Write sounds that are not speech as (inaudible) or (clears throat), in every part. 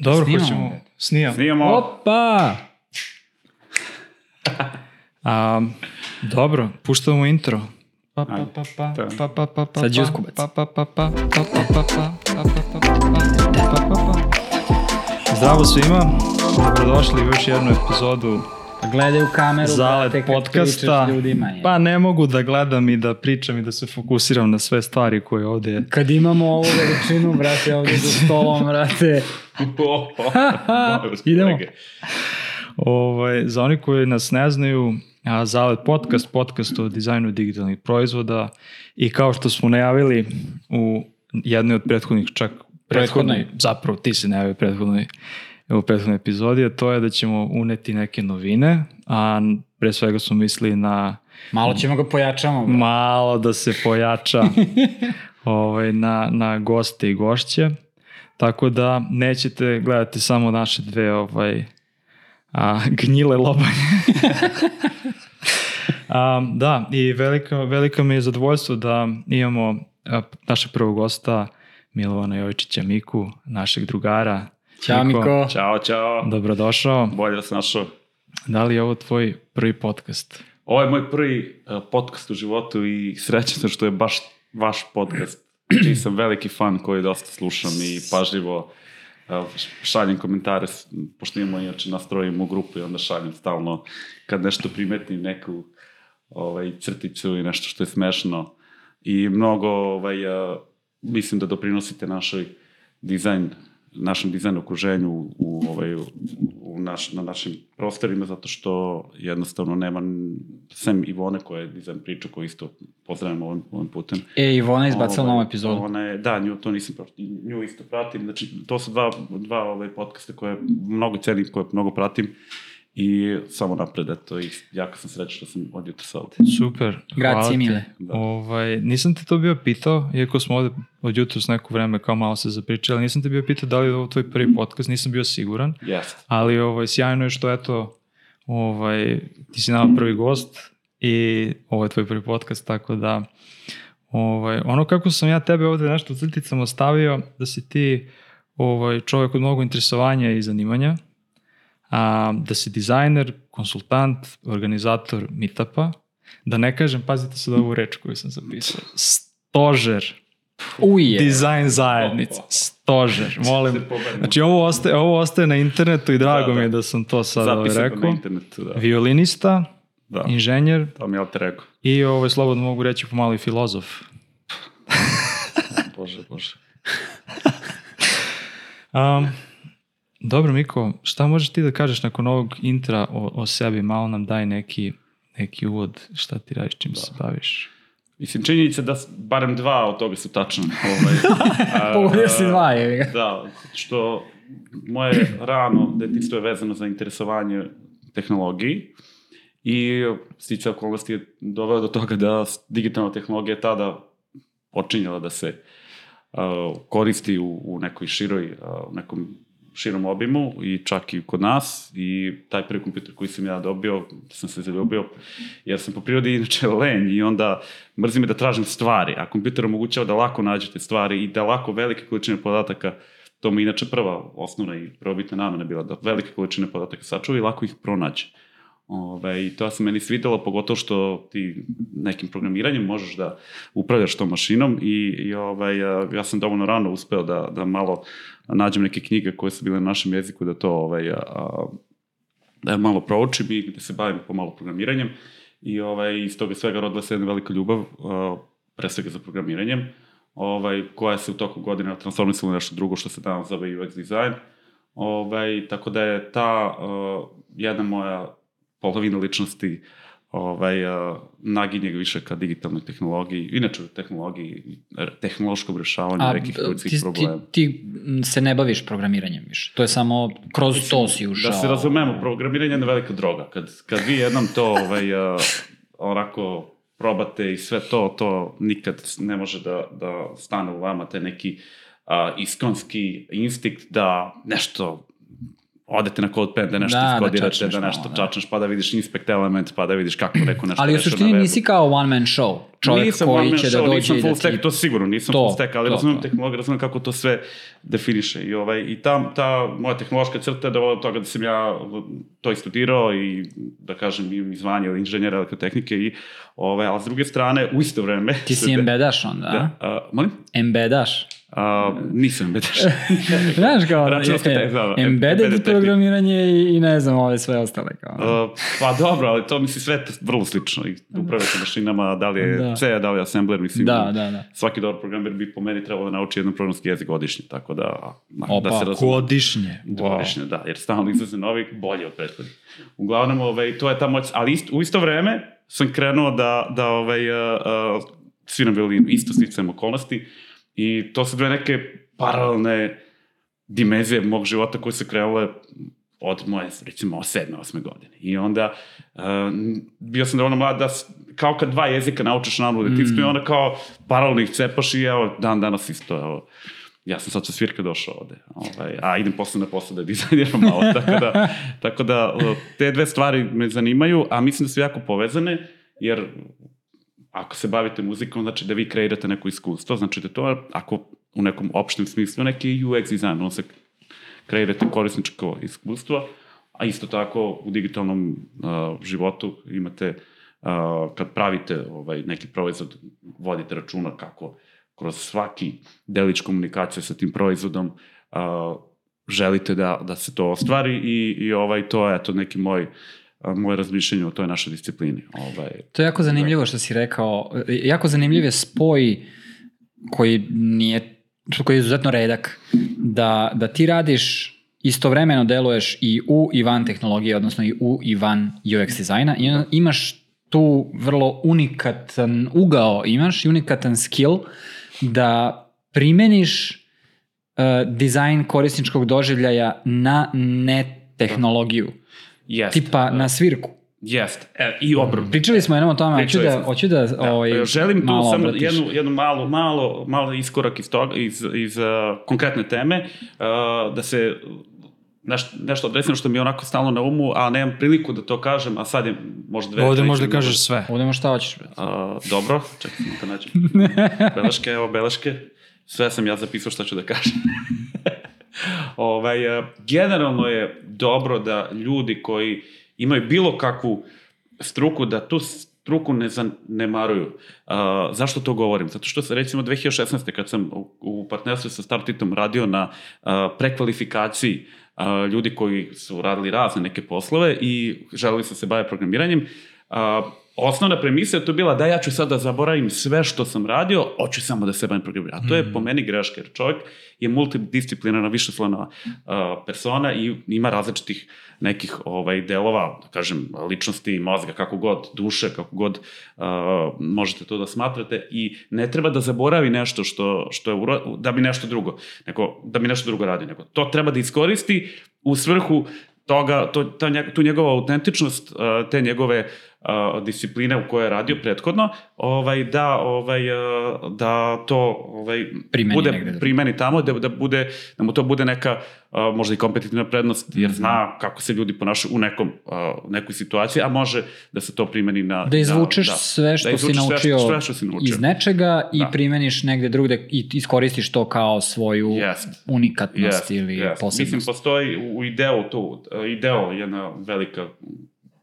Dobro, Snimamo. hoćemo... Snijam. Snijamo. Opa! A, dobro, puštamo intro. Pa, pa, pa, pa, Da. pa, pa, pa, pa, Sad pa, Đuskubac. pa, pa, pa, pa, pa, pa, pa, pa, pa, pa, pa, pa, pa, pa, pa. Zdravo svima, dobrodošli u još jednu epizodu Pa gledaj u kameru, Zalet brate, podcasta. ljudima. Je. Pa ne mogu da gledam i da pričam i da se fokusiram na sve stvari koje ovdje... Kad imamo ovu veličinu, brate, ovdje za stolom, brate. (laughs) (laughs) Idemo. Ovaj, za oni koji nas ne znaju, a, Zalet podcast, podcast o dizajnu digitalnih proizvoda i kao što smo najavili u jednoj od prethodnih čak Prethodnoj. prethodnoj, zapravo ti si najavio prethodnoj u prethodnoj epizodi, a to je da ćemo uneti neke novine, a pre svega smo mislili na Malo ćemo ga pojačamo. brate. malo da se pojača (laughs) ovaj, na, na goste i gošće. Tako da nećete gledati samo naše dve ovaj, a, gnjile lobanje. (laughs) a, da, i velika, velika mi je zadovoljstvo da imamo a, našeg prvog gosta Milovana Jovičića Miku, našeg drugara. Ćao, Miko. Ćao, čao. Dobrodošao. Bolje da se našao. Da li je ovo tvoj prvi podcast? Ovo je moj prvi uh, podcast u životu i srećan sam što je baš vaš podcast. Čiji sam veliki fan koji dosta slušam i pažljivo šaljem komentare, pošto imamo inače nastrojimo grupu i onda šaljem stalno kad nešto primetim neku ovaj, crticu ili nešto što je smešno. I mnogo, ovaj, mislim da doprinosite našoj dizajn našem dizajn okruženju u, ovaj, u, naš, na našim prostorima, zato što jednostavno nema, sem Ivone koja je dizajn priča, koju isto pozdravljam ovim, ovim putem. E, Ivona je izbacila Ovaj, novu epizodu. Ona je, da, nju, to nisam pratim, nju isto pratim, znači to su dva, dva ovaj, podcaste koje mnogo cenim, koje mnogo pratim i samo napred, eto, i jako sam srećan što sam od jutra ovde. Super. hvala Grazie ti. mille. Da. Ovaj, nisam te to bio pitao, iako smo ovde od jutros neko vreme kao malo se zapričali, ali nisam te bio pitao da li je ovo tvoj prvi podcast, nisam bio siguran, Jeste. ali ovaj, sjajno je što eto, ovaj, ti si nama prvi gost i ovo je tvoj prvi podcast, tako da ovaj, ono kako sam ja tebe ovde nešto u crticama ostavio, da si ti ovaj, čovjek od mnogo interesovanja i zanimanja, a, da si dizajner, konsultant, organizator meetupa, da ne kažem, pazite sad ovu reč koju sam zapisao, stožer, Uje. dizajn zajednica, stožer, molim. Znači ovo ostaje, ovo ostaje na internetu i drago Da, da. mi je da sam to sad ovaj, Zapisano na rekao. internetu, da. Violinista, da. inženjer To mi je alter ego. i ovo slobodno mogu reći pomalo i filozof. Bože, bože. Um, dobro, Miko, šta možeš ti da kažeš nakon ovog intra o, o sebi? Malo nam daj neki, neki uvod, šta ti radiš, čim se baviš. Mislim, činjenica da barem dva od toga su tačna. Ovaj, (laughs) Pogodio si dva, je ga. Da, što moje rano detinstvo je vezano za interesovanje tehnologiji i stice okolnosti je doveo do toga da digitalna tehnologija je tada počinjala da se uh, koristi u, u nekoj široj, uh, u nekom širom obimu i čak i kod nas i taj prvi kompjuter koji sam ja dobio, sam se zaljubio, jer sam po prirodi inače lenj i onda mrzim je da tražim stvari, a kompjuter omogućava da lako nađete stvari i da lako velike količine podataka, to mi inače prva osnovna i prvobitna namena bila da velike količine podataka sačuva i lako ih pronađe. Ove, I to se meni svidelo, pogotovo što ti nekim programiranjem možeš da upravljaš tom mašinom i, i ovaj, ja sam dovoljno rano uspeo da, da malo nađem neke knjige koje su bile na našem jeziku, da to ovaj, a, da malo proučim i da se bavim pomalo programiranjem. I ovaj, iz toga svega rodila se jedna velika ljubav, a, pre svega za programiranjem, ovaj, koja se u toku godina transformisala u nešto drugo što se danas zove UX design. Ovaj, tako da je ta uh, jedna moja polovina ličnosti ovaj, naginje više ka digitalnoj tehnologiji, inače tehnologiji, tehnološkom rešavanju A, nekih ti, ljudskih ti, problema. ti m, se ne baviš programiranjem više. To je samo kroz to si ušao. Da se razumemo, programiranje je jedna velika droga. Kad, kad vi jednom to ovaj, onako probate i sve to, to nikad ne može da, da stane u vama, taj neki uh, iskonski instinkt da nešto odete na CodePen da nešto Da, da iskodirate, čačneš da, nešto malo, da. čačneš, pa da vidiš inspect element, pa da vidiš kako neko nešto Ali u suštini nisi kao one man show. Čovjek nisam koji će da show, dođe nisam full da stack, ti... to sigurno, nisam To, full stack, ali to, razumem to. tehnologiju, razumem kako to sve definiše. I, ovaj, i ta, ta moja tehnološka crta je dovoljno do toga da sam ja to i studirao i da kažem imam i zvanje inženjera elektrotehnike i ovaj, ali s druge strane u isto vreme... Ti si (laughs) embedaš onda? Da, a, molim? Embedaš. A, nisam (laughs) embedaš. Znaš kao, e, te- da, da, embedded embedded programiranje i, i ne znam ove sve ostale. Kao. Uh, pa dobro, ali to mi se sve t- vrlo slično. I upravlja sa mašinama, da li je Da. C, da li je assembler, mislim. Da, da, da. Svaki dobar programer bi po meni trebalo da nauči jedan programski jezik godišnje, tako da, da Opa, se razume. Godišnje. Godišnje, da, jer stalno izlaze novi, bolji od prethodnih. Uglavnom, ovaj, to je ta moć, ali ist, u isto vreme sam krenuo da, da ovaj, uh, uh, sviram violinu, isto sticajem okolnosti i to su dve neke paralelne dimenzije mog života koje su krenule od moje, recimo, sedme, osme godine. I onda uh, bio sam dovoljno mlad da, kao kad dva jezika naučiš na u detinstvu mm. i onda kao paralelno ih cepaš i evo, dan danas isto, evo, ja sam sad sa svirka došao ovde, ovaj, a idem posle na posao da dizajniram malo, (laughs) tako da, tako da te dve stvari me zanimaju, a mislim da su jako povezane, jer ako se bavite muzikom, znači da vi kreirate neko iskustvo, znači da to, ako u nekom opštem smislu, neki UX dizajn, on se kreirate korisničko iskustvo, a isto tako u digitalnom uh, životu imate, uh, kad pravite ovaj, neki proizvod, vodite računa kako kroz svaki delić komunikacije sa tim proizvodom uh, želite da, da se to ostvari i, i ovaj, to je eto neki moj moje razmišljanje o toj našoj disciplini. Ovaj, To je jako zanimljivo što si rekao. Jako zanimljiv je spoj koji nije koji je izuzetno redak, da, da ti radiš istovremeno deluješ i u i van tehnologije, odnosno i u i van UX dizajna i imaš tu vrlo unikatan ugao, imaš i unikatan skill da primeniš uh, dizajn korisničkog doživljaja na ne tehnologiju, jest, tipa na svirku. Jest, e, i obrnuto. Pričali smo jednom o tome, hoću da, hoću da, Da, ovaj, želim tu malo samo obratiš. jednu, jednu malo, malo, malo iskorak iz, toga, iz, iz uh, konkretne teme, uh, da se neš, nešto adresirano što mi je onako stalno na umu, a nemam priliku da to kažem, a sad je možda dve... Ovde možda kažeš sve. Ovdje možeš šta hoćeš. A, dobro, čekaj samo da nađem. (laughs) beleške, evo beleške. Sve sam ja zapisao što ću da kažem. (laughs) (laughs) ovaj, a, generalno je dobro da ljudi koji imaju bilo kakvu struku, da tu struku ne zanemaruju. Uh, zašto to govorim? Zato što se recimo 2016. kad sam u, partnerstvu sa Startitom radio na uh, prekvalifikaciji uh, ljudi koji su radili razne neke poslove i želeli su se baviti programiranjem, uh, osnovna premisa je to bila da ja ću sad da zaboravim sve što sam radio, hoću samo da se bavim programiranjem. A to je po meni greška, jer čovjek je multidisciplinarna, višeslovna uh, persona i ima različitih nekih ovaj delova, da kažem, ličnosti, mozga, kako god, duše, kako god uh, možete to da smatrate i ne treba da zaboravi nešto što, što je uro, da bi nešto drugo, nego, da bi nešto drugo radi, nego to treba da iskoristi u svrhu toga, to, ta, tu njegova autentičnost, te njegove uh, discipline u kojoj je radio prethodno, ovaj, da, ovaj, da to ovaj, Primeni bude, negde primeni tamo, da, da, bude, da mu to bude neka možda i kompetitivna prednost, jer zna kako se ljudi ponašaju u nekom, nekoj situaciji, a može da se to primeni na... Da izvučeš da, sve što da si izvučeš sve naučio, sve što si naučio. iz nečega i Da. primeniš negde drugde i iskoristiš to kao svoju Jest. unikatnost Jest, ili jest. posebnost. Mislim, postoji u u Ideo tu, Ideo, jedna velika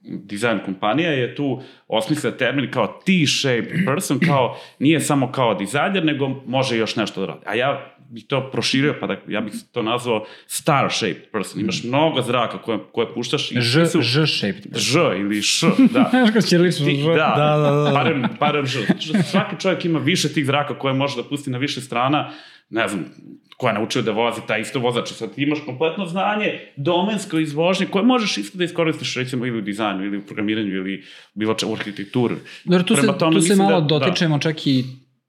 dizajn kompanija je tu osmisla termin kao T-shaped person, kao nije samo kao dizajner, nego može još nešto da radi. A ja bih to proširio, pa da, ja bih to nazvao star shaped person. Imaš mnogo zraka koje, koje puštaš i Ž, su ž shaped. Ž ili Š, da. (laughs) Znaš kako će lično ž? da, Da, da, da. Barem, barem Ž. Što svaki čovjek ima više tih zraka koje može da pusti na više strana, ne znam, ko je naučio da vozi taj isto vozač. Sad ti imaš kompletno znanje domensko iz vožnje koje možeš isto da iskoristiš recimo ili u dizajnu ili u programiranju ili bilo če u arhitekturi. Dobro, tu se, Prema tome, tu se malo da- da. dotičemo čak i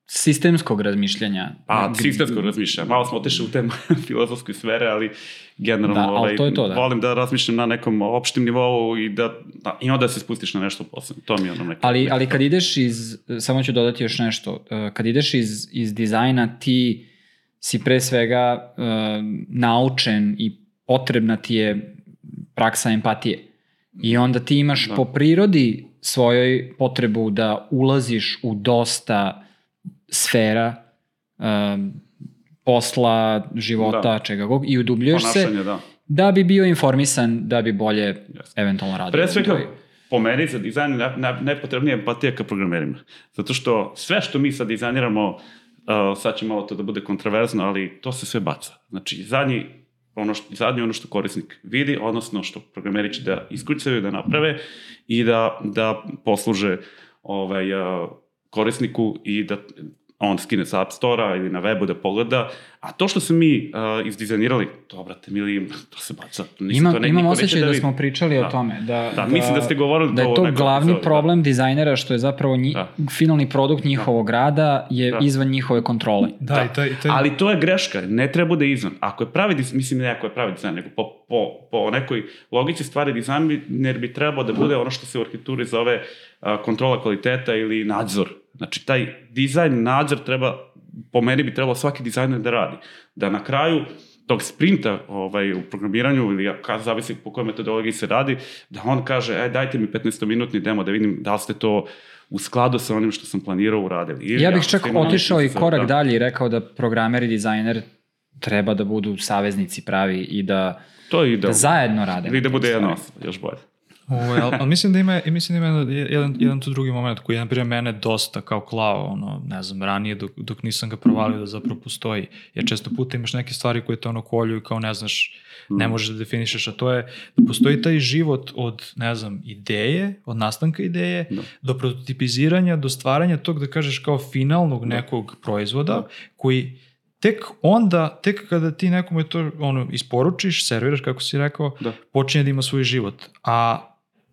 sistemskog razmišljanja. Pa, G- sistemsko razmišljam. Malo smo otišli u te (laughs) filozofske sfere, ali generalno Da, ali ovaj, to je to, da. volim da razmišljam na nekom opštim nivou i da, da i onda se spustiš na nešto posebno. To mi je ono neko... Ali, ali kad ideš iz, samo ću dodati još nešto, eh, kad ideš iz, iz dizajna ti si pre svega uh, naučen i potrebna ti je praksa empatije. I onda ti imaš Da. po prirodi svojoj potrebu da ulaziš u dosta sfera um, posla, života, Da. čega god, i udubljuješ se da. da bi bio informisan, da bi bolje eventualno radio. Pre svega, po meni za dizajn je ne, nepotrebnija empatija ka programerima. Zato što sve što mi sad dizajniramo, uh, sad će malo to da bude kontroverzno, ali to se sve baca. Znači, zadnji ono što, zadnje ono što korisnik vidi, odnosno što programeri će da iskucaju, da naprave i da, da posluže ovaj, uh, korisniku i da on skine sa App Store-a ili na webu da pogleda, a to što smo mi uh, izdizajnirali, to, brate, mili, (laughs) to se baca. Mislim, Imam, to ne, imam osjećaj da, vidi. smo pričali Da. o tome. Da, Da, mislim da ste govorili da je to u to glavni epizodu, da. problem dizajnera što je zapravo nji, Da. finalni produkt njihovog rada je Da. izvan njihove kontrole. Da, i taj, i taj, Ali to je greška, ne treba bude izvan. Ako je pravi dizajn, mislim ne ako je pravi dizajn, nego po, po, po nekoj logici stvari dizajner bi trebao da bude ono što se u arhitekturi zove a, kontrola kvaliteta ili nadzor. Znači taj dizajn, nadzor treba, po meni bi trebalo svaki dizajner da radi. Da na kraju tog sprinta ovaj, u programiranju ili ka, zavisi po kojoj metodologiji se radi, da on kaže, e, dajte mi 15-minutni demo da vidim da li ste to u skladu sa onim što sam planirao uradili. Ili Ja bih čak otišao i korak da. dalje i rekao da programer i dizajner treba da budu saveznici pravi i da, To je da idealno. zajedno rade. Ili da bude jedna osoba, još bolje. Ovaj, ali, ali mislim da ima, mislim da ima jedan, jedan, tu drugi moment koji je, na primjer, mene dosta kao klao, ono, ne znam, ranije dok, dok nisam ga provalio da zapravo postoji. Jer često puta imaš neke stvari koje te ono kolju i kao ne znaš, ne možeš da definišeš, a to je da postoji taj život od, ne znam, ideje, od nastanka ideje, Da. do prototipiziranja, do stvaranja tog, da kažeš, kao finalnog nekog proizvoda, Da. koji tek onda, tek kada ti nekome to ono, isporučiš, serviraš, kako si rekao, Da. počinje da ima svoj život. A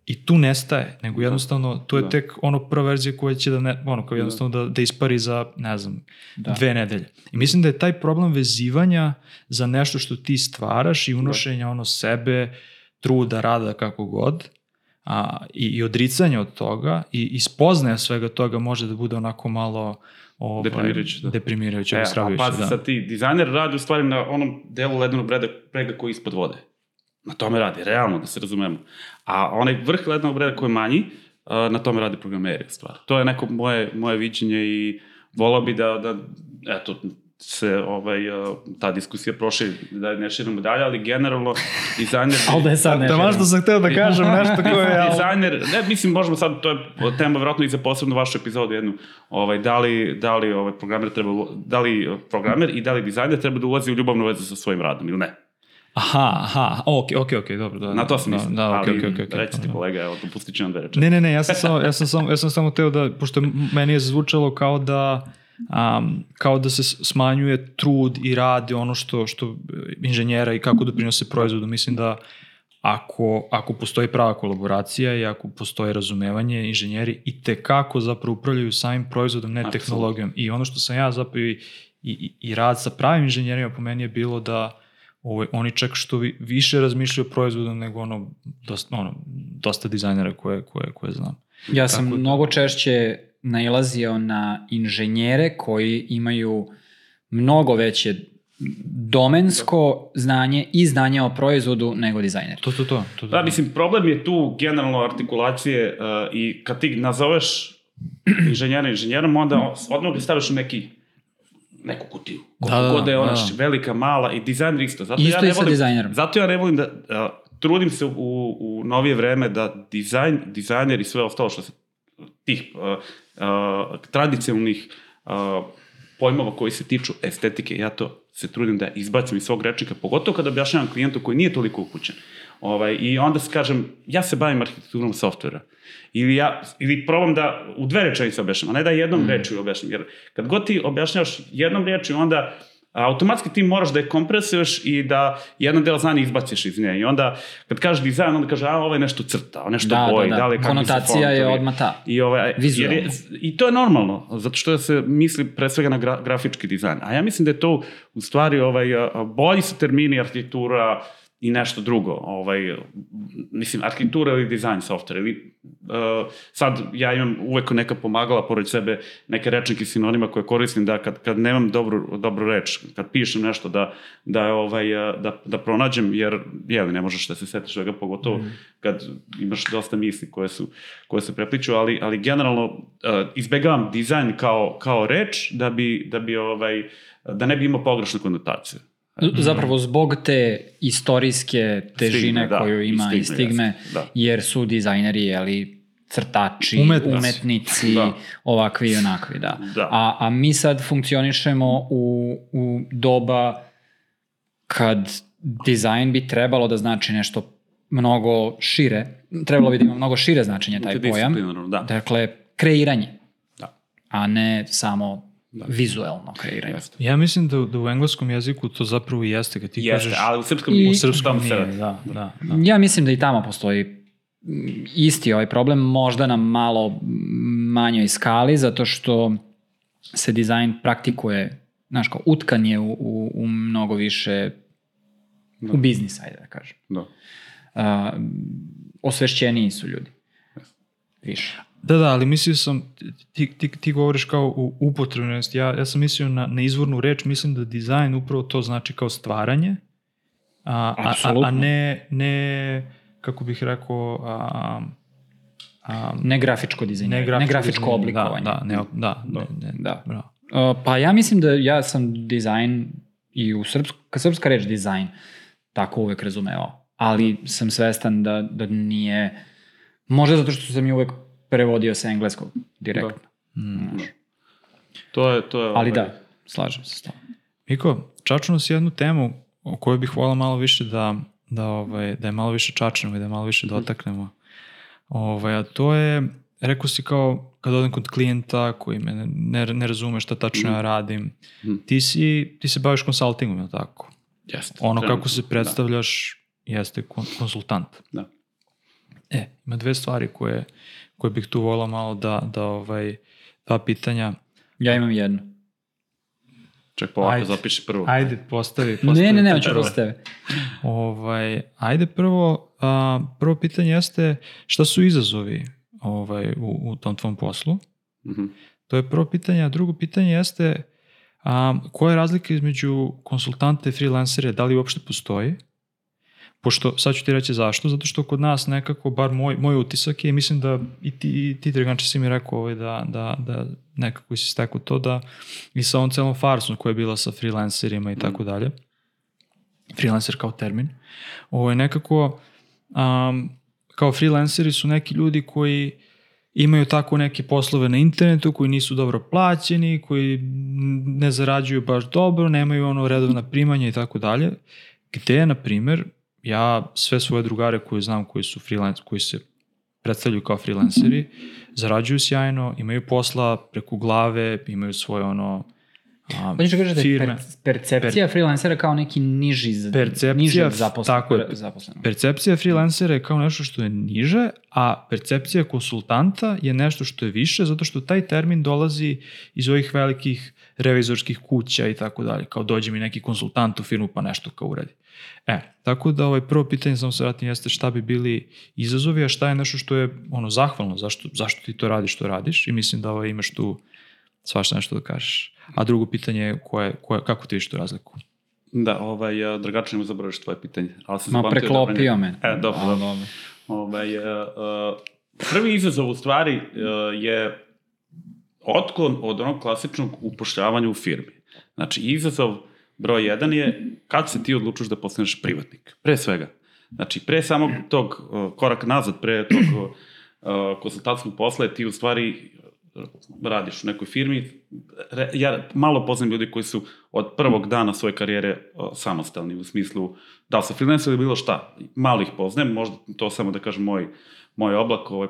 i tu nestaje, nego jednostavno to je Da. tek ono prva verzija koja će da ne, ono kao jednostavno da, da ispari za, ne znam, Da. dve nedelje. I mislim da je taj problem vezivanja za nešto što ti stvaraš i unošenja ono sebe, truda, rada, kako god, a, i, i odricanje od toga i, i spoznaja svega toga može da bude onako malo ovaj, Deprimirajuće, da. deprimirajuće, E, a pazi, da. sad ti dizajner radi u stvari na onom delu ledenog breda, brega koji je ispod vode. Na tome radi, realno, da se razumemo. A onaj vrh ledenog breda koji je manji, a, na tome radi programeri, u stvari. To je neko moje, moje viđenje i volao bi da, da eto, se ovaj, a, ta diskusija prošli, da ne širimo dalje, ali generalno dizajner... Ali (laughs) da je sad ne Da, što sam hteo da (laughs) kažem nešto koje je... dizajner, ne, mislim, možemo sad, to je tema vjerojatno i za posebnu vašu epizodu jednu, ovaj, da li, da li ovaj programer treba, da li programer i da li dizajner treba da ulazi u ljubavnu vezu sa svojim radom ili ne. Aha, aha, ok, ok, ok, dobro. Da, Na to sam da, mislim, Da, ok, ali ok, ok. ok. recite Da. kolega, evo, dopustit ću vam da rečem. Ne, ne, ne, ja sam samo, ja sam samo, ja sam samo teo da, pošto meni je zvučalo kao da, um, kao da se smanjuje trud i rad i ono što, što e, inženjera i kako doprinose proizvodu. Mislim da ako, ako postoji prava kolaboracija i ako postoji razumevanje, inženjeri i te kako zapravo upravljaju samim proizvodom, ne tehnologijom. I ono što sam ja zapravo i, i, i rad sa pravim inženjerima po meni je bilo da ovaj, oni čak što vi, više razmišljaju o proizvodu nego ono, dosta, ono, dosta dizajnera koje, koje, koje znam. Ja sam Tako da- mnogo češće nailazio na inženjere koji imaju mnogo veće domensko znanje i znanje o proizvodu nego dizajneri. To, to, to. to, to Da, mislim, problem je tu generalno artikulacije uh, i kad ti nazoveš inženjera inženjerom, onda on- odmah ga staviš u neki neku kutiju. Koliko Da, da, god da je ona da. velika, mala i dizajner isto. Zato Isto ja ne i sa volim, dizajnerom. Zato ja ne volim da, a, trudim se u, u novije vreme da dizajn, dizajner i sve ostalo što se tih a, a, tradicionalnih a, pojmova koji se tiču estetike, ja to se trudim da izbacim iz svog rečnika, pogotovo kada objašnjavam klijentu koji nije toliko upućen. Ovaj, I onda se kažem, ja se bavim arhitekturom softvera. Ili, ja, ili probam da u dve rečenice objašnjam, a ne da jednom mm. rečju objašnjam. Jer kad god ti objašnjavaš jednom rečju, onda automatski ti moraš da je kompresuješ i da jedan deo znanja izbaciš iz nje. I onda, kad kažeš dizajn, onda kaže, a ovo je nešto crta, ovo nešto Da, boji, da, da, da. li Konotacija je odmah ta. I, ovaj, jer je, I to je normalno, zato što se misli pre svega na gra, grafički dizajn. A ja mislim da je to u stvari, ovaj, bolji su termini arhitektura, i nešto drugo, ovaj, mislim, arhitektura ili dizajn softvera, ili, uh, sad ja imam uvek neka pomagala pored sebe, neke rečnike sinonima koje koristim da kad, kad nemam dobru, dobru reč, kad pišem nešto da, da, ovaj, da, da pronađem, jer jeli, ne možeš da se setiš svega, pogotovo mm. kad imaš dosta misli koje su, koje se prepliču, ali, ali generalno uh, izbegavam dizajn kao, kao reč da bi, da bi ovaj, da ne bi imao pogrešnu konotaciju. Zapravo zbog te istorijske težine stigme, da, koju ima i stigme, i stigme da. jer su dizajneri, jeli, crtači, Umetnici, umetnici da. ovakvi i onakvi, da. da. A, a mi sad funkcionišemo u, u doba kad dizajn bi trebalo da znači nešto mnogo šire, trebalo bi da ima mnogo šire značenje taj pojam. Da. Dakle, kreiranje, da. a ne samo da. vizuelno kreiranje. Jeste. Ja mislim da, da u engleskom jeziku to zapravo i jeste, kad ti jeste, kažeš... ali u srpskom, I, u srpskom nije, da, da, da. Ja mislim da i tamo postoji isti ovaj problem, možda na malo manjoj skali, zato što se dizajn praktikuje, znaš, kao utkan je u, u, u mnogo više da. u biznis, ajde da kažem. Da. Uh, osvešćeniji su ljudi. Više. Da, da, ali mislio sam, ti, ti, ti govoriš kao u upotrebnosti, ja, ja sam mislio na, na izvornu reč, mislim da dizajn upravo to znači kao stvaranje, a, a, a, a ne, ne, kako bih rekao, a, a, ne grafičko dizajniranje, ne grafičko, ne grafičko oblikovanje. Da, da, ne, da, ne, ne, da. Bravo. Uh, pa ja mislim da ja sam dizajn i u srpsku, kad srpska reč dizajn, tako uvek razumeo, ali sam svestan da, da nije, možda zato što sam i uvek prevodio sa engleskog direktno. Da. Mm. To je, to je... Ali ovaj... da, slažem se s tom. Miko, čačuno si jednu temu o kojoj bih volao malo više da, da, ovaj, da je malo više čačnemo i da je malo više dotaknemo. Ovaj, a to je, rekao si kao, kad odem kod klijenta koji me ne, ne, ne razume šta tačno ja radim, mm. ti, si, ti se baviš konsultingom, je tako? Jeste. Ono kako se da. predstavljaš da. jeste konsultant. Da. E, ima dve stvari koje koje bih tu volao malo da, da ovaj, dva pitanja. Ja imam jedno. Ček, pa ovako zapiši prvo. Ajde, postavi. postavi ne, ne, ne, hoću postavi. Ovaj, ajde prvo, a, prvo pitanje jeste šta su izazovi ovaj, u, u tom tvom poslu? Mm -hmm. To je prvo pitanje, a drugo pitanje jeste a, koja je razlika između konsultanta i freelancera, da li uopšte postoji? Pošto, sad ću ti reći zašto, zato što kod nas nekako, bar moj, moj utisak je, mislim da i ti, i ti Draganče si mi rekao ovaj, da, da, da nekako si stekao to, da i sa ovom celom farsom koja je bila sa freelancerima i tako mm. dalje, freelancer kao termin, ovo je nekako, um, kao freelanceri su neki ljudi koji imaju tako neke poslove na internetu koji nisu dobro plaćeni, koji ne zarađuju baš dobro, nemaju ono redovna primanja i tako dalje, gde, na primer, ja sve svoje drugare koje znam koji su freelance, koji se predstavljaju kao freelanceri, zarađuju sjajno, imaju posla preko glave, imaju svoje ono a, Hoćeš da kažeš da je percepcija per, freelancera kao neki niži, percepcija, niži zaposlen, tako je, zaposlenog. Percepcija freelancera je kao nešto što je niže, a percepcija konsultanta je nešto što je više, zato što taj termin dolazi iz ovih velikih revizorskih kuća i tako dalje, kao dođe mi neki konsultant u firmu pa nešto kao uradi. E, tako da ovaj prvo pitanje samo se vratim jeste šta bi bili izazovi, a šta je nešto što je ono zahvalno, zašto, zašto ti to radiš što radiš i mislim da ovaj, imaš tu svašta nešto da kažeš. A drugo pitanje je koje, koje, kako ti viš tu razliku? Da, ovaj, Dragače, ne zaboraviš tvoje pitanje. Ali sam Ma, preklopio da me. E, dobro, dobro. dobro. Ovaj, uh, prvi izazov u stvari uh, je otklon od onog klasičnog upošljavanja u firmi. Znači, izazov broj jedan je kad se ti odlučuš da postaneš privatnik. Pre svega. Znači, pre samog tog koraka nazad, pre tog uh, posla, ti u stvari radiš u nekoj firmi. Ja malo poznam ljudi koji su od prvog dana svoje karijere samostalni, u smislu da li su freelancer ili bilo šta. Malo ih poznajem, možda to samo da kažem moj, moj oblak ovaj,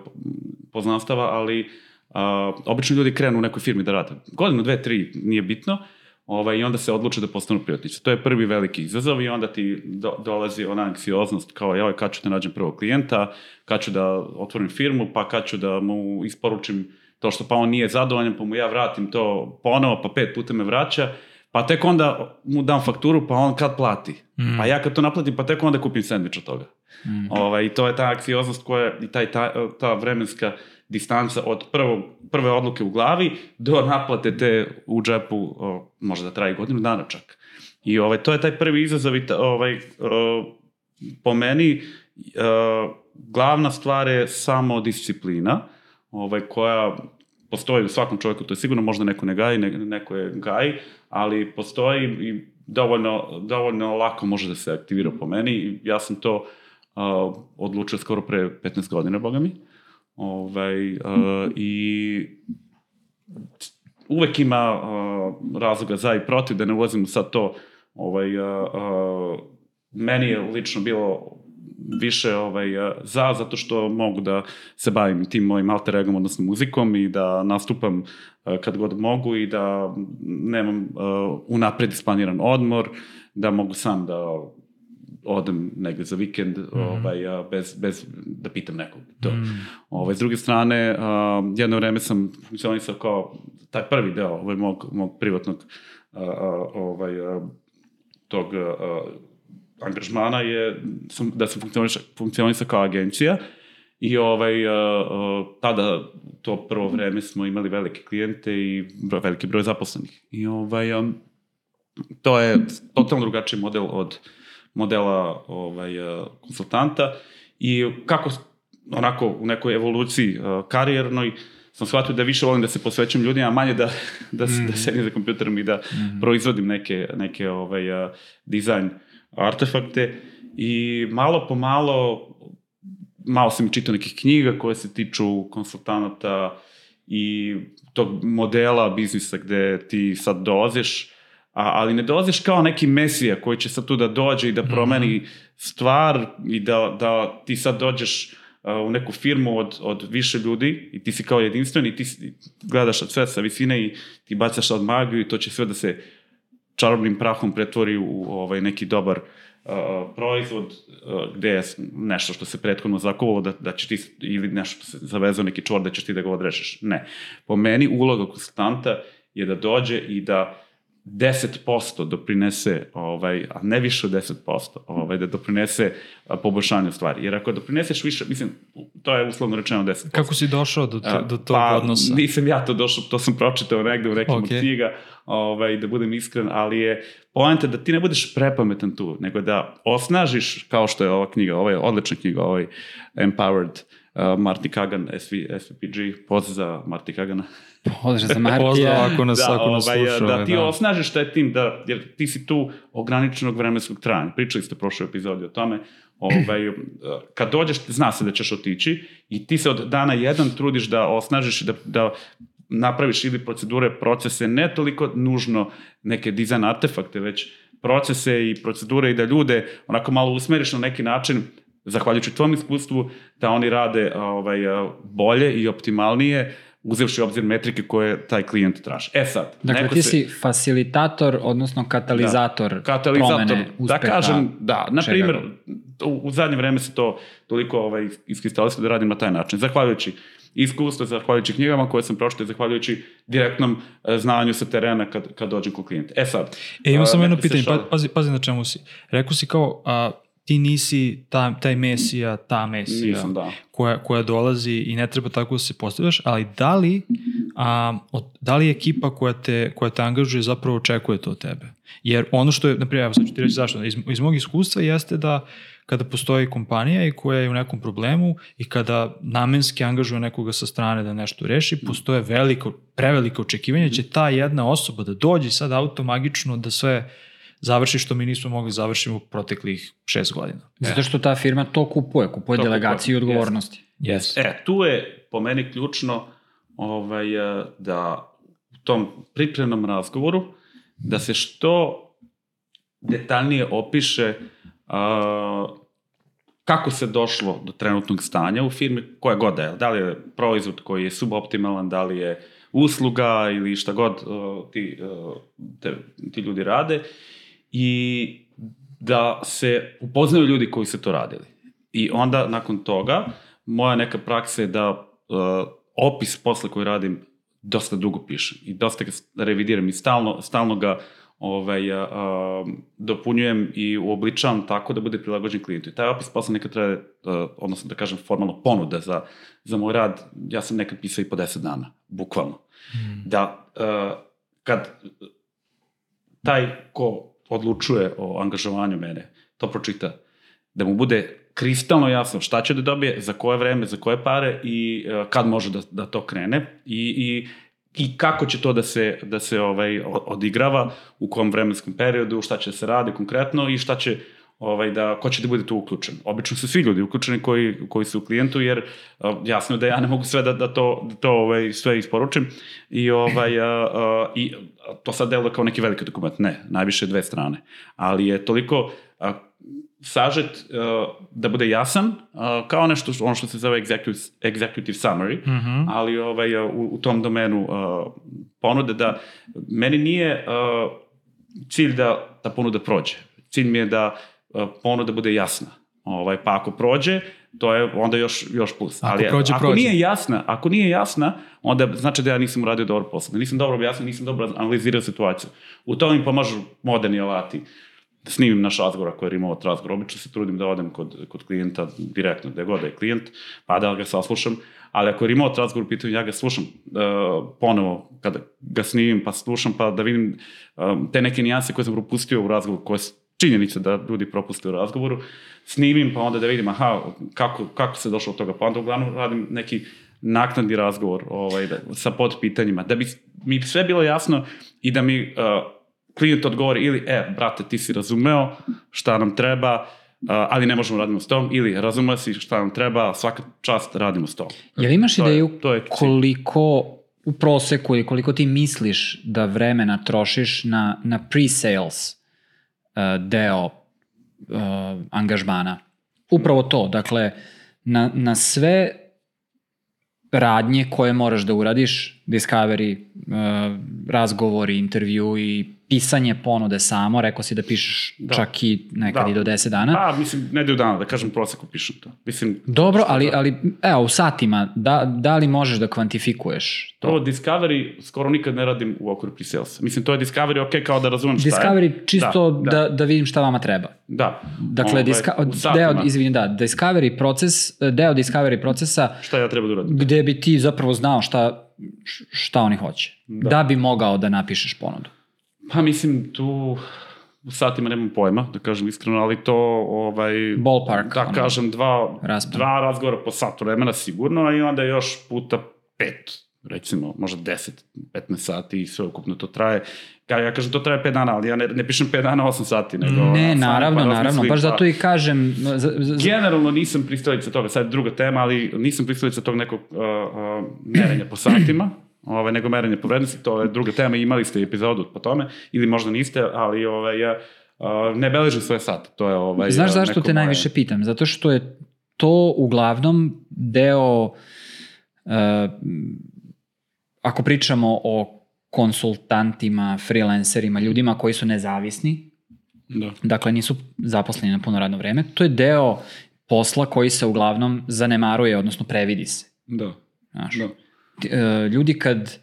poznanstava, ali a, obično ljudi krenu u nekoj firmi da rade. Godinu, dve, tri, nije bitno, ovaj, i onda se odluče da postanu privatnici. To je prvi veliki izazov i onda ti do, dolazi ona anksioznost kao, joj, kad ću da nađem prvog klijenta, kad ću da otvorim firmu, pa kad ću da mu isporučim to što pa on nije zadovoljan, pa mu ja vratim to ponovo, pa pet puta me vraća, pa tek onda mu dam fakturu, pa on kad plati. Mm. Pa ja kad to naplatim, pa tek onda kupim sandvič od toga. Mm. Ovaj, I to je ta anksioznost koja, i taj, ta, ta vremenska distanca od prvog, prve odluke u glavi do naplate te u džepu, o, može da traje godinu dana čak. I ovaj, to je taj prvi izazov i ta, ovaj, o, po meni o, glavna stvar je samo disciplina ovaj, koja postoji u svakom čovjeku, to je sigurno možda neko ne gaji, ne, neko je gaji, ali postoji i dovoljno, dovoljno lako može da se aktivira po meni. Ja sam to uh, odlučio skoro pre 15 godina, boga mi. Ovaj, uh, I uvek ima uh, razloga za i protiv, da ne ulazim u sad to. Ovaj, uh, uh, meni je lično bilo više ovaj, za, zato što mogu da se bavim tim mojim alter egom, odnosno muzikom i da nastupam kad god mogu i da nemam uh, unapred isplaniran odmor, da mogu sam da odem negde za vikend mm -hmm. ovaj, a, bez, bez da pitam nekog. To. Mm. Ovaj, s druge strane, a, jedno vreme sam funkcionisao kao taj prvi deo ovaj, mog, mog privatnog a, a, ovaj, a, tog a, angažmana je sam, da sam funkcionisao, funkcionisao kao agencija i ovaj, a, a, tada to prvo vreme smo imali velike klijente i veliki broj zaposlenih. I ovaj, a, to je totalno drugačiji model od modela ovaj, konsultanta i kako onako u nekoj evoluciji uh, karijernoj sam shvatio da više volim da se posvećam ljudima, a manje da, da, mm. -hmm. da sedim za kompjuterom i da mm. proizvodim neke, neke ovaj, uh, dizajn artefakte i malo po malo malo sam čitao nekih knjiga koje se tiču konsultanata i tog modela biznisa gde ti sad dolaziš a, ali ne dolaziš kao neki mesija koji će sad tu da dođe i da promeni mm -hmm. stvar i da, da ti sad dođeš uh, u neku firmu od, od više ljudi i ti si kao jedinstven i ti gledaš sve sa visine i ti bacaš od magiju i to će sve da se čarobnim prahom pretvori u ovaj neki dobar uh, proizvod uh, gde je nešto što se prethodno zakovalo da, da će ti ili nešto se zavezao neki čvor da ćeš ti da ga odrešeš. Ne. Po meni uloga konstanta je da dođe i da 10% doprinese, ovaj, a ne više od 10%, ovaj, da doprinese poboljšanju stvari. Jer ako doprineseš više, mislim, to je uslovno rečeno 10%. Kako si došao do, to, do tog pa, odnosa? Nisam ja to došao, to sam pročitao negde u nekim okay. od knjiga, ovaj, da budem iskren, ali je poenta da ti ne budeš prepametan tu, nego da osnažiš, kao što je ova knjiga, ova je odlična knjiga, ovaj Empowered, uh, Marty Kagan, SV, SVPG, pozdrav za Marty Kagana. Pozdrav za Martija. Pozdrav ako nas, da, ako nas ovaj, sluša. Da ti da. osnažiš taj tim, da, jer ti si tu ograničenog vremenskog trajanja. Pričali ste prošle epizodi o tome. Ovaj, kad dođeš, zna se da ćeš otići i ti se od dana jedan trudiš da osnažiš, da, da napraviš ili procedure, procese, ne toliko nužno neke dizajn artefakte, već procese i procedure i da ljude onako malo usmeriš na neki način zahvaljujući tvom iskustvu, da oni rade ovaj, bolje i optimalnije, uzevši obzir metrike koje taj klijent traži. E sad, Dakle, ti se... si facilitator, odnosno katalizator, da, katalizator promene Da kažem, da, na primjer, u, u zadnje vreme se to toliko ovaj, iskristalisalo da radim na taj način. Zahvaljujući iskustvo, zahvaljujući knjigama koje sam pročitao, zahvaljujući direktnom e, znanju sa terena kad, kad dođem kod klijenta. E sad... E, imam samo jedno pitanje, pa, pazi, pazi na čemu si. Rekao si kao, a, ti nisi ta, taj mesija, ta mesija Nisam, da. koja, koja dolazi i ne treba tako da se postavljaš, ali da li, a, od, da li ekipa koja te, koja te angažuje zapravo očekuje to od tebe? Jer ono što je, naprijed, evo sad ću ti reći zašto, iz, iz mog iskustva jeste da kada postoji kompanija i koja je u nekom problemu i kada namenski angažuje nekoga sa strane da nešto reši, postoje veliko, preveliko očekivanje da će ta jedna osoba da dođe sad automagično da sve završi što mi nismo mogli završiti u proteklih šest godina. Zato što ta firma to kupuje, kupuje To delegaciju i kupuje, odgovornosti. Yes. E, tu je po meni ključno ovaj, e, da u tom pripremnom razgovoru da se što detaljnije opiše a, kako se došlo do trenutnog stanja u firmi, koja god da je, da li je proizvod koji je suboptimalan, da li je usluga ili šta god uh, ti, uh, te, ti ljudi rade i da se upoznaju ljudi koji se to radili. I onda nakon toga moja neka praksa je da uh, opis posle koji radim dosta dugo pišem i dosta ga revidiram i stalno, stalno ga ovaj, a, dopunjujem i uobličavam tako da bude prilagođen klijentu. I taj opis posla nekad treba, a, odnosno da kažem formalno ponuda za, za moj rad, ja sam nekad pisao i po 10 dana, bukvalno. Mm. Da, a, kad taj ko odlučuje o angažovanju mene, to pročita, da mu bude kristalno jasno šta će da dobije, za koje vreme, za koje pare i uh, kad može da, da to krene i, i i kako će to da se, da se ovaj, odigrava, u kom vremenskom periodu, šta će da se radi konkretno i šta će ovaj, da, ko će da bude tu uključen. Obično su svi ljudi uključeni koji, koji su u klijentu, jer jasno je da ja ne mogu sve da, da to, da to ovaj, sve isporučim i, ovaj, uh, uh, i to sad deluje kao neki veliki dokument. Ne, najviše dve strane. Ali je toliko uh, sažet uh, da bude jasan, uh, kao nešto, ono što se zove executive, executive summary, mm -hmm. ali ovaj, uh, u, u tom domenu uh, ponude da meni nije uh, cilj da ta ponuda prođe. Cilj mi je da ponuda bude jasna. Ovaj, pa ako prođe, to je onda još, još plus. Ako Ali, prođe, ako prođe. nije jasna, ako nije jasna, onda znači da ja nisam uradio dobro posao, da nisam dobro objasnio, nisam dobro analizirao situaciju. U tom mi pomažu moderni alati. Da snimim naš razgovor ako je remote razgovor. Obično se trudim da odem kod, kod klijenta direktno, gde god da je klijent, pa da ga saslušam. Ali ako je remote razgovor u pitanju, ja ga slušam uh, ponovo kada ga snimim, pa slušam, pa da vidim um, te neke nijanse koje sam propustio u razgovoru, koje činjenica da ljudi propuste u razgovoru, snimim pa onda da vidim aha, kako, kako se došlo od toga, pa onda uglavnom radim neki naknadni razgovor ovaj, da, sa podpitanjima, da bi mi sve bilo jasno i da mi uh, klijent odgovori ili, e, brate, ti si razumeo šta nam treba, Uh, ali ne možemo radimo s tom, ili razumeo si šta nam treba, svaka čast radimo s tom. Jel imaš to ideju je, to je koliko u proseku ili koliko ti misliš da vremena trošiš na, na pre-sales deo uh, angažmana? Upravo to, dakle, na, na sve radnje koje moraš da uradiš, discovery, uh, razgovori, intervju i pisanje ponude samo, rekao si da pišeš da. čak i nekad da. i do 10 dana. Pa, mislim, ne do dana, da kažem proseku pišem to. Mislim, Dobro, ali, da... ali evo, u satima, da, da li možeš da kvantifikuješ to? Prvo, Discovery skoro nikad ne radim u okviru pre-salesa. Mislim, to je Discovery, ok, kao da razumem šta Discovery, je. Discovery čisto da, da. da, da vidim šta vama treba. Da. Dakle, Ove, diska, deo, izvini, da, Discovery proces, deo Discovery procesa... Šta ja treba da uradim? Gde bi ti zapravo znao šta, šta oni hoće. Da. da bi mogao da napišeš ponudu. Pa mislim, tu u satima nemam pojma, da kažem iskreno, ali to, ovaj... Ballpark. Da ono, kažem, dva, raspad. dva razgovora po satu vremena sigurno, i onda još puta pet, recimo, možda 10, 15 sati i sve ukupno to traje. Ja, ja kažem, to traje 5 dana, ali ja ne, ne pišem 5 dana 8 sati, nego... Ne, naravno, pa naravno, baš zato i kažem... Za, za... Generalno nisam pristalica toga, sad druga tema, ali nisam pristalica tog nekog uh, uh, merenja po satima, ovaj, nego merenje po vrednosti, to je druga tema, imali ste epizodu po tome, ili možda niste, ali ovaj, ja, ne beležim svoje sat. To je, ovaj, Znaš zašto te moje... najviše pitam? Zato što je to uglavnom deo, uh, ako pričamo o konsultantima, freelancerima, ljudima koji su nezavisni, da. dakle nisu zaposleni na puno radno vreme, to je deo posla koji se uglavnom zanemaruje, odnosno previdi se. Da. Znaš? Da ljudi kad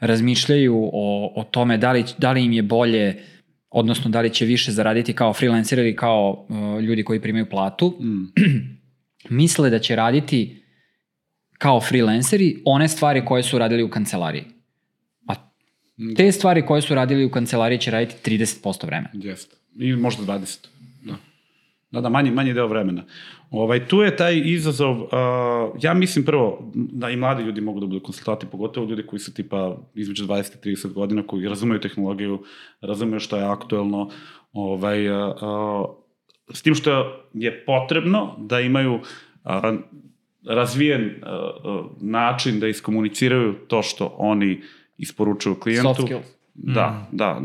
razmišljaju o, o tome da li, da li im je bolje odnosno da li će više zaraditi kao freelancer ili kao uh, ljudi koji primaju platu, mm. (clears throat) misle da će raditi kao freelanceri one stvari koje su radili u kancelariji. A te stvari koje su radili u kancelariji će raditi 30% vremena. Jeste. I možda 20. Da. Da, manji, manji deo vremena. Ovaj, tu je taj izazov, uh, ja mislim prvo da i mladi ljudi mogu da budu konsultanti, pogotovo ljudi koji su tipa između 20 i 30 godina, koji razumeju tehnologiju, razumeju što je aktuelno, ovaj, uh, s tim što je potrebno da imaju uh, razvijen uh, način da iskomuniciraju to što oni isporučuju klijentu. Soft skills. Da, mm. da,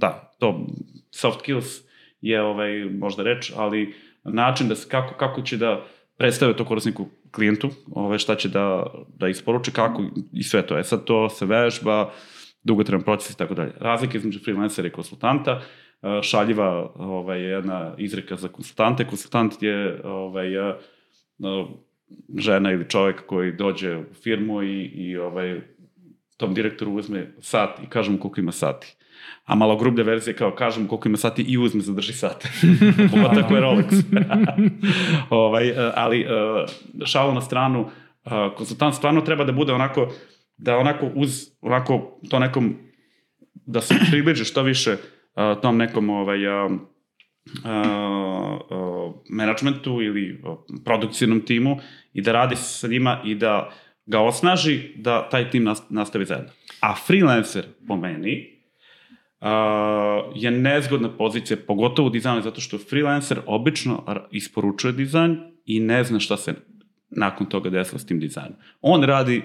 da, to soft skills je ovaj, možda reč, ali način da se, kako, kako će da predstave to korisniku klijentu, ovaj, šta će da, da isporuče, kako i sve to. E sad to se vežba, dugotreban proces i tako dalje. Razlika između freelancera i konsultanta, e, šaljiva ovaj, jedna izreka za konsultante. Konsultant je ovaj, e, žena ili čovek koji dođe u firmu i, i ovaj, tom direktoru uzme sat i kaže mu koliko ima sati. A malo grublja verzija kao kažem koliko ima sati i uzme zadrži sate. (laughs) Pogotovo tako je Rolex. (laughs) ovaj, uh, ali uh, šalu na stranu, uh, konsultant stvarno treba da bude onako, da onako uz onako to nekom, da se približi što više tom nekom ovaj, managementu ili produkcijnom timu i da radi sa njima i da ga osnaži da taj tim nastavi zajedno. A freelancer, po meni, je nezgodna pozicija, pogotovo u dizajnu, zato što freelancer obično isporučuje dizajn i ne zna šta se nakon toga desilo s tim dizajnom. On radi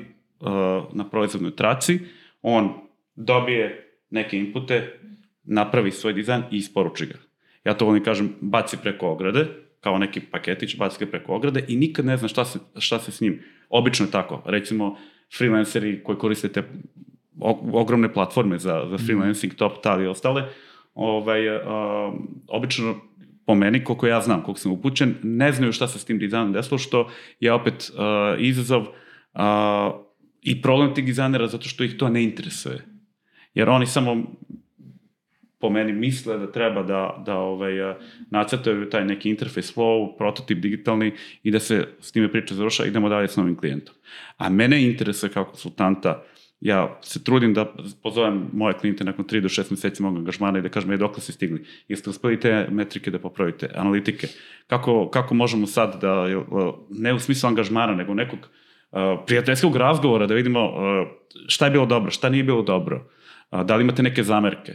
na proizvodnoj traci, on dobije neke inpute, napravi svoj dizajn i isporuči ga. Ja to volim kažem, baci preko ograde, kao neki paketić, baci ga preko ograde i nikad ne zna šta se, šta se s njim. Obično je tako. Recimo, freelanceri koji koriste te ogromne platforme za, za mhm. freelancing, mm. top tal i ostale, ovaj, uh, obično po meni, koliko ja znam, koliko sam upućen, ne znaju šta se s tim dizajnom desilo, što je opet uh, izazov uh, i problem tih dizajnera zato što ih to ne interesuje. Jer oni samo po meni misle da treba da, da ovaj, nacrtaju taj neki interface flow, prototip digitalni i da se s time priča završa idemo dalje s novim klijentom. A mene interesuje kao konsultanta ja se trudim da pozovem moje klijente nakon 3 do 6 meseci mog angažmana i da kažem, je dok ste stigli? Jeste uspeli te metrike da popravite, analitike? Kako, kako možemo sad da, ne u smislu angažmana, nego nekog uh, prijateljskog razgovora da vidimo uh, šta je bilo dobro, šta nije bilo dobro, uh, da li imate neke zamerke,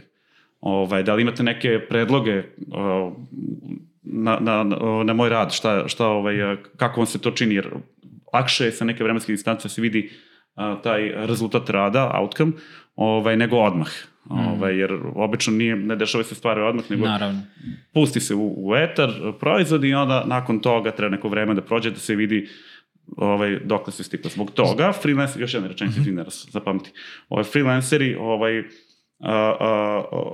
ovaj, da li imate neke predloge na, na, na moj rad, šta, šta, ovaj, kako vam se to čini, jer lakše je sa neke vremenske distance da se vidi uh, a, taj rezultat rada, outcome, ovaj, nego odmah. Mm. Ovaj, jer obično nije, ne dešava se stvari odmah, nego Naravno. pusti se u, u etar proizvod i onda nakon toga treba neko vreme da prođe da se vidi ovaj, dokle se stikla. Zbog toga, freelancer, još jedna rečenica, mm -hmm. zapamti, ovaj, freelanceri ovaj, a, a, a,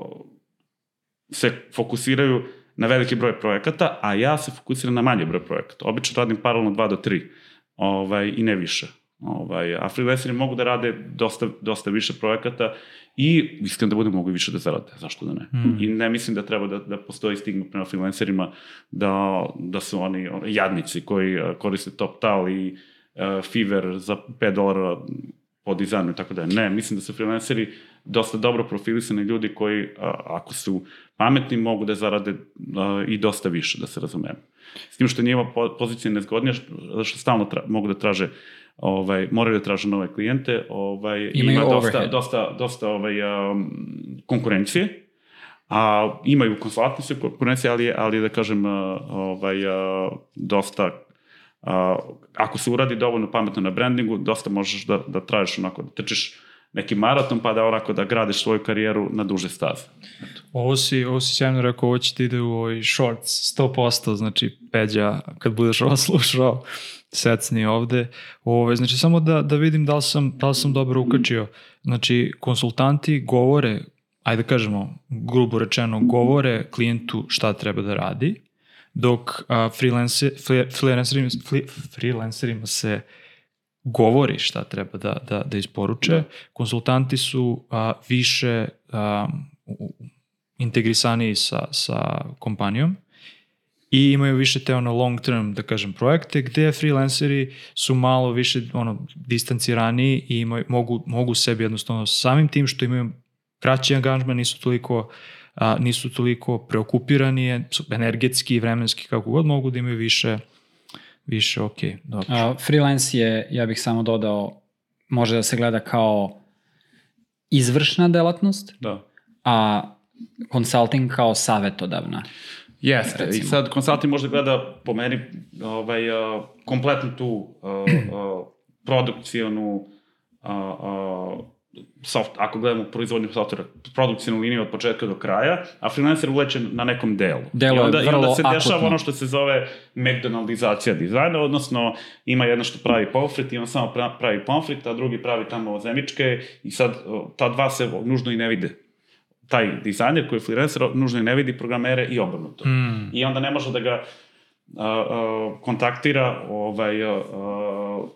se fokusiraju na veliki broj projekata, a ja se fokusiram na manje broj projekata. Obično radim paralelno 2 do 3 ovaj, i ne više. Ovaj, a freelanceri mogu da rade dosta, dosta više projekata i iskreno da bude mogu više da zarade, zašto da ne. Mm. I ne mislim da treba da, da postoji stigma prema freelancerima da, da su oni, jadnici koji uh, koriste TopTal i uh, Fiverr za 5 dolara po dizajnu i tako da Ne, mislim da su freelanceri dosta dobro profilisani ljudi koji, uh, ako su pametni, mogu da zarade i dosta više, da se razumemo. S tim što njima pozicija nezgodnija, što, što stalno tra, mogu da traže ovaj, moraju da traže nove klijente, ovaj, ima dosta, dosta, dosta ovaj, um, konkurencije, a imaju konsultantske konkurencije, ali, ali da kažem, uh, ovaj, uh, dosta uh, ako se uradi dovoljno pametno na brandingu, dosta možeš da, da tražiš onako, da trčiš neki maraton pa da onako da gradiš svoju karijeru na duže staze. Eto. Ovo si, ovo si sjajno rekao, ovo će ti ide u ovoj shorts 100%, znači Peđa, kad budeš ovo slušao, secni ovde. Ove, znači, samo da, da vidim da li, sam, da li sam dobro ukačio. Znači, konsultanti govore, ajde da kažemo, grubo rečeno, govore klijentu šta treba da radi, dok a, freelancer, freelancerima, freelancerima se govori šta treba da, da, da isporuče. Da. Konsultanti su a, više a, integrisaniji sa, sa kompanijom i imaju više te ono long term, da kažem, projekte gde freelanceri su malo više ono distanciraniji i imaju, mogu, mogu sebi jednostavno samim tim što imaju kraći angažman, nisu toliko a, nisu toliko preokupirani, energetski i vremenski kako god mogu da imaju više više ok, dobro. A, freelance je, ja bih samo dodao, može da se gleda kao izvršna delatnost, da. a consulting kao savetodavna. Jeste, recimo. i sad konsulting možda gleda po meni ovaj, uh, kompletnu tu uh, uh, produkcijonu uh, uh, soft, ako gledamo proizvodnju softvera, produkcijnu liniju od početka do kraja, a freelancer uleće na nekom delu. Delo I onda, je vrlo I onda se dešava akutno. ono što se zove McDonaldizacija dizajna, odnosno ima jedno što pravi pomfrit i on samo pravi pomfrit, a drugi pravi tamo zemičke i sad ta dva se nužno i ne vide taj dizajner koji je freelancer nužno i ne vidi programere i obrnuto. Mm. I onda ne može da ga uh, uh, kontaktira ovaj, uh,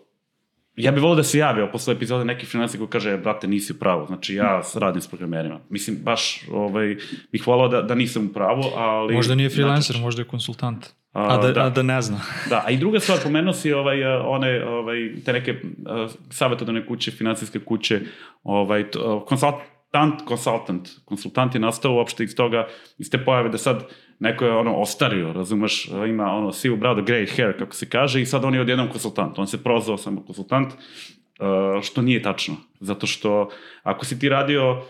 ja bih volio da se javio posle epizode neki freelancer koji kaže, brate, nisi u pravu, znači ja radim s programerima. Mislim, baš ovaj, bih volao da, da nisam u pravu, ali... Možda nije freelancer, znači, možda je konsultant. A, A da, da. a da ne zna. (laughs) Da, a i druga stvar, pomenuo si ovaj, eh, one, ovaj, te neke uh, savjetodane kuće, finansijske kuće, ovaj, to, uh, konsultant, konsultant, konsultant je nastao uopšte iz toga, iz te pojave da sad neko je ono ostario, razumeš, ima ono sivu bradu, grey hair, kako se kaže, i sad on je odjednom konsultant, on se prozvao samo konsultant, što nije tačno, zato što ako si ti radio,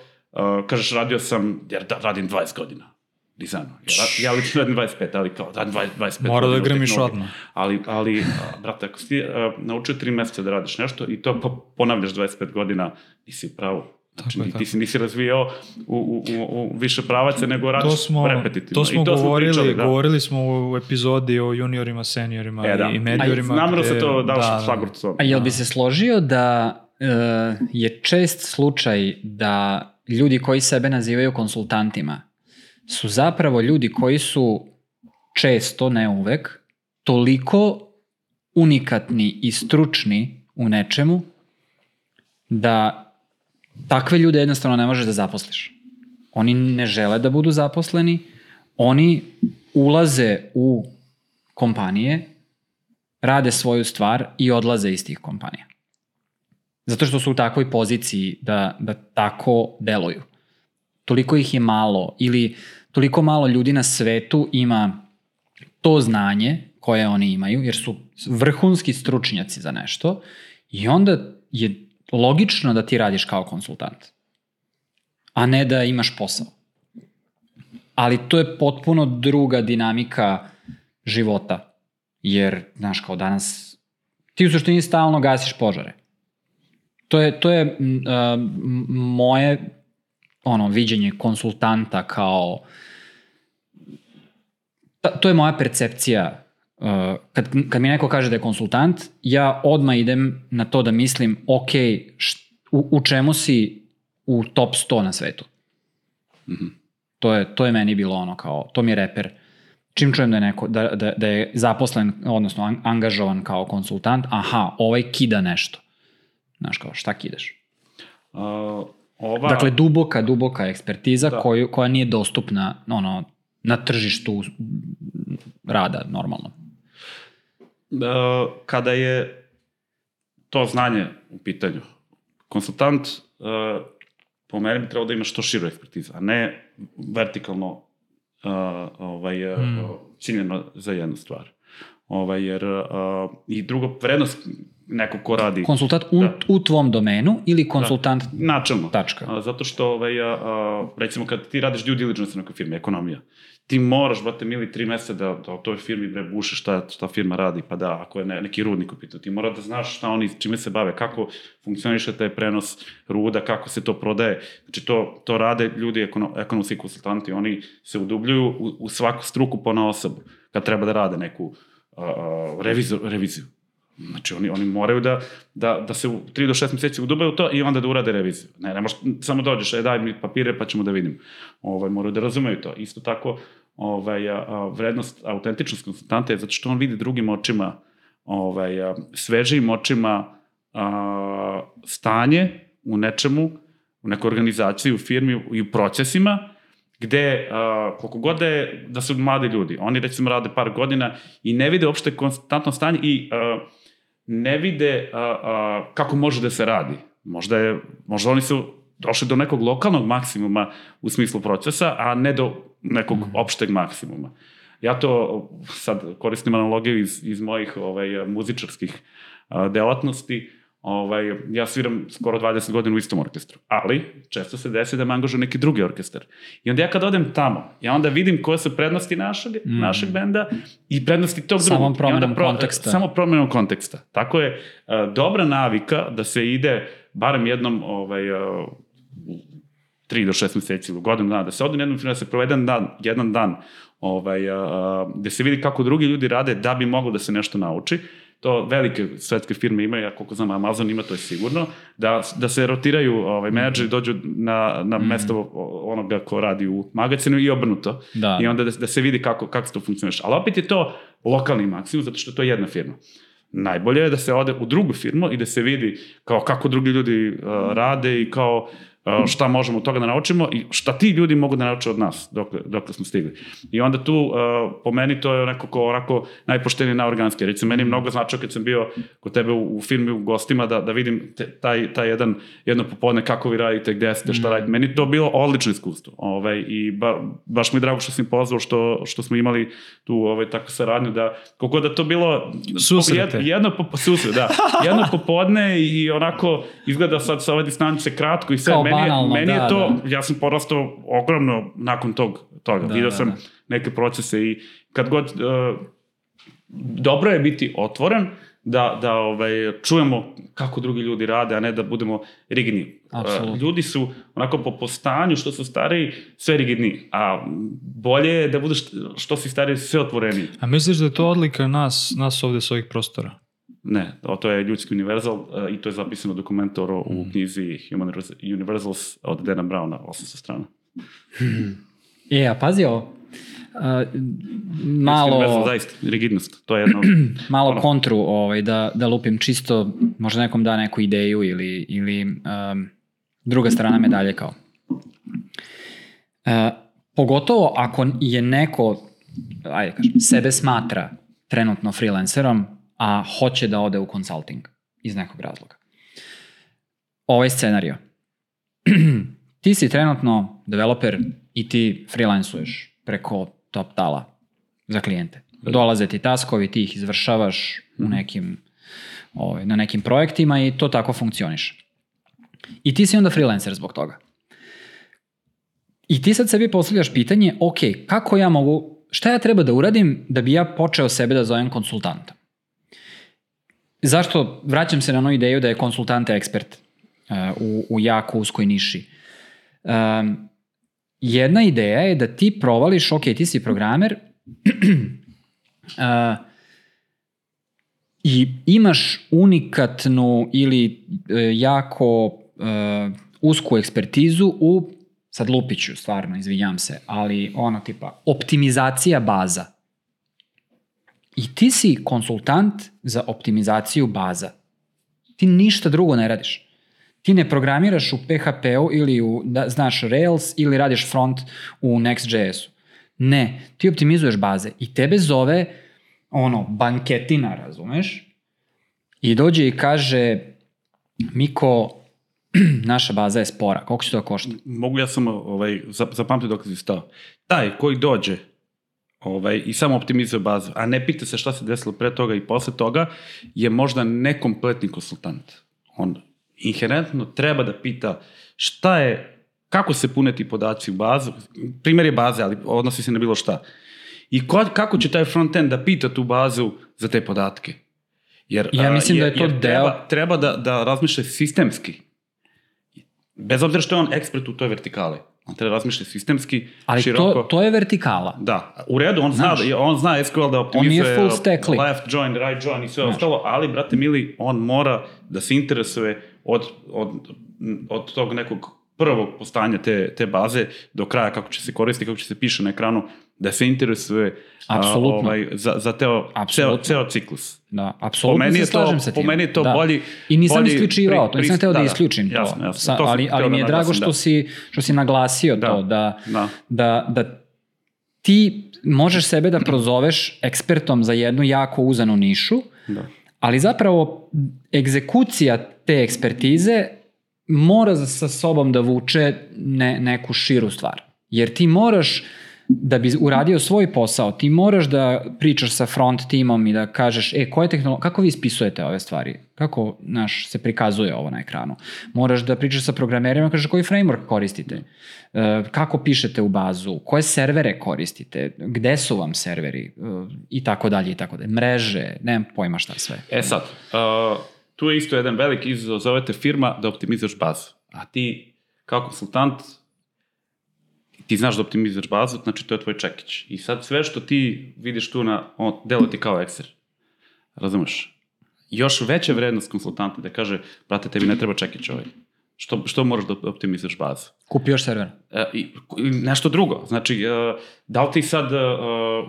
kažeš radio sam, jer da, radim 20 godina, dizajnu. Ja, ja lično radim 25, ali kao radim 20, 25 Mora da grmiš odmah. Ali, ali brate, ako si ti naučio 3 meseca da radiš nešto i to po- ponavljaš 25 godina, nisi u pravu. Znači, Tako je, ti, ti si nisi razvijao u, u, u, u više pravaca, nego radiš To smo, repetitivno. to smo I govorili, pričali, da. govorili smo u epizodi o juniorima, seniorima E, da. i mediorima. Namjerno gde- se to dao da, da, da. šlagurcu. A jel bi se složio da e, je čest slučaj da ljudi koji sebe nazivaju konsultantima su zapravo ljudi koji su često, ne uvek, toliko unikatni i stručni u nečemu da takve ljude jednostavno ne možeš da zaposliš. Oni ne žele da budu zaposleni, oni ulaze u kompanije, rade svoju stvar i odlaze iz tih kompanija. Zato što su u takvoj poziciji da, da tako deluju. Toliko ih je malo ili toliko malo ljudi na svetu ima to znanje koje oni imaju, jer su vrhunski stručnjaci za nešto i onda je logično da ti radiš kao konsultant, a ne da imaš posao. Ali to je potpuno druga dinamika života, jer, znaš, kao danas, ti u suštini stalno gasiš požare. To je, to je m, moje ono, viđenje konsultanta kao ta, to je moja percepcija uh, kad, kad mi neko kaže da je konsultant, ja odmah idem na to da mislim, ok, št, u, u čemu si u top 100 na svetu? Mhm. To je, to je meni bilo ono kao, to mi je reper. Čim čujem da je, neko, da, da, da je zaposlen, odnosno an- angažovan kao konsultant, aha, ovaj kida nešto. Znaš kao, šta kidaš? Uh, ova, Dakle, duboka, duboka ekspertiza Da. koju, koja nije dostupna ono, na tržištu rada normalno. Uh, kada je to znanje u pitanju, konsultant uh, po meni bi trebao da ima što širu ekspertizu, a ne vertikalno uh, ovaj, Mm. ciljeno za jednu stvar. Ovaj, jer, uh, I drugo, vrednost nekog ko radi Konsultant u, Da. u tvom domenu ili konsultant načelno. tačka. A, zato što, ovaj, a, a, recimo, kad ti radiš due diligence na nekoj firmi, ekonomija, ti moraš, brate, mili, tri meseca da, da o toj firmi bre buše šta, šta firma radi, pa da, ako je ne, neki rudnik u pitanju, ti mora da znaš šta oni, čime se bave, kako funkcioniše taj prenos ruda, kako se to prodaje. Znači, to, to rade ljudi, ekono, ekonomski konsultanti, oni se udubljuju u, u svaku struku po na osobu, kad treba da rade neku a, a, revizor, reviziju. Znači, oni, oni moraju da, da, da se u 3 do 6 meseci udube u to i onda da urade reviziju. Ne, ne možeš, samo dođeš, e, daj mi papire pa ćemo da vidimo. Ovaj, moraju da razumeju to. Isto tako, ovaj, a, vrednost, autentičnost konsultanta je zato što on vidi drugim očima, ovaj, a, svežijim očima a, stanje u nečemu, u nekoj organizaciji, u firmi i u procesima, gde, a, koliko god da, je, da su mladi ljudi, oni recimo rade par godina i ne vide uopšte konstantno stanje i a, ne vide a, a, kako može da se radi. Možda, je, možda oni su došli do nekog lokalnog maksimuma u smislu procesa, a ne do nekog mm. opšteg maksimuma. Ja to sad koristim analogiju iz, iz mojih ovaj, muzičarskih a, delatnosti, Ovaj, ja sviram skoro 20 godina u istom orkestru, ali često se desi da me angažuje neki drugi orkestar. I onda ja kad odem tamo, ja onda vidim koje su prednosti našeg, mm. našeg benda i prednosti tog Samo drugog. I promenom pro, konteksta. Samo promenom konteksta. Tako je uh, dobra navika da se ide barem jednom ovaj, uh, u tri do šest meseci ili godinu dana, da se na jednom filmu, da se provede dan, jedan dan ovaj, uh, gde se vidi kako drugi ljudi rade da bi moglo da se nešto nauči. To velike svetske firme imaju, ja koliko znam Amazon ima, to je sigurno, da, da se rotiraju ovaj, menadžeri, dođu na, na Mhm. mesto onoga ko radi u magazinu i obrnuto. Da. I onda da, da se vidi kako, kako to funkcioniš. Ali opet je to lokalni maksimum, zato što to je jedna firma. najbolje je da se ode u drugu firmu i da se vidi kao kako drugi ljudi uh, rade i kao uh, šta možemo od toga da naučimo i šta ti ljudi mogu da nauče od nas dok, dok smo stigli. I onda tu, uh, po meni, to je neko ko onako najpoštenije naorganski. Recimo, meni je mnogo značao kad sam bio kod tebe u, u firmi u gostima da, da vidim te, taj, taj jedan, jedno popodne kako vi radite, gde ste, šta radite. Meni to bilo odlično iskustvo. Ovaj, I ba, baš mi je drago što sam pozvao, što, što smo imali tu ovaj, takvu saradnju, da koliko da to bilo... Susrete. Jed, jedno, po, susret, da. Jedno popodne i onako izgleda sad sa ove distance kratko i sve. Kao meni, je- banalno, meni je da, to, da. ja sam porastao ogromno nakon tog, toga. Da, Vidio da, sam da. neke procese i kad god... Uh, dobro je biti otvoren, da, da ovaj, čujemo kako drugi ljudi rade, a ne da budemo rigidni. Apsolutno. Uh, ljudi su onako po postanju, što su stariji, sve rigidni, a bolje je da budeš što si stariji, sve otvoreniji. A misliš da je to odlika nas, nas ovde s ovih prostora? Ne, to je ljudski univerzal uh, i to je zapisano u dokumentoru Mm. u knjizi Human Universals od Dana Browna, 800 strana. (laughs) E, a pazi ovo. Uh, malo, zaista, rigidnost, to je jedno... (clears throat) malo ono. kontru ovaj, da, da lupim čisto, možda nekom da neku ideju ili, ili um, druga strana medalje kao. Uh, pogotovo ako je neko, ajde kažem, sebe smatra trenutno freelancerom, a hoće da ode u consulting iz nekog razloga. Ovaj scenario. (clears throat) ti si trenutno developer i ti freelancuješ preko top tala za klijente. Dolaze ti taskovi, ti ih izvršavaš u nekim, ovaj, na nekim projektima i to tako funkcioniše. I ti si onda freelancer zbog toga. I ti sad sebi postavljaš pitanje, ok, kako ja mogu, šta ja treba da uradim da bi ja počeo sebe da zovem konsultantom? Zašto vraćam se na onu ideju da je konsultant ekspert uh, u, u jako uskoj niši? Um, jedna ideja je da ti provališ, ok, ti si programer uh, (clears throat) i imaš unikatnu ili uh, jako uh, usku ekspertizu u, sad lupiću stvarno, izvinjam se, ali ono tipa optimizacija baza. I ti si konsultant za optimizaciju baza. Ti ništa drugo ne radiš. Ti ne programiraš u PHP-u ili u, da, znaš Rails ili radiš front u Next.js-u. Ne, ti optimizuješ baze i tebe zove ono, banketina, razumeš? I dođe i kaže Miko, (clears throat) naša baza je spora, koliko će to košta? Mogu ja samo ovaj, zap- zapamtiti dok si stao. Taj koji dođe ovaj, i samo optimizuje bazu, a ne pita se šta se desilo pre toga i posle toga, je možda nekompletni konsultant. On inherentno treba da pita šta je, kako se pune ti podaci u bazu, primjer je baze, ali odnosi se na bilo šta. I ko, kako će taj frontend da pita tu bazu za te podatke? Jer, Ja mislim da je jer- to jer deo- Treba, treba da, da razmišlja sistemski. Bez obzira što je on ekspert u toj vertikali. On treba razmišlja sistemski, Ali široko. to, to je vertikala. Da, u redu, on zna, Znaš. da, on zna SQL da optimizuje left join, right join i sve Znaš. ostalo, ali, brate mili, on mora da se interesuje od, od, od tog nekog prvog postanja te, te baze do kraja kako će se koristiti, kako će se piše na ekranu, da se interesuje Apsolutno. ovaj, za, za teo, ceo, ceo ciklus. Da, Po apsolutno meni se je to, slažem sa po tim. meni je to da. bolji I nisam bolji isključivao, pri- to nisam hteo da, da, da, isključim jasno, to. jasno. Sa, To ali, ali mi da je drago naglasim, što, da. si, što si naglasio Da, to, da, da. da, da ti možeš sebe da prozoveš ekspertom za jednu jako uzanu nišu, Da. ali zapravo egzekucija te ekspertize mora sa sobom da vuče ne, neku širu stvar. Jer ti moraš, da bi uradio svoj posao, ti moraš da pričaš sa front timom i da kažeš, e, koje tehnolo... kako vi ispisujete ove stvari? Kako, naš, se prikazuje ovo na ekranu? Moraš da pričaš sa programerima, kažeš koji framework koristite? E, kako pišete u bazu? Koje servere koristite? Gde su vam serveri? E, I tako dalje, i tako dalje. Mreže, nemam pojma šta sve. E sad, uh, tu je isto jedan veliki izazov, zovete firma da optimizuješ bazu. A ti, kao konsultant, ti znaš da optimizuješ bazu, znači to je tvoj čekić. I sad sve što ti vidiš tu na, on, delo ti kao Excel. Razumeš? Još veća vrednost konsultanta da kaže, brate, tebi ne treba čekić ovaj. Što, što moraš da optimizuješ bazu? Kupi još server. E, i, i nešto drugo. Znači, e, da li ti sad, e,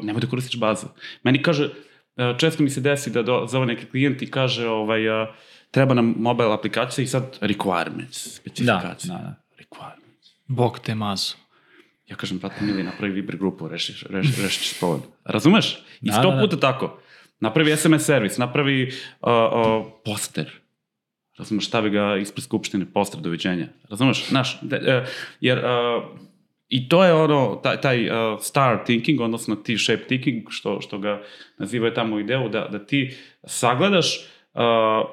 nemoj da koristiš bazu. Meni kaže, e, često mi se desi da do, zove neki klijent i kaže ovaj, e, treba nam mobile aplikacija i sad requirements, Da, specifikacije. da, da. Requirements. Bog te mazu. Ja kažem, brate, mili, napravi Viber grupu, rešiš, rešiš, rešiš problem. Razumeš? I Da, sto da, da. puta tako. Napravi SMS servis, napravi uh, uh, poster. Razumeš, stavi ga ispred skupštine, poster, doviđenja. Razumeš? Znaš, de, uh, jer uh, i to je ono, taj, taj uh, star thinking, odnosno T-shape thinking, što, što ga nazivaju tamo u ideu, da, da ti sagledaš uh,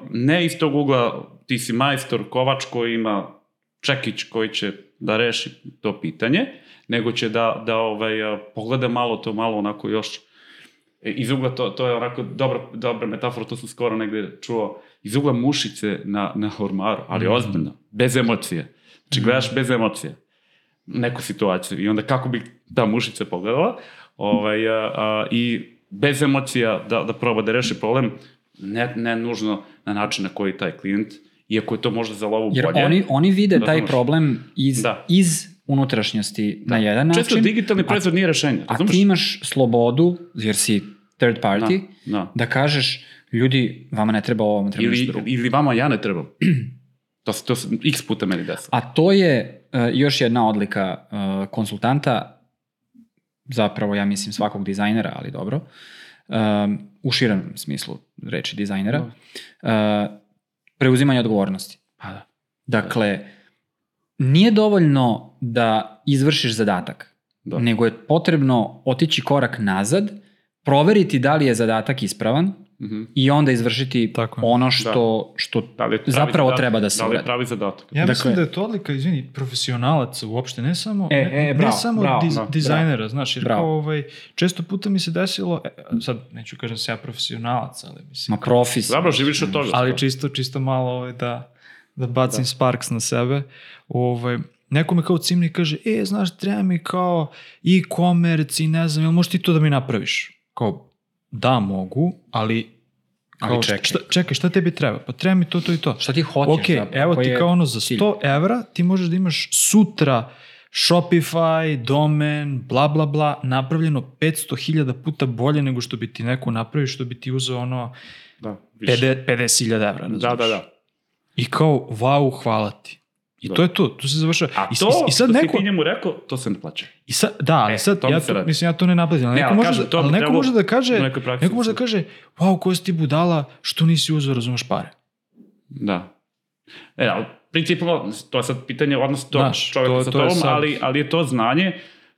ne iz tog ugla ti si majstor, kovač koji ima čekić koji će da reši to pitanje, nego će da, da ovaj, uh, pogleda malo to, malo onako još e, iz ugla, to, to je onako dobra, dobra metafora, to sam skoro negde čuo, iz ugla mušice na, na ormaru, ali ozbiljno, bez emocije. Znači gledaš bez emocije neku situaciju i onda kako bi ta mušica pogledala ovaj, a, a, i bez emocija da, da proba da reši problem, ne, ne nužno na način na koji taj klijent, iako je to možda za lovu Jer bolje. oni, oni vide taj Razumeš? problem iz, Da. iz unutrašnjosti na jedan način. Često digitalni proizvod nije rešenje, A ti imaš slobodu, jer si third party, Da, da. da kažeš, ljudi, vama ne treba ovo, vama treba Ili, drugo. ili vama ja ne trebam. to, se, to se x puta meni desilo. A to je uh, još jedna odlika uh, konsultanta, zapravo ja mislim svakog dizajnera, ali dobro, um, u širem smislu reči dizajnera, uh, preuzimanje odgovornosti. Pa da. Dakle, nije dovoljno da izvršiš zadatak, Da. nego je potrebno otići korak nazad, proveriti da li je zadatak ispravan Mhm. i onda izvršiti Tako je. ono što, što Da li je pravi zapravo zadatak? treba da se Da li je uradi. pravi zadatak? Ja mislim Dakle- da je to odlika, izvini, profesionalaca uopšte, ne samo, E, ne, e, bravo, ne samo bravo, diz, da, dizajnera, znaš, jer Bravo. kao ovaj, često puta mi se desilo, e, sad neću kažem se ja profesionalac, ali mislim, Ma profis. Dobro, živiš od toga. ali čisto, čisto malo ovaj, da, da bacim da. sparks na sebe. Ovaj, neko me kao cimni kaže, e, znaš, treba mi kao e-commerce i ne znam, jel možeš ti to da mi napraviš? Kao, da, mogu, ali Ali kao, čekaj. Šta, čekaj, šta tebi treba? Pa treba mi to, to i to. Šta ti hoćeš Ok, zapravo? evo ti kao ono za cilj? 100 evra ti možeš da imaš sutra Shopify, domen, bla bla bla, napravljeno 500.000 puta bolje nego što bi ti neko napravio, što bi ti uzeo ono Da, više. 50 50.000 evra. Da, razumeš? da, da. I kao, wow, hvala ti. I Da. to je to, tu se završava. A I, to, i, i sad što neko, si ti njemu rekao, to se ne plaća. i sad, da, ali E, sad, to ja to, mislim, ja to ne naplatim, ali Ne, neko, može, kažem, da, to ali neko može da kaže, neko može da kaže, wow, ko si ti budala, što nisi uzeo, razumeš pare. Da. E, ali principalno, to je sad pitanje odnos tog Znaš, čovjeka to- sa to tobom, sad- ali, ali je to znanje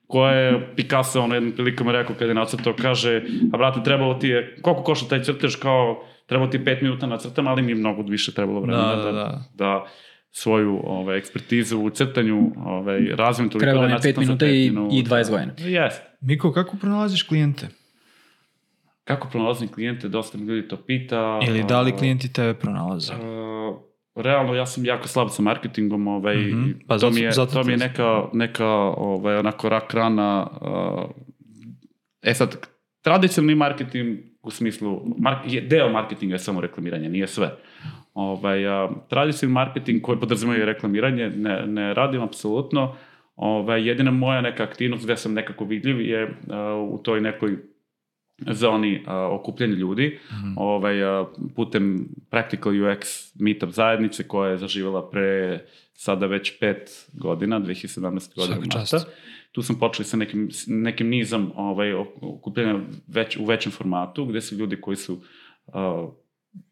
koje je Picasso ono jednom prilikom rekao kada je nacrtao, kaže, a brate, trebalo ti je, koliko košta taj crtež, kao, trebalo ti pet minuta na crtam, ali mi je mnogo više trebalo vremena Da, da, da, da, da. Svoju ovaj, ekspertizu u crtanju ovaj, razvijem toliko Trebalo da je nacrtam 5 za minuta pet i, minuta. i 20 godina. Jeste. Miko, kako pronalaziš klijente? Kako pronalazim klijente, dosta mi ljudi to pita. Ili da li klijenti tebe pronalaze? Uh, realno ja sam jako slab sa marketingom, ovaj, Mhm. pa Pa to, zato- mi je, zato to mi je neka, neka ovaj, onako rak rana. Uh, e sad, tradicionalni marketing u smislu, mark, je, deo marketinga je samo reklamiranje, nije sve. Ovaj, a, tradicionalni marketing koji podrazumaju i reklamiranje ne, ne radim apsolutno. Ovaj, jedina moja neka aktivnost gde sam nekako vidljiv je uh, u toj nekoj zoni uh, okupljanja ljudi Mhm. ovaj, uh, putem Practical UX meetup zajednice koja je zaživjela pre sada već pet godina, 2017. godina Svaka čast. marta. Tu sam počeli sa nekim, nekim nizom ovaj, okupljanja već, u većem formatu, gde su ljudi koji su uh,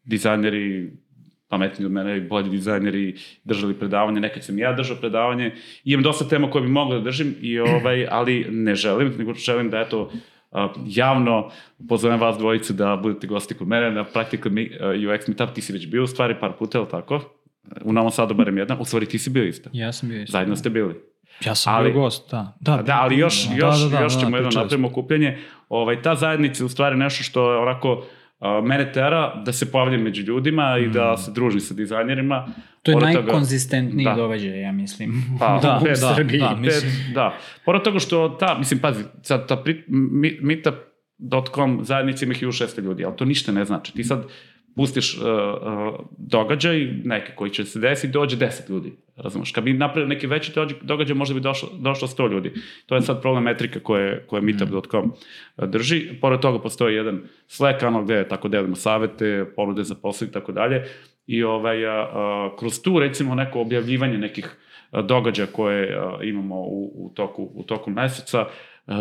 dizajneri, pametniji od mene i bolji dizajneri držali predavanje, nekad sam i ja držao predavanje. I imam dosta tema koje bi mogla da držim, i, ovaj, ali ne želim, nego želim da eto, javno pozovem vas dvojicu da budete gosti kod mene na Practical UX Meetup, ti si već bio u stvari par puta, ili tako? U Novom Sadu barem jedan, u stvari ti si bio isto. Ja sam bio isto. Zajedno ste bili. Ja sam Ali- bio gost, da. Da, Da, ali još, da, još, da, da, još da, ćemo jedno pričali smo. napravimo okupljanje. Ovaj, ta zajednica je u stvari nešto što je onako mene tera da se pojavljam među ljudima i Mm. da se družim sa dizajnerima. To je Pored toga- najkonzistentniji Da. događaj, ja mislim. (laughs) Pa, Da, u da, Srbiji. da, Te- mislim- da. Pored toga što ta, mislim, pazi, sad ta pri, mi, meetup.com zajednica ima 1600 ljudi, ali to ništa ne znači. Ti sad pustiš uh, uh, događaj, neki koji će se desiti, dođe 10 ljudi. Razumeš? Kad bi napravio neki veći događaj, možda bi došlo, došlo 100 ljudi. To je sad problem metrika koje, koje meetup.com drži. Pored toga postoji jedan Slack kanal gde tako delimo savete, ponude za posao i tako dalje. I ovaj, a, a, kroz tu recimo neko objavljivanje nekih događaja koje a, imamo u, u, toku, u toku meseca,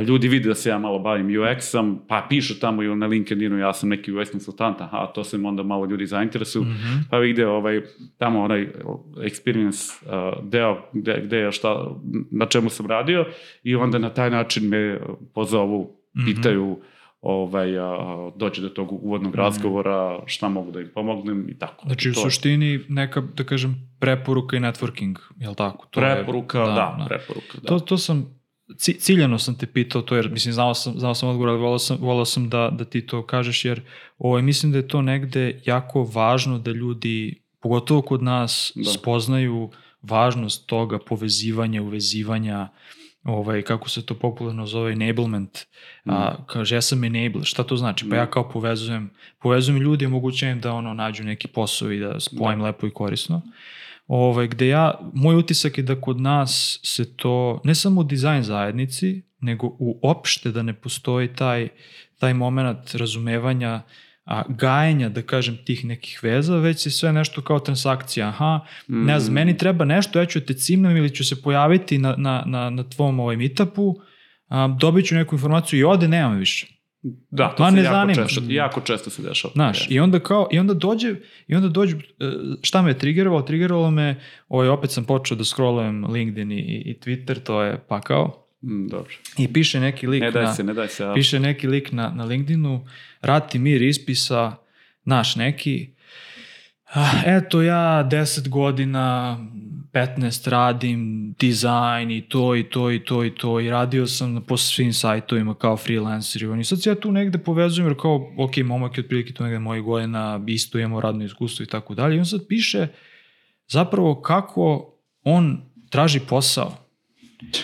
ljudi vide da se ja malo bavim UX-om, pa pišu tamo i na LinkedInu, ja sam neki UX konsultant, aha, to se onda malo ljudi zainteresuju, mm -hmm. pa vide ovaj, tamo onaj experience uh, deo gde, gde je šta, na čemu sam radio i onda na taj način me pozovu, mm -hmm. pitaju, ovaj, a, dođe do tog uvodnog mm. razgovora, šta mogu da im pomognem i tako. Znači, u suštini neka, da kažem, preporuka i networking, je li tako? To preporuka, je, da, da, da, preporuka, da. To, to sam ciljano sam te pitao to jer mislim znao sam, znao sam odgovor, ali volao sam, volao sam da, da ti to kažeš jer ovaj, mislim da je to negde jako važno da ljudi, pogotovo kod nas, da. spoznaju važnost toga povezivanja, uvezivanja, ovaj, kako se to popularno zove, enablement. Mm. A, kaže, ja sam enable, šta to znači? Pa ja kao povezujem, povezujem ljudi, omogućujem da ono nađu neki posao i da spojim da. lepo i korisno. Uh, ovaj, gde ja, moj utisak je da kod nas se to, ne samo u dizajn zajednici, nego uopšte da ne postoji taj, taj moment razumevanja a, gajenja, da kažem, tih nekih veza, već je sve nešto kao transakcija. Aha, mm. ne znam, meni treba nešto, ja ću te cimnem ili ću se pojaviti na, na, na, na tvom ovaj meetupu, a, dobit ću neku informaciju i ode, nemam više. Da, to se ne jako, zanima. često, jako često se dešava. Znaš, i onda kao, i onda dođe, i onda dođe, e, šta me je triggerovalo? Triggerovalo me, ovaj, opet sam počeo da scrollujem LinkedIn i, i Twitter, to je pakao. Mm, dobro. I piše neki lik ne daj na, se, ne daj se, ja. piše neki lik na, na LinkedInu, Rati mir ispisa, naš neki, ah, eto ja 10 godina 15 radim dizajn i to i to i to i to i radio sam po svim sajtovima kao freelancer i sad se ja tu negde povezujem jer kao ok, momak je otprilike tu negde moje godina, isto imamo radno iskustvo i tako dalje. I on sad piše zapravo kako on traži posao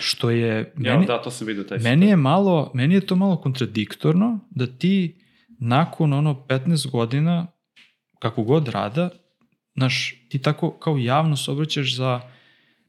što je ja, meni, da, to sam vidio taj meni je malo, meni je to malo kontradiktorno da ti nakon ono 15 godina kako god rada znaš, ti tako kao javno se obraćaš za,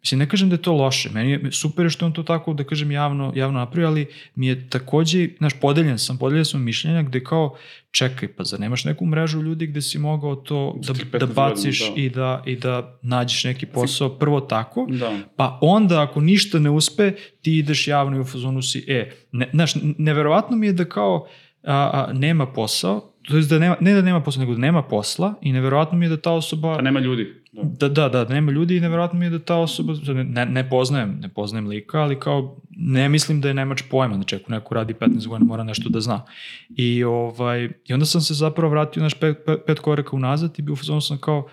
mislim, ne kažem da je to loše, meni je super što on to tako, da kažem, javno, javno napravio, ali mi je takođe, znaš, podeljen sam, podeljen sam mišljenja gde kao, čekaj, pa zar nemaš neku mrežu ljudi gde si mogao to da, da baciš da. i, da, i da nađeš neki posao prvo tako, da. pa onda ako ništa ne uspe, ti ideš javno i u fazonu si, e, ne, znaš, neverovatno mi je da kao, a, a, nema posao, to je da nema, ne da nema posla, nego da nema posla i neverovatno mi je da ta osoba... Pa nema ljudi. Da, da, da, da nema ljudi i neverovatno mi je da ta osoba, ne, ne poznajem, ne poznajem lika, ali kao ne mislim da je nemač pojma, znači ako neko radi 15 godina mora nešto da zna. I, ovaj, i onda sam se zapravo vratio naš pet, pet, pet koraka unazad i bio u sam kao,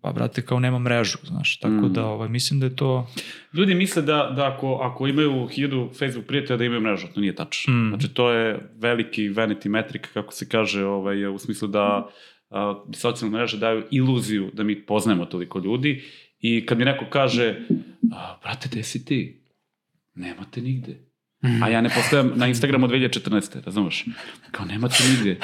pa brate, kao nema mrežu, znaš, tako mm. da ovaj, mislim da je to... Ljudi misle da, da ako, ako imaju hiljadu Facebook prijatelja da imaju mrežu, to nije tačno. Mm. Znači, to je veliki vanity metric, kako se kaže, ovaj, u smislu da a, socijalne mreže daju iluziju da mi poznajemo toliko ljudi i kad mi neko kaže, a, brate, gde si ti? Nemate nigde. Mm. A ja ne postojam na Instagramu 2014. razumeš? Kao nema te nigde.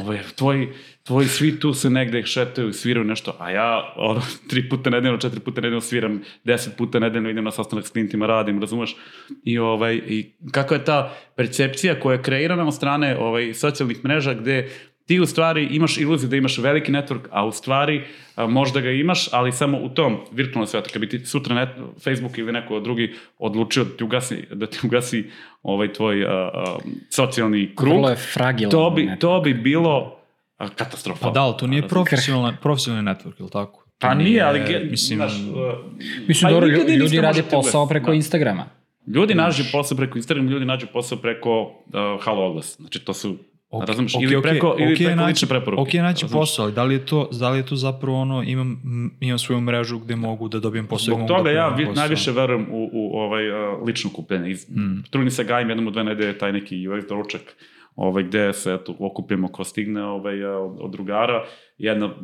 Ovo je, tvoj, tvoji svi tu se negde šetaju, sviraju nešto, a ja ono, tri puta nedeljno, četiri puta nedeljno sviram, deset puta nedeljno idem na sastanak s klientima, radim, razumeš? I, ovaj, i kakva je ta percepcija koja je kreirana od strane ovaj, socijalnih mreža gde ti u stvari imaš iluziju da imaš veliki network, a u stvari a, možda ga imaš, ali samo u tom virtualnom svetu. Kad bi ti sutra net, Facebook ili neko drugi odlučio da ti ugasi, da ti ugasi ovaj tvoj a, a, socijalni krug, Vrlo je fragilan to bi, to bi bilo katastrofa. Pa da, ali to nije profesionalni, profesionalni network, ili tako? Pa nije, nije ali... Mislim, znaš, uh, mislim dobro, ljudi, ljudi radi posao preko da. Instagrama. Ljudi nađu posao preko Instagrama, ljudi nađu posao preko uh, Halo Oglas. Znači, to su Okay, razumeš, okay, ili preko, okay, ili preko naći, lične preporuke. Ok, naći posao, ali da li, je to, da li je to zapravo ono, imam, imam svoju mrežu gde mogu da dobijem posao. Zbog toga da ja vi, najviše verujem u, u ovaj, uh, lično kupljenje. Mm. Trudim se gajim jednom u dve nedelje taj neki UX doručak ovaj, gde se eto, okupimo ko stigne ovaj, od, od drugara. Jedna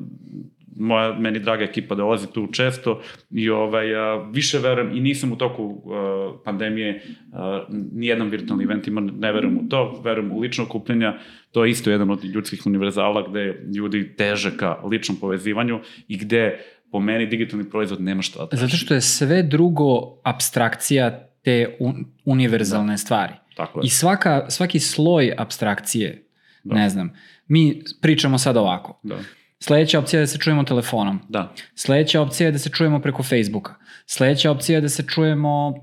moja meni draga ekipa dolazi tu često i ovaj, a, više verujem i nisam u toku a, pandemije a, nijedan virtualni event ima, ne verujem u to, verujem u lično okupljenja, to je isto jedan od ljudskih univerzala gde ljudi teže ka ličnom povezivanju i gde po meni digitalni proizvod nema šta da traži. Zato što je sve drugo abstrakcija te un, univerzalne da. stvari. Tako je. I svaka, svaki sloj abstrakcije, da. ne znam, mi pričamo sad ovako. Da. Sledeća opcija je da se čujemo telefonom. Da. Sledeća opcija je da se čujemo preko Facebooka. Sledeća opcija je da se čujemo uh,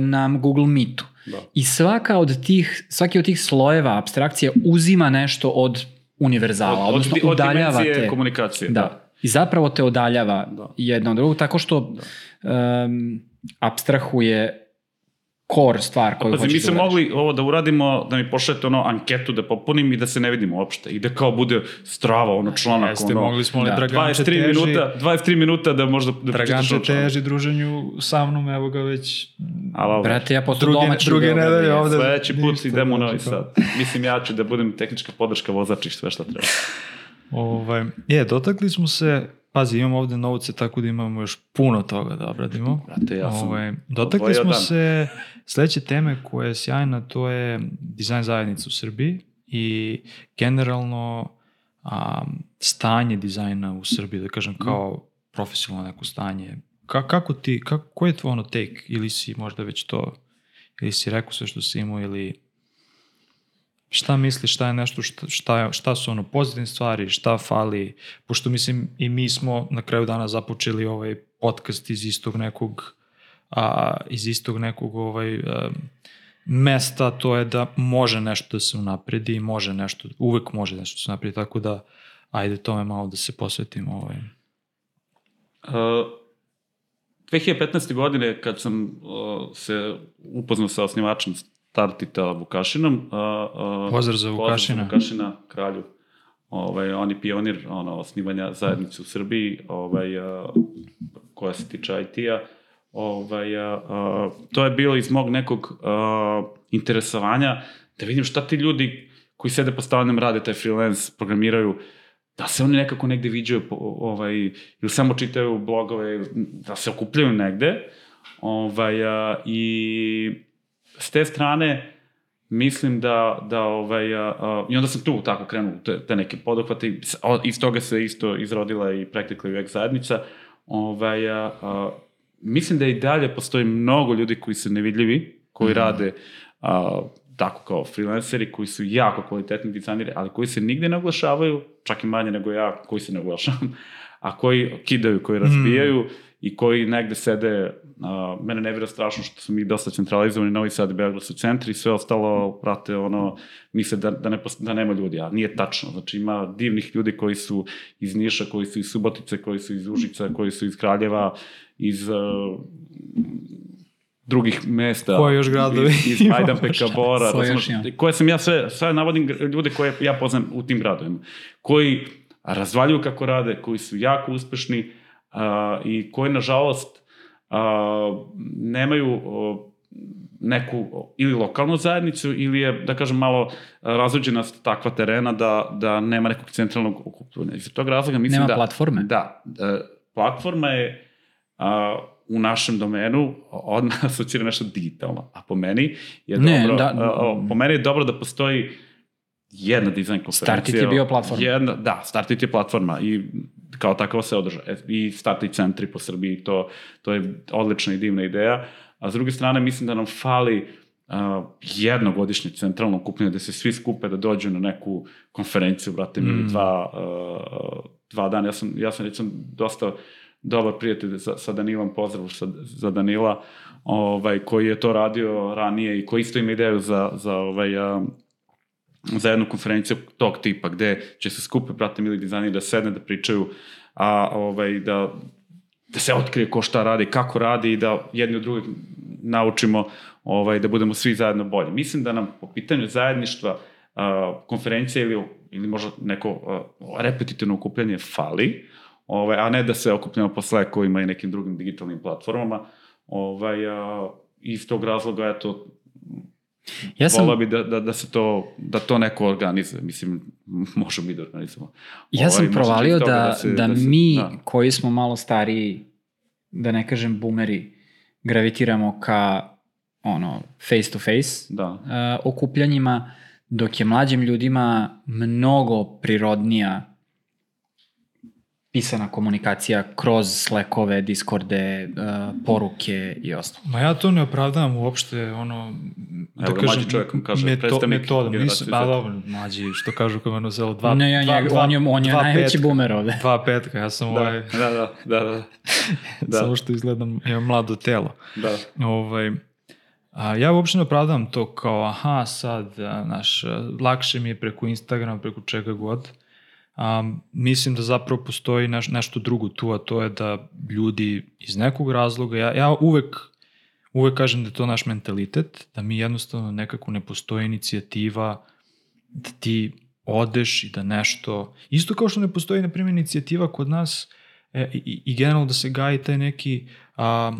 na Google Meetu. Da. I svaka od tih, svaki od tih slojeva abstrakcije uzima nešto od univerzala, Od, odnosno od, od udaljava dimenzije te. komunikacije. Da. I zapravo te udaljava Da. jedno od drugog, tako što um, abstrahuje core stvar koju mi hoćeš se da mogli ovo da uradimo, da mi pošaljete ono anketu da popunim i da se ne vidimo uopšte. I da kao bude strava, ono članak, Jeste, ono... mogli smo da, Draganče 23 teži, minuta, 23 minuta da možda da ono članak. teži druženju sa mnom, evo ga već ali, Brate, ja posle druge, domaći druge nedelje ovde. Sledeći put ništa, idemo u znači, Novi. Sad. Mislim ja ću da budem tehnička podrška vozač i sve šta treba. Ovaj, je, dotakli smo se, pazi, imamo ovde novce, tako da imamo još puno toga da obradimo. Brate, ja sam Ovaj, dotakli smo dan. se sledeće teme koja je sjajna, to je dizajn zajednica u Srbiji i generalno a, stanje dizajna u Srbiji, da kažem kao profesionalno neko stanje. Ka, kako ti, kako, koji je tvoj ono take? Ili si možda već to, ili si rekao sve što si imao ili šta misliš, šta je nešto, šta, šta, šta su ono pozitivne stvari, šta fali, pošto mislim i mi smo na kraju dana započeli ovaj podcast iz istog nekog a, iz istog nekog ovaj, a, mesta, to je da može nešto da se unapredi, može nešto, uvek može nešto da se unapredi, tako da ajde tome malo da se posvetimo. Ovaj. Uh, 2015. godine kad sam uh, se upoznao sa osnivačem Startita Vukašinom, uh, uh, Pozdrav za Vukašina. Pozdrav za Vukašina, kralju. Ovaj, on je pionir ono, osnivanja zajednice u Srbiji, ovaj, uh, koja se tiče IT-a. Ovaj, uh, uh, to je bilo iz mog nekog uh, interesovanja da vidim šta ti ljudi koji sede po stalnom rade taj freelance, programiraju, da se oni nekako negde viđaju ovaj, ili samo čitaju blogove, da se okupljaju negde. Ovaj, a, I s te strane mislim da, da ovaj, a, a, i onda sam tu tako krenuo te, te neke podohvate i iz toga se isto izrodila i Practically UX zajednica. Ovaj, a, a, mislim da i dalje postoji mnogo ljudi koji su nevidljivi, koji mm. rade a, tako kao freelanceri, koji su jako kvalitetni dizajneri, ali koji se nigde ne oglašavaju, čak i manje nego ja koji se ne oglašavam, (laughs) a koji kidaju, koji razbijaju mm. i koji negde sede, a, mene ne vira strašno što su mi dosta centralizovani, Novi Sad i Beograd su centri, sve ostalo, prate, ono, misle da, da, ne, da nema ljudi, a nije tačno. Znači ima divnih ljudi koji su iz Niša, koji su iz Subotice, koji su iz Užica, koji su iz Kraljeva, iz uh, drugih mesta. Koji još gradovi Iz, iz Majdanpeka? Bora, ima? koje sam ja sve, sve navodim ljude koje ja poznam u tim gradovima, koji razvaljuju kako rade, koji su jako uspešni a, i koji, nažalost, a, nemaju o, neku ili lokalnu zajednicu ili je, da kažem, malo a, razređenost takva terena da, da nema nekog centralnog okupljanja. Iz tog razloga mislim Nema da... platforme? Da. da platforma je a, u našem domenu odmah asocira nešto digitalno, a po meni je Ne, dobro, da- a, a, po meni je dobro da postoji jedna dizajn konferencija. Startit je bio platforma. Jedna, da, Startit je platforma i kao takva se održa. E, I Startit centri po Srbiji, to, to je odlična i divna ideja. A s druge strane, mislim da nam fali uh, jednogodišnje centralno okupljanje, da se svi skupe da dođu na neku konferenciju, brate, mm. ili dva, uh, dva dana. Ja sam, ja sam recimo dosta dobar prijatelj sa, sa Danilom, pozdrav sa, za Danila, ovaj, koji je to radio ranije i koji isto ima ideju za, za ovaj, uh, za jednu konferenciju tog tipa, gde će se skupe, brate, mili dizajneri da sedne, da pričaju, a ovaj, da, da se otkrije ko šta radi, kako radi i da jedni od drugih naučimo ovaj, da budemo svi zajedno bolji. Mislim da nam po pitanju zajedništva a, konferencija ili, ili možda neko a, repetitivno okupljanje fali, ovaj, a ne da se okupljamo po Slackovima i nekim drugim digitalnim platformama. Ovaj, a, iz tog razloga, eto, Ja sam, Volao bi da, da, da se to, da to neko organizuje. Mislim, (laughs) možemo mi da organizujemo. ja sam Ovaj, provalio da, da, se- da se- mi da. koji smo malo stariji, da ne kažem boomeri, gravitiramo ka ono, face to face Da. uh, okupljanjima, dok je mlađim ljudima mnogo prirodnija pisana komunikacija kroz Slackove, Discorde, uh, poruke i ostalo. Ma ja to ne opravdavam uopšte, ono, da Evo kažem, mlađi čovjek kaže, meto, predstavnik metoda, mislim, Z. ba dobro, mlađi, što kažu kod mene selu, dva, ne, ja, dva, njega, dva, on je, on je dva najveći petka, boomer ovde. Dva petka, ja sam Da, ovaj, da, da, da, da, (laughs) da. samo što izgledam, imam mlado telo. da. Ovaj, a ja uopšte ne opravdavam to kao, aha, sad, naš, lakše mi je preko Instagrama, preko čega god. A, mislim da zapravo postoji neš, nešto drugo tu, a to je da ljudi iz nekog razloga, ja, ja uvek, uvek kažem da je to naš mentalitet, da mi jednostavno nekako ne postoji inicijativa da ti odeš i da nešto, isto kao što ne postoji, na primjer, inicijativa kod nas e, i, i generalno da se gaji taj neki a,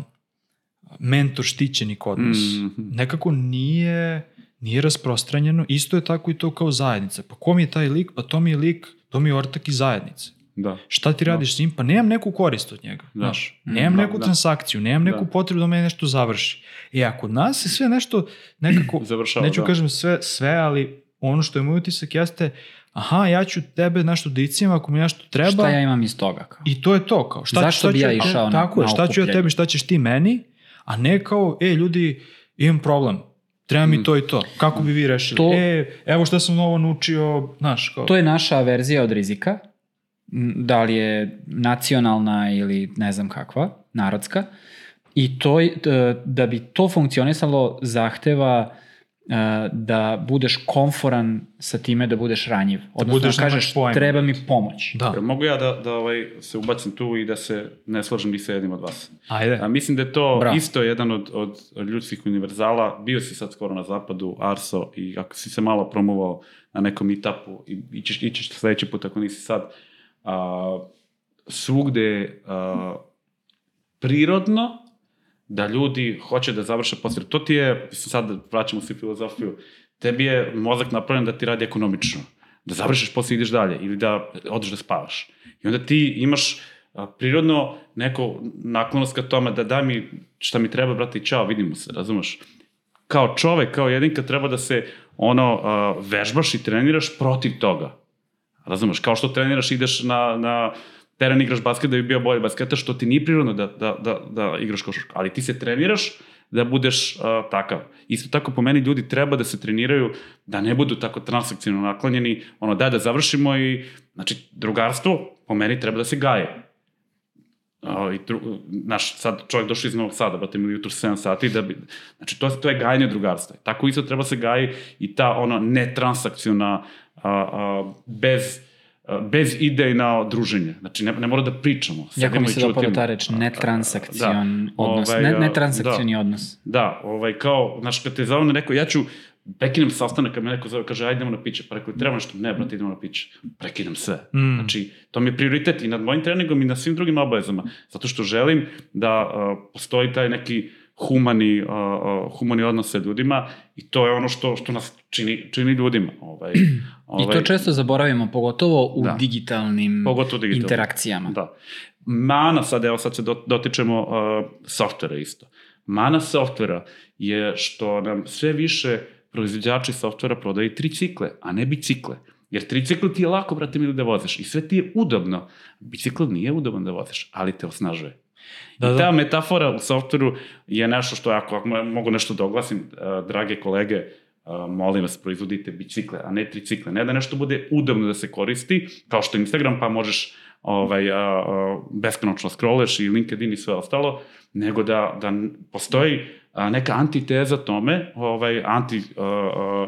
mentor štićenik odnos. Mhm. Nekako nije, nije rasprostranjeno, isto je tako i to kao zajednica. Pa ko mi je taj lik? Pa to mi je lik, to mi je ortak iz zajednice. Da. Šta ti radiš s njim? Pa nemam neku korist od njega. Da. Znaš, nemam da, neku da. transakciju, nemam neku Da. potrebu da me nešto završi. E, a kod nas se sve nešto nekako, (clears throat) Završava, neću da. kažem sve, sve, ali ono što je moj utisak jeste, aha, ja ću tebe nešto da icijem ako mi nešto treba. Šta ja imam iz toga? Kao? I to je to, kao šta, Zašto šta bi ću, ja a, išao na- Tako je, na šta ću ja tebi, šta ćeš ti meni, a ne kao, e, ljudi, imam problem, treba mi Mm. to i to, kako bi vi rešili? To- E, evo šta sam novo naučio, znaš, kao... To je naša verzija od rizika, da li je nacionalna ili ne znam kakva, narodska. I to, da bi to funkcionisalo zahteva e, da budeš konforan sa time da budeš ranjiv. Odnosno budeš, da kažeš pojma. treba mi pomoć. Da, Jel mogu ja da, da ovaj, se ubacim tu i da se ne slažem ni sa jednim od vas? ajde. A, mislim da je to Bravo. isto jedan od, od ljudskih univerzala. Bio si sad skoro na zapadu, Arso, i ako si se malo promovao na nekom meetupu, i ićeš, ićeš sledeći put ako nisi sad, a, svugde a, prirodno da ljudi hoće da završe posle. To ti je, sad vraćamo se u filozofiju, tebi je mozak napravljen da ti radi ekonomično. Da završiš posle i ideš dalje ili da odeš da spavaš. I onda ti imaš prirodno neko naklonost ka tome da daj mi šta mi treba, brate, i čao, vidimo se, razumeš? Kao čovek, kao jedinka treba da se ono vežbaš i treniraš protiv toga. Razumeš? Kao što treniraš, ideš na, na teren, igraš basket da bi bio bolji basketa, što ti nije prirodno da, da, da, da igraš košarku. Ali ti se treniraš da budeš uh, takav. Isto tako po meni ljudi treba da se treniraju da ne budu tako transakcijno naklanjeni, ono daj da završimo i znači drugarstvo po meni treba da se gaje. Uh, i dru, naš, sad čovjek došao iz Novog Sada, brate, mi jutro 7 sati, da bi, znači to, to je gajanje drugarstva. Tako isto treba se gaji i ta ono netransakcijona, a, a, bez, bez idejna druženje. Znači ne, ne mora da pričamo. Jako mi se dopala ta reč, netransakcion Da. odnos, Ovaj, ne, a, netransakcioni odnos. Da, ovaj, kao, znaš, kad te zove neko, ja ću, prekinem sastanak kad me neko zove, kaže, ajde idemo na piće, pa rekao, treba nešto, ne, brate, idemo na piće. Prekinem sve. Mm. Znači, to mi je prioritet i nad mojim treningom i na svim drugim obavezama, zato što želim da uh, postoji taj neki humani, uh, uh, humani odnos sa ljudima i to je ono što, što nas čini, čini ljudima. Ovaj, ovaj, (clears throat) I to često zaboravimo, pogotovo u Da. digitalnim Pogotovo digitalno. interakcijama. Da. Mana, sad evo sad se do- dotičemo uh, softvera isto. Mana softvera je što nam sve više proizvođači softvera prodaju tricikle, a ne bicikle. Jer tricikl ti je lako, brate, mili da voziš i sve ti je udobno. Bicikl nije udoban da voziš, ali te osnažuje. Da, I da. ta metafora u softveru je nešto što, ako, ako mogu nešto da oglasim, uh, drage kolege, uh, molim vas, proizvodite bicikle, a ne tricikle. Ne da nešto bude udobno da se koristi, kao što je Instagram, pa možeš ovaj, a, a, beskonačno scrolleš i LinkedIn i sve ostalo, nego da, da postoji a, neka antiteza tome, ovaj, anti, a, a,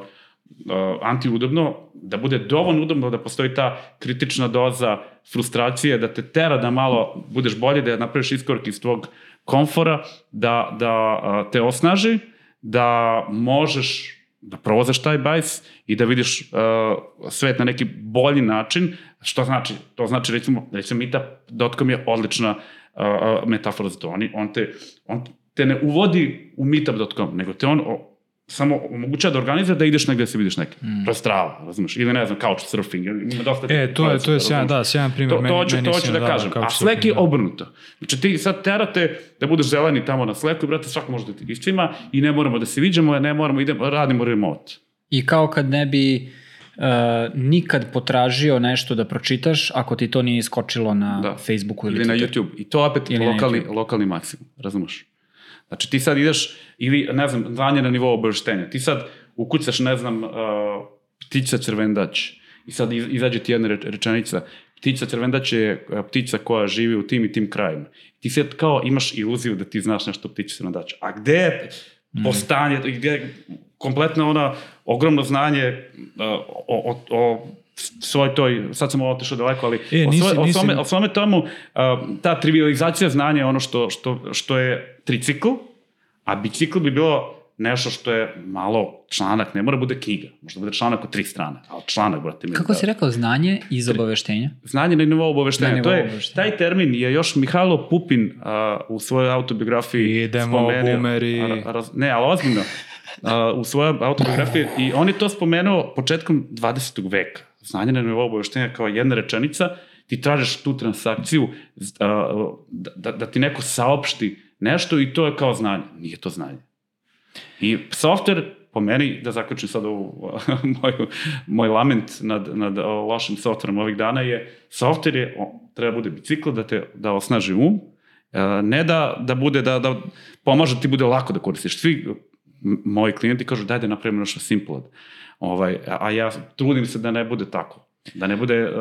antiudobno, da bude dovoljno udobno da postoji ta kritična doza frustracije, da te tera da malo budeš bolje, da napraviš iskorak iz tvog komfora, da, da te osnaži, da možeš da provozaš taj bajs i da vidiš uh, svet na neki bolji način. Što znači? To znači, recimo, recimo Meetup.com je odlična uh, metafora za to. On, on, te, on te ne uvodi u Meetup.com, nego te on samo omogućava da organizuje da ideš negde da se vidiš neki. Mm. To je strava, razumeš? Ili ne znam, couchsurfing, ima dosta... E, to je, to je sjajan, da, sjajan primjer. To, to, hoću, to hoću da, da kažem. A Slack je obrnuto. Znači ti sad terate da budeš zeleni tamo na Slacku, brate, svako može da ti iscima i ne moramo da se viđamo, ne moramo, idemo, radimo remote. I kao kad ne bi uh, nikad potražio nešto da pročitaš ako ti to nije iskočilo na da. Facebooku ili, ili na YouTube. I to opet ili lokalni, lokalni maksimum, razumeš? Znači ti sad ideš, ili ne znam, znanje na nivou obaveštenja. Ti sad ukucaš, ne znam, uh, ptica crvendać i sad izađe ti jedna rečenica. Ptica crvendać je uh, ptica koja živi u tim i tim krajima. Ti sad kao imaš iluziju da ti znaš nešto o ptici crvendača. A gde je mm. postanje, gde je kompletno ona ogromno znanje uh, o, o, o svoj toj, sad sam otišao daleko, ali e, nisi, o, svoj, nisi, o, svome, o svome tomu, uh, ta trivializacija znanja je ono što, što, što je tricikl, a bicikl bi bilo nešto što je malo članak, ne mora bude knjiga, možda bude članak od tri strane, ali članak, brate. Mi Kako da, si rekao, znanje iz obaveštenja? Znanje na nivou obaveštenja. Na to je, obaveštenja. taj termin je još Mihajlo Pupin uh, u svojoj autobiografiji Idemo, spomenuo. Bumeri. A, a, ne, ali ozbiljno. Uh, u svojoj autobiografiji i on je to spomenuo početkom 20. veka. Znanje na nivou obaveštenja kao jedna rečenica, ti tražiš tu transakciju da, da, da ti neko saopšti nešto i to je kao znanje. Nije to znanje. I software, po meni, da zaključim sad ovu (laughs) moju, moj lament nad, nad lošim softverom ovih dana je, software je, treba bude bicikl da te da osnaži um, ne da, da bude, da, da pomaže ti bude lako da koristiš. Svi moji klijenti kažu daj da napravimo nešto simple. Ovaj, a ja trudim se da ne bude tako. Da ne bude uh,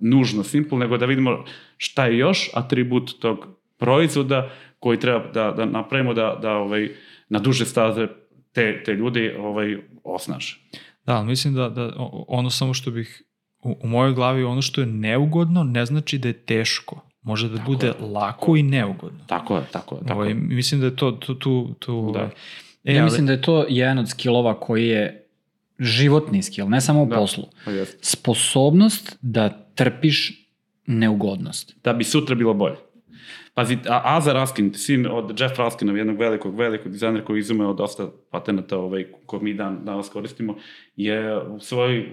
nužno simple, nego da vidimo šta je još atribut tog proizvoda koji treba da, da napravimo da, da ovaj, na duže staze te, te ljudi ovaj, osnaže. Da, mislim da, da ono samo što bih u, u mojoj glavi ono što je neugodno ne znači da je teško. Može da tako bude je. lako i neugodno. Tako je, tako je. Tako ovaj, mislim da je to tu... tu, tu da. E, ja ali... mislim da je to jedan od skillova koji je životni skill, ne samo u da, poslu. Pa Sposobnost da trpiš neugodnost. Da bi sutra bilo bolje. Pazi, Aza Raskin, sin od Jeff Raskinov, jednog velikog, velikog dizajnera koji izumeo dosta patenata ovaj, koje mi dan, danas koristimo, je u svoj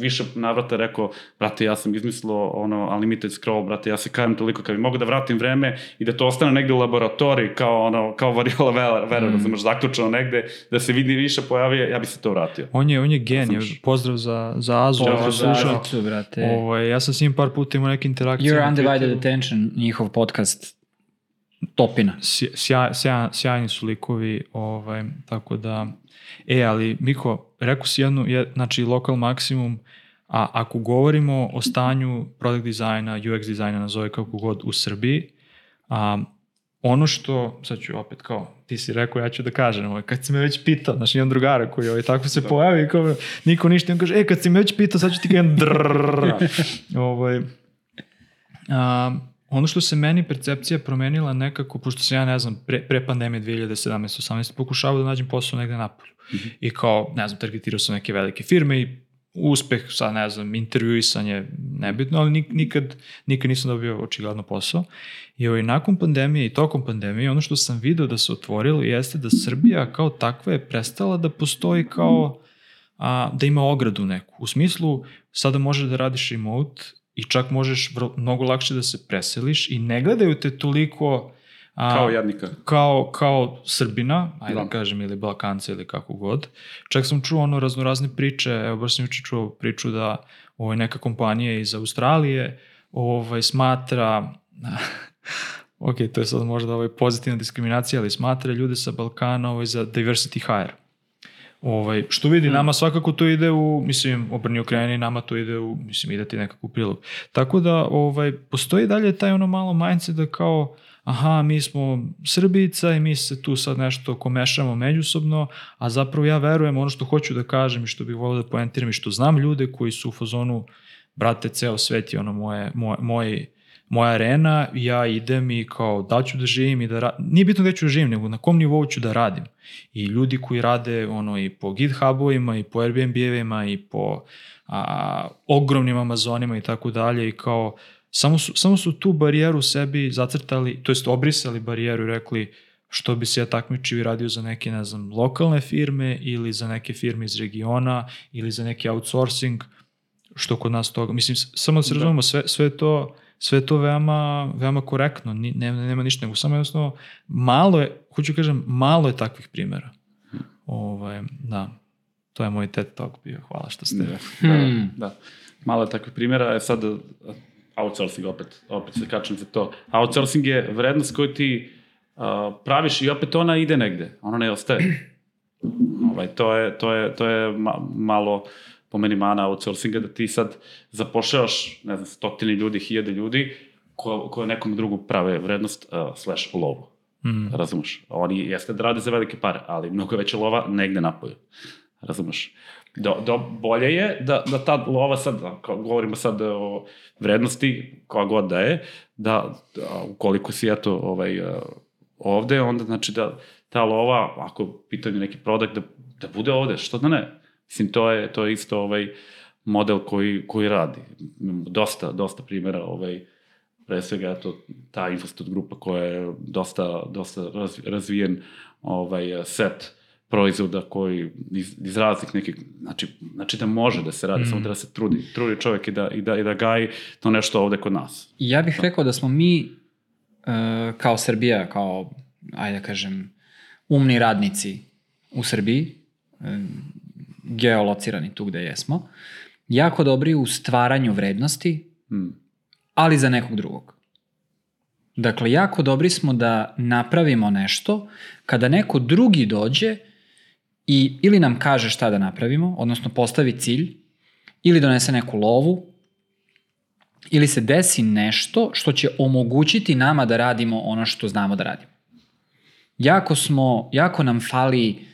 više navrata rekao, brate, ja sam izmislio ono unlimited scroll, brate, ja se kajem toliko kad bi mogu da vratim vreme i da to ostane negde u laboratoriji kao ono, kao variola vera, vera mm. razumeš, zaključeno negde, da se vidi više pojavije, ja bi se to vratio. On je, on je genij, pozdrav za, za Azu. Pozdrav za Azu, brate. Ovo, ovaj, ja sam s njim par puta imao neke interakcije. Your Undivided Attention, njihov podcast, topina. Sjaj, sjaj, sjajni su likovi, ovaj, tako da... E, ali Miko, rekao si jednu, je, znači lokal maksimum, a ako govorimo o stanju product dizajna, UX dizajna, nazove kako god u Srbiji, a, ono što, sad ću opet kao, ti si rekao, ja ću da kažem, ovaj, kad si me već pitao, znači imam drugara koji ovaj, tako se da. pojavi, kao, niko ništa, on kaže, e, kad si me već pitao, sad ću ti kažem drrrr. ovaj, a, ono što se meni percepcija promenila nekako, pošto sam ja, ne znam, pre, pre pandemije 2017-18, pokušavao da nađem posao negde napolju. Mm -hmm. I kao, ne znam, targetirao sam neke velike firme i uspeh, sad ne znam, intervjuisanje, nebitno, ali nikad, nikad nisam dobio očigledno posao. I ovaj, nakon pandemije i tokom pandemije, ono što sam video da se otvorilo jeste da Srbija kao takva je prestala da postoji kao a, da ima ogradu neku. U smislu, sada možeš da radiš remote i čak možeš mnogo lakše da se preseliš i ne gledaju te toliko a, kao jadnika. Kao, kao Srbina, ajde da. kažem, ili Balkanca ili kako god. Čak sam čuo ono raznorazne priče, evo baš sam juče čuo priču da ovaj, neka kompanija iz Australije ovaj, smatra (laughs) ok, to je sad možda ovaj pozitivna diskriminacija, ali smatra ljude sa Balkana ovaj, za diversity hire. Ovaj, što vidi, hmm. nama svakako to ide u, mislim, obrni okreni, nama to ide u, mislim, ide ti nekako prilog. Tako da, ovaj, postoji dalje taj ono malo mindset da kao, aha, mi smo Srbica i mi se tu sad nešto komešamo međusobno, a zapravo ja verujem ono što hoću da kažem i što bih volio da poentiram i što znam ljude koji su u fazonu, brate, ceo svet je ono moje, moje, moje moja arena, ja idem i kao da ću da živim i da radim, nije bitno gde ću da živim, nego na kom nivou ću da radim. I ljudi koji rade ono i po GitHubovima i po Airbnb-evima i po a, ogromnim Amazonima i tako dalje i kao samo su, samo su tu barijeru sebi zacrtali, to jest obrisali barijeru i rekli što bi se ja takmičio i radio za neke, ne znam, lokalne firme ili za neke firme iz regiona ili za neki outsourcing, što kod nas toga. Mislim, samo da se Da. razumemo, sve, sve to sve je to veoma, veoma korektno, Ni, nema, nema ništa, nego samo jednostavno malo je, hoću kažem, malo je takvih primjera. Ovaj, da, to je moj TED Talk bio, hvala što ste. Da, da, da. Malo je takvih primjera, e sad outsourcing opet, opet se kačem za to. Outsourcing je vrednost koju ti uh, praviš i opet ona ide negde, ona ne ostaje. Ovaj, to je, to je, to je ma, malo po meni mana outsourcinga, da ti sad zapošljavaš, ne znam, stotini ljudi, hiljade ljudi, ko, koje nekom drugom prave vrednost uh, slash lovu. Mm. Razumeš? Oni jeste da rade za velike pare, ali mnogo veća lova negde napolju. Razumeš? Do, do, bolje je da, da ta lova sad, kao govorimo sad o vrednosti, koja god da je, da, da ukoliko si eto ovaj, eh, ovde, onda znači da ta lova, ako je u pitanju neki produkt, da, da bude ovde, što da ne? Mislim, to je, to je isto ovaj model koji, koji radi. Dosta, dosta primjera ovaj, pre svega eto, ta Infostat grupa koja je dosta, dosta raz, razvijen ovaj, set proizvoda koji iz, iz raznih nekih, znači, znači da može da se radi, mm. samo treba se trudi, trudi čovjek i da, i, da, i da gaji to nešto ovde kod nas. Ja bih rekao da smo mi e, kao Srbija, kao, ajde da kažem, umni radnici u Srbiji, e, geolocirani tu gde jesmo, jako dobri u stvaranju vrednosti, Mm. ali za nekog drugog. Dakle, jako dobri smo da napravimo nešto kada neko drugi dođe i ili nam kaže šta da napravimo, odnosno postavi cilj, ili donese neku lovu, ili se desi nešto što će omogućiti nama da radimo ono što znamo da radimo. Jako smo, jako nam fali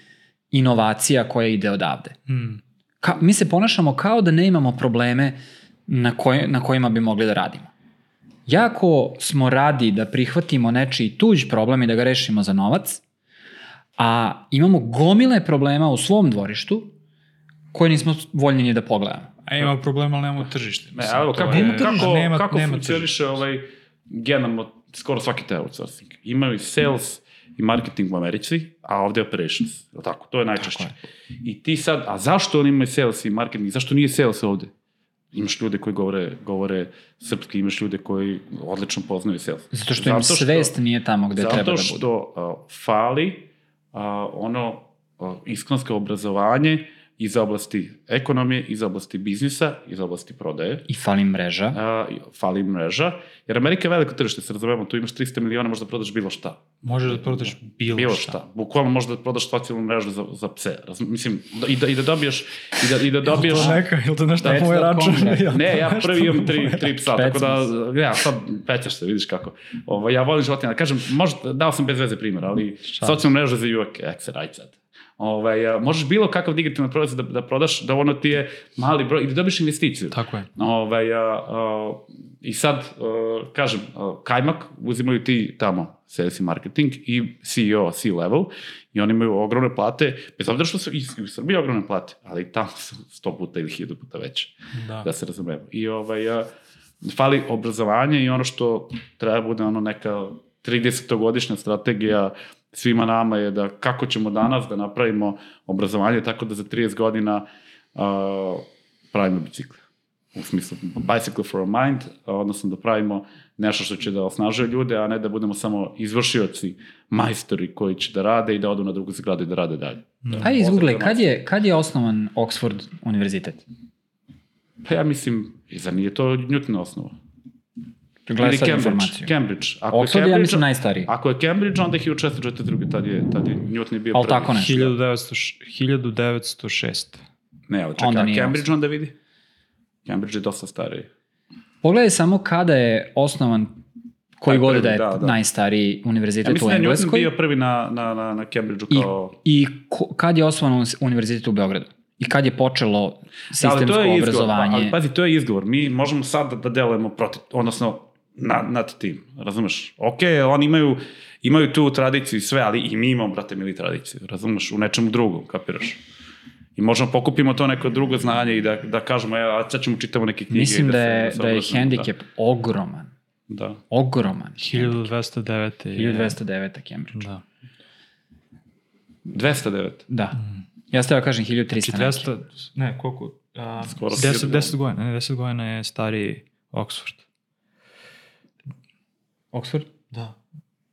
inovacija koja ide odavde. Mm. Ka, mi se ponašamo kao da ne imamo probleme na, koje, na kojima bi mogli da radimo. Jako smo radi da prihvatimo nečiji tuđ problem i da ga rešimo za novac, a imamo gomile problema u svom dvorištu koje nismo voljni ni da pogledamo. A ima problema, ali nemamo tržište. Ne, Mislim, evo, to kako, je- kako, nema, kako nema funkcioniše ovaj, generalno skoro svaki taj outsourcing. Imaju i sales i marketing u Americi, a ovde je operations. Je tako? To je najčešće. Tako I ti sad, a zašto oni imaju sales i marketing? Zašto nije sales ovde? Imaš ljude koji govore, govore srpski, imaš ljude koji odlično poznaju sales. Zato što im svest nije tamo gde treba da bude. Zato što uh, fali uh, ono uh, iskonsko obrazovanje iz oblasti ekonomije, iz oblasti biznisa, iz oblasti prodaje. I fali mreža. A, fali mreža, jer Amerika je veliko tržište, se razumemo, tu imaš 300 miliona, možda prodaš bilo šta. Možeš da prodaš bilo, Bilo šta. šta. Bukvalno možeš da prodaš socijalnu mrežu za, za pse. Razum, mislim, da, i, da, i da dobiješ, i da, i da dobiješ... Jel to neka, jel to nešto Da, na moj račun? to Ne, ja prvi imam tri, tri psa, tako da, ja, sad pećaš se, vidiš kako. Ovo, ja volim životinja, kažem, možda, dao sam bez veze primjer, ali socijalna mreža za UX, right sad. Ovaj, možeš bilo kakav digitalni proizvod da, da prodaš, da ono ti je mali broj, i da dobiš investiciju. Tako je. Ovaj, a, a, I sad, a, kažem, a, kajmak uzimaju ti tamo sales i marketing i CEO, C-level i oni imaju ogromne plate, bez obzira što su i, i u Srbiji ogromne plate, ali tamo su 100 puta ili 1000 puta veće Da. da se razumemo. I ovaj, a, fali obrazovanje i ono što treba bude ono neka 30-godišnja strategija svima nama je da kako ćemo danas da napravimo obrazovanje tako da za 30 godina a, pravimo bicikle. U smislu bicycle for a mind, odnosno da pravimo nešto što će da osnažuje ljude, a ne da budemo samo izvršioci, majstori koji će da rade i da odu na drugu zgradu i da rade dalje. Ajde izgooglej, kad je, kad je osnovan Oxford univerzitet? Pa ja mislim, i zar nije to Newton osnova? Gledaj Ili Cambridge. informaciju. Cambridge. Ako Oxford je, ja Cambridge, mislim, najstariji. Ako je Cambridge, onda je 1442. Tad je, tad je Newton je bio Ali prvi. tako nešto. 1900, 1906. Ne, ali čekaj, Onda a nije Cambridge onda vidi? Cambridge je dosta stariji. Pogledaj samo kada je osnovan koji god da je da, da. najstariji Ja univerzitet mislim u da je Newton Engleskoj bio prvi na, na, na, na Cambridgeu i, kao... i ko, kad je osnovan univerzitet u Beogradu i kad je počelo ali sistemsko to je izgovor, obrazovanje. Pa, ali pazi, to je izgovor. Mi možemo sad da, da delujemo protiv, odnosno na, nad tim, razumeš? Ok, oni imaju, imaju tu tradiciju i sve, ali i mi imamo, brate, mili tradiciju, razumeš? U nečemu drugom, kapiraš? I možemo pokupimo to neko drugo znanje i da, da kažemo, evo, a sad ćemo čitamo neke knjige. Mislim da se- je, se da je hendikep ogroman. Da, da. Ogroman. 1209. je- 1209. Cambridge. Da. 209. Da. Ja ste da kažem 1300 Znači neki. 200, ne, koliko? A, Skoro 10, 1000 10 godina, ne, 10 godina je stariji Oxford. Oxford? Da.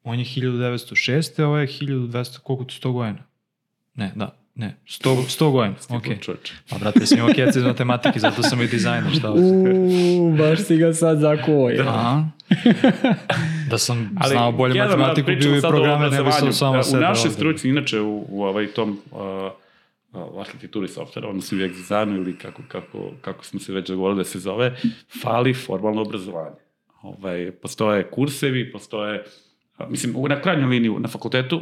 On je 1906, a ovo je 1200, koliko to 100 godina? Ne, da, ne, 100, 100 godina, ok. Pa brate, sam imao kjec iz matematike, zato sam i dizajner, šta vas. Uuu, baš si ga sad zakuvoj. Aha. Da sam znao bolje matematiku, pričamo bio o programer, ne bi sam samo U sebe našoj ovde. struci, inače u, u ovaj tom uh, uh, arhitekturi softvera, odnosno u UX dizajnu ili kako, kako, kako smo se već dogovorili da se zove, fali formalno obrazovanje. Ovaj, postoje kursevi, postoje, a, mislim, na krajnjoj liniju na fakultetu,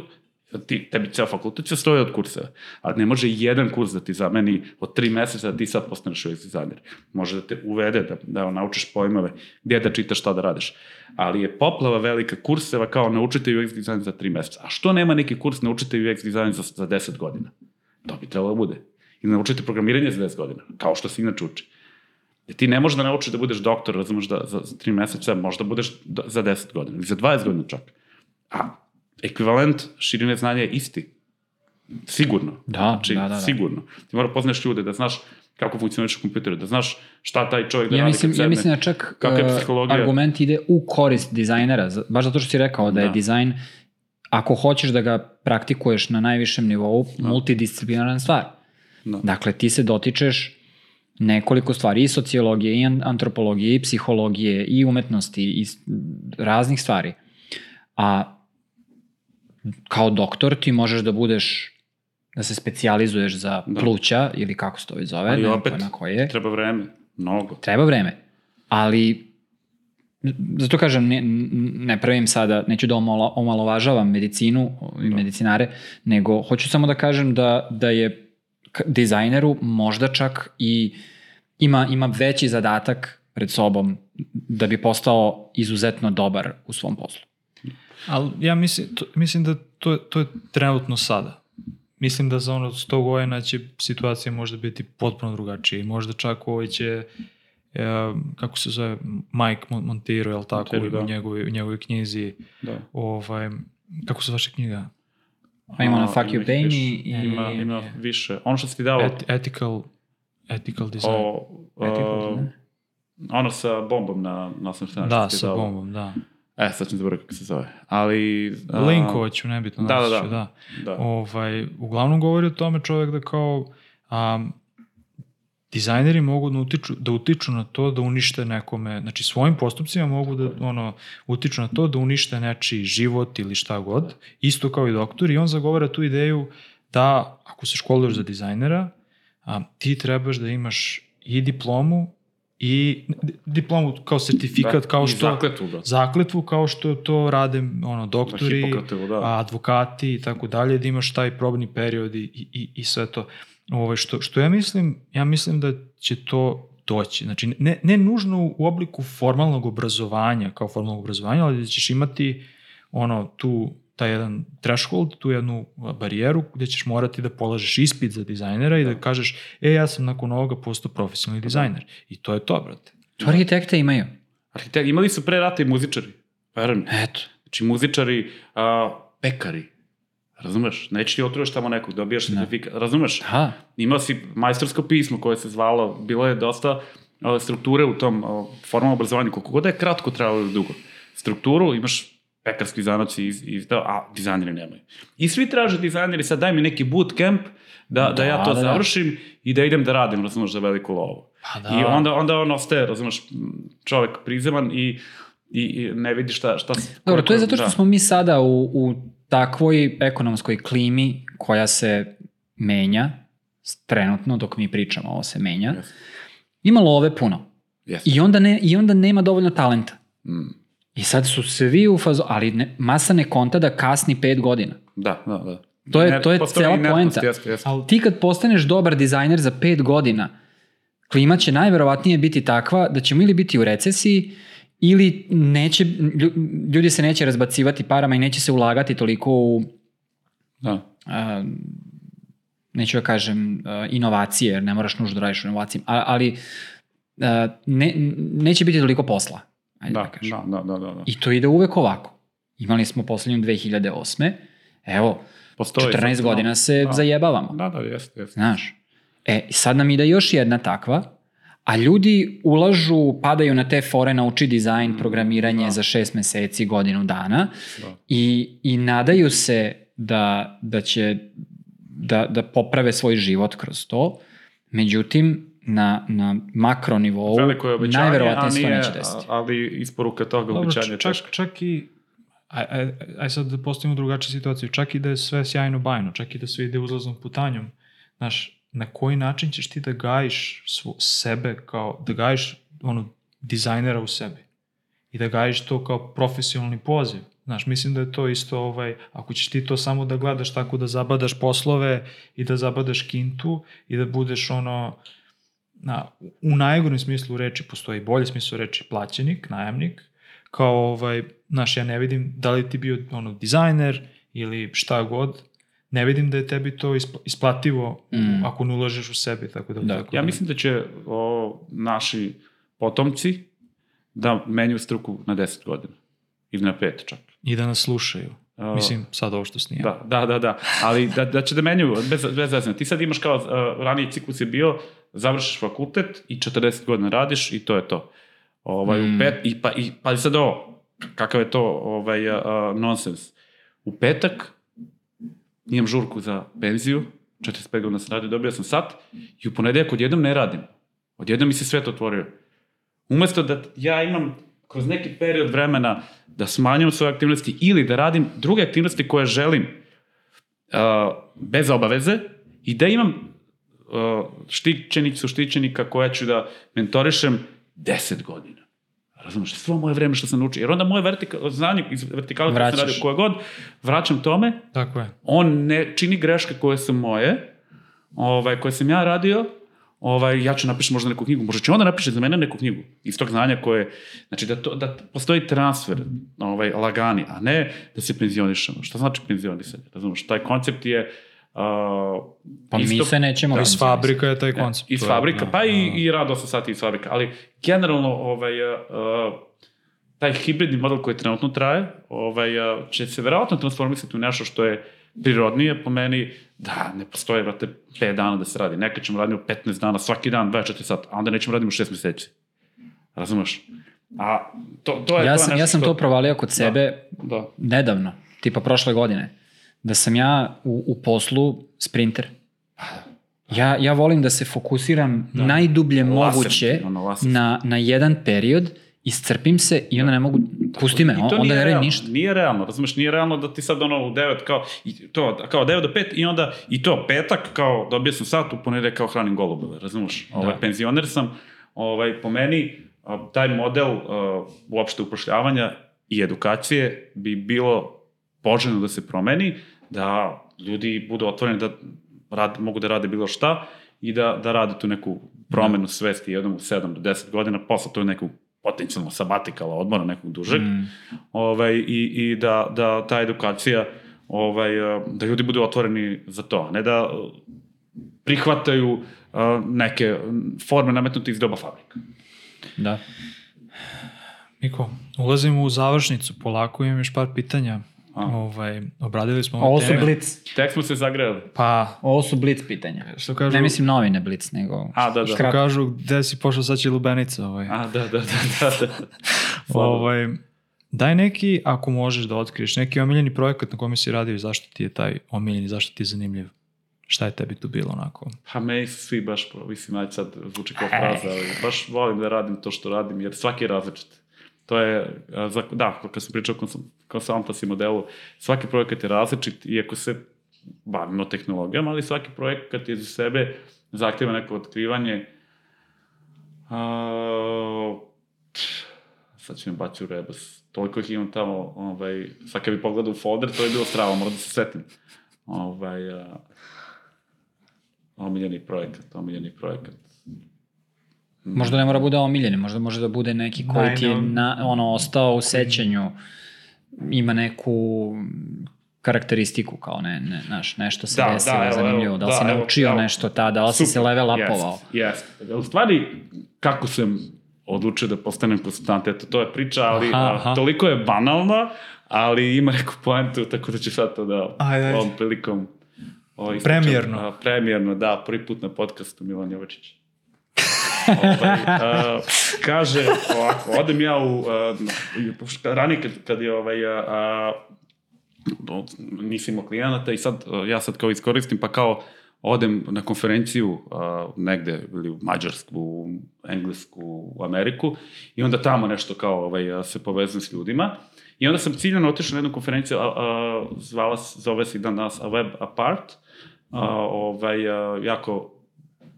ti, tebi ceo fakultet će stoji od kurseva, ali ne može jedan kurs da ti zameni od tri meseca da ti sad postaneš UX dizajner. Može da te uvede, da, da naučiš pojmove, gdje da čitaš, šta da radiš. Ali je poplava velika kurseva kao naučite UX dizajn za tri meseca. A što nema neki kurs naučite UX dizajn za, za 10 godina? To bi trebalo da bude. I naučite programiranje za 10 godina, kao što se inače uči. Jer ti ne možeš da naučiš da budeš doktor, razumeš, da, za, za 3 meseca, možda budeš do, za 10 godina, ili za 20 godina čak. A ekvivalent širine znanja je isti. Sigurno. Da, znači, da, da, da. sigurno. Ti mora poznaš ljude, da znaš kako funkcioniš kompjuter, da znaš šta taj čovjek da Ja radi mislim, kad ja sedne. mislim da čak je uh, argument ide u korist dizajnera, za- baš zato što si rekao da, je Da. dizajn, ako hoćeš da ga praktikuješ na najvišem nivou, multidisciplinaran stvar. Da. Dakle, ti se dotičeš nekoliko stvari, i sociologije, i an- antropologije, i psihologije, i umetnosti, i raznih stvari. A kao doktor ti možeš da budeš da se specijalizuješ za Da. pluća ili kako se to već zove, Ali opet, pojma koje. Treba vreme. Mnogo. Treba vreme. Ali zato kažem, ne, ne pravim sada, neću da omalo, omalovažavam medicinu i medicinare, nego hoću samo da kažem da, da je dizajneru možda čak i ima, ima veći zadatak pred sobom da bi postao izuzetno dobar u svom poslu. Ali ja mislim, to, mislim da to, to je trenutno sada. Mislim da za ono 100 godina će situacija možda biti potpuno drugačija i možda čak ovaj će e, kako se zove, Mike Mon- Monteiro, je li tako, Monteiro, u, da. njegovoj, u njegovoj knjizi, Da. ovaj, kako se vaša knjiga? Pa ima na A, Fuck You. Me i... Ima, ima više. Ono što si ti dao Et, ethical, ethical design. o, Ethical design. ono sa bombom na, na osnovu da, što ti sa dao. bombom, da. E, sad ću zaboraviti kako se zove. Ali... a, Linkovaću, nebitno. Da, da, da. ću, da. Da. Ovaj, uglavnom govori o tome čovjek da kao um, dizajneri mogu da utiču, da utiču na to da unište nekome, znači svojim postupcima mogu da ono, utiču na to da unište nečiji život ili šta god, isto kao i doktor i on zagovara tu ideju da ako se školuješ za dizajnera, a, ti trebaš da imaš i diplomu i di- diplomu kao sertifikat, kao I što zakletvu, da. zakletvu kao što to rade ono doktori, Hipokratovu, da. advokati i tako dalje, da imaš taj probni period i, i, i sve to. Ovo, što, što ja mislim, ja mislim da će to doći. Znači, ne, ne nužno u obliku formalnog obrazovanja, kao formalnog obrazovanja, ali da ćeš imati ono, tu, taj jedan threshold, tu jednu barijeru gde ćeš morati da polažeš ispit za dizajnera i da kažeš, e, ja sam nakon ovoga postao profesionalni dizajner. I to je to, brate. To arhitekte imaju. Arhitek, imali su pre rata i muzičari. Verujem. Eto. Znači muzičari, a, pekari. Razumeš? Neće ti otruješ tamo nekog, dobijaš Da. sertifikat. Razumeš? Da. Imao si majstorsko pismo koje se zvalo, bilo je dosta strukture u tom formalnom obrazovanju, koliko god da je kratko trebalo ili dugo. Strukturu imaš pekarski zanac i, i da, a dizajneri nemaju. I svi traže dizajneri, sad daj mi neki bootcamp da, da, Da, ja to da, da. završim i da idem da radim, razumeš, za veliku lovu. Pa da. I onda, onda on ostaje, razumeš, čovek prizeman i, i, i ne vidi šta... šta Dobro, to je zato što da. smo mi sada u, u takvoj ekonomskoj klimi koja se menja, trenutno dok mi pričamo, ovo se menja. Jeste. Ima love puno. Jeste. I onda, ne, I onda nema dovoljno talenta. Mm. I sad su svi u fazu, ali ne, masa ne konta da kasni pet godina. Da, da, da. To je- to je postoji cela poenta. Jeste, jeste. Ali Ti kad postaneš dobar dizajner za pet godina, klima će najverovatnije biti takva da ćemo ili biti u recesiji ili neće, lju- ljudi se neće razbacivati parama i neće se ulagati toliko u Da. a, neću da kažem a, inovacije, jer ne moraš nužno da radiš u inovacijama, ali a, ne, neće biti toliko posla. Ajde da, Da, kažem. da, da, da, da. I to ide uvek ovako. Imali smo poslednju 2008. Evo, Postoji 14 sad, godina da. se Da. zajebavamo. Da, da, jeste, jeste. Znaš. E, sad nam ide još jedna takva, a ljudi ulažu, padaju na te fore, nauči dizajn, programiranje da. za šest meseci, godinu dana Da. i, i nadaju se da, da će da, da poprave svoj život kroz to. Međutim, na, na makro nivou Veliko je obećanje, a najverovatnije se to nije, neće desiti. ali isporuka toga Dobro, obećanja je čak, teška. čak i aj, aj, aj sad da postavimo drugačiju situaciju, čak i da je sve sjajno bajno, čak i da sve ide uzlaznom putanjom, znaš, na koji način ćeš ti da gajiš svo, sebe kao, da gajiš ono, dizajnera u sebi i da gajiš to kao profesionalni poziv. Znaš, mislim da je to isto, ovaj, ako ćeš ti to samo da gledaš tako da zabadaš poslove i da zabadaš kintu i da budeš ono, na, u najgorem smislu reči, postoji bolji smislu reči, plaćenik, najamnik, kao ovaj, znaš, ja ne vidim da li ti bio ono, dizajner ili šta god, ne vidim da je tebi to isp- isplativo Mm. ako ne ulažeš u sebe, tako da... Da. tako Ja mislim da će o, naši potomci da menju struku na 10 godina. Ili na 5 čak. I da nas slušaju. A, Mislim, sad ovo što snijam. Da, da, da, da. Ali da, da će da menjaju, bez, bez zezanja. Ti sad imaš kao, uh, raniji ciklus je bio, završiš fakultet i 40 godina radiš i to je to. Ovaj, Mm. u pet, i, pa, i, pa sad ovo, kakav je to ovaj, uh, nonsens. U petak imam žurku za penziju, 45 godina sam radio, dobio sam sat i u ponedeljak odjednom ne radim. Odjednom mi se svet otvorio. Umesto da ja imam kroz neki period vremena da smanjujem svoje aktivnosti ili da radim druge aktivnosti koje želim uh, bez obaveze i da imam uh, štićenicu, štićenika koja ću da mentorišem 10 godina. Razumeš, svo moje vreme što sam naučio. Jer onda moje vertika, znanje iz vertikale koje sam radio koje god, vraćam tome, Tako je. on ne čini greške koje su moje, ovaj, koje sam ja radio, ovaj, ja ću napišem možda neku knjigu, možda će onda napiše za mene neku knjigu iz tog znanja koje, znači da, to, da postoji transfer ovaj, lagani, a ne da se penzionišemo. Šta znači penzionisanje? Razumeš, taj koncept je uh, Pa mi isto- se nećemo... Iz penzionisati. fabrika je taj koncept. iz to je, fabrika, da, pa i, da. i rad 8 sati iz fabrika, ali generalno ovaj, uh, taj hibridni model koji trenutno traje ovaj, uh, će se verovatno transformisati u nešto što je prirodnije po meni, da ne postoje, vrate, 5 dana da se radi. Nekad ćemo raditi 15 dana, svaki dan, 24 sata, a onda nećemo raditi 6 meseci. Razumeš? A to, to je, Ja to sam, nešto ja sam što- to provalio kod sebe Da. nedavno, tipa prošle godine, da sam ja u, u poslu sprinter. Ja, ja volim da se fokusiram da. najdublje Laser, moguće ono, laser. na, na jedan period, iscrpim se i onda ne mogu, pusti me, onda ne radim ništa. Nije realno, razumeš, nije realno da ti sad ono u 9 kao, i to, kao 9 do 5 i onda i to petak kao dobio sam sat u kao hranim golubove, razumeš? Ovaj, penzioner sam, ovaj, po meni taj model a, uopšte upošljavanja i edukacije bi bilo poželjno da se promeni, da ljudi budu otvoreni da rad, mogu da rade bilo šta i da, da rade tu neku promenu svesti jednom u 7 do 10 godina, posle to nekog potencijalno sabatikala odmora nekog dužeg, Mm. ovaj, i, i da, da ta edukacija, ovaj, eh, da ljudi budu otvoreni za to, a ne da eh, prihvataju eh, neke forme nametnute iz doba fabrika. Da. Miko, ulazimo u završnicu, polako imam još par pitanja. A. Ovaj, obradili smo Ovo su blic, Tek smo se zagreli. Pa, ovo su blic pitanja. što kažu, Ne mislim novine blic, nego... A, da, da. što Kratko. kažu, gde si pošao sad će lubenica. Ovaj. A, da, da, da, da. da. (laughs) ovaj, daj neki, ako možeš da otkriješ, neki omiljeni projekat na kome si radio i zašto ti je taj omiljen i zašto ti je zanimljiv. Šta je tebi tu bilo onako? Pa meni su svi baš, pro- mislim, ajde sad zvuči kao fraza, ali baš volim da radim to što radim, jer svaki je različit. To je, za, da, kad sam pričao o konsultancy modelu, svaki projekat je različit, iako se bavimo tehnologijama, ali svaki projekat je za sebe zahtjeva neko otkrivanje. A, sad ću mi baći u rebus. Toliko ih imam tamo, ovaj, sad kad bi pogledao u folder, to je bilo strava, moram da se setim. Ovaj, a, omiljeni projekat, omiljeni projekat. Možda ne mora bude omiljeni, možda može da bude neki koji ti je na, ono, ostao u sećanju, ima neku karakteristiku kao ne, ne, znaš, nešto se Da, desilo da, evo, zanimljivo, da li da, si naučio evo. nešto tada, da li si se level upovao. Yes, yes. U stvari, kako sam odlučio da postanem konsultant. Eto, to je priča, ali Aha, a, aha. toliko je banalna, ali ima neku poentu, tako da ću sad to da Ajde, ajde. ovom prilikom ispričam. Premijerno. A, premijerno, da, prvi put na podcastu Milan Jovačić. Ovaj, kaže ovako, odem ja u, na- ranije kad, kad je ovaj, a, a, o, nisam imao klijenata i sad, ja sad kao iskoristim, pa kao odem na konferenciju a, negde ili u Mađarsku, u Englesku, u Ameriku i onda tamo nešto kao ovaj, se povezujem s ljudima. I onda sam ciljano otišao na jednu konferenciju, a, zvala, zove se i dan danas A Web Apart, a, ovaj, a, jako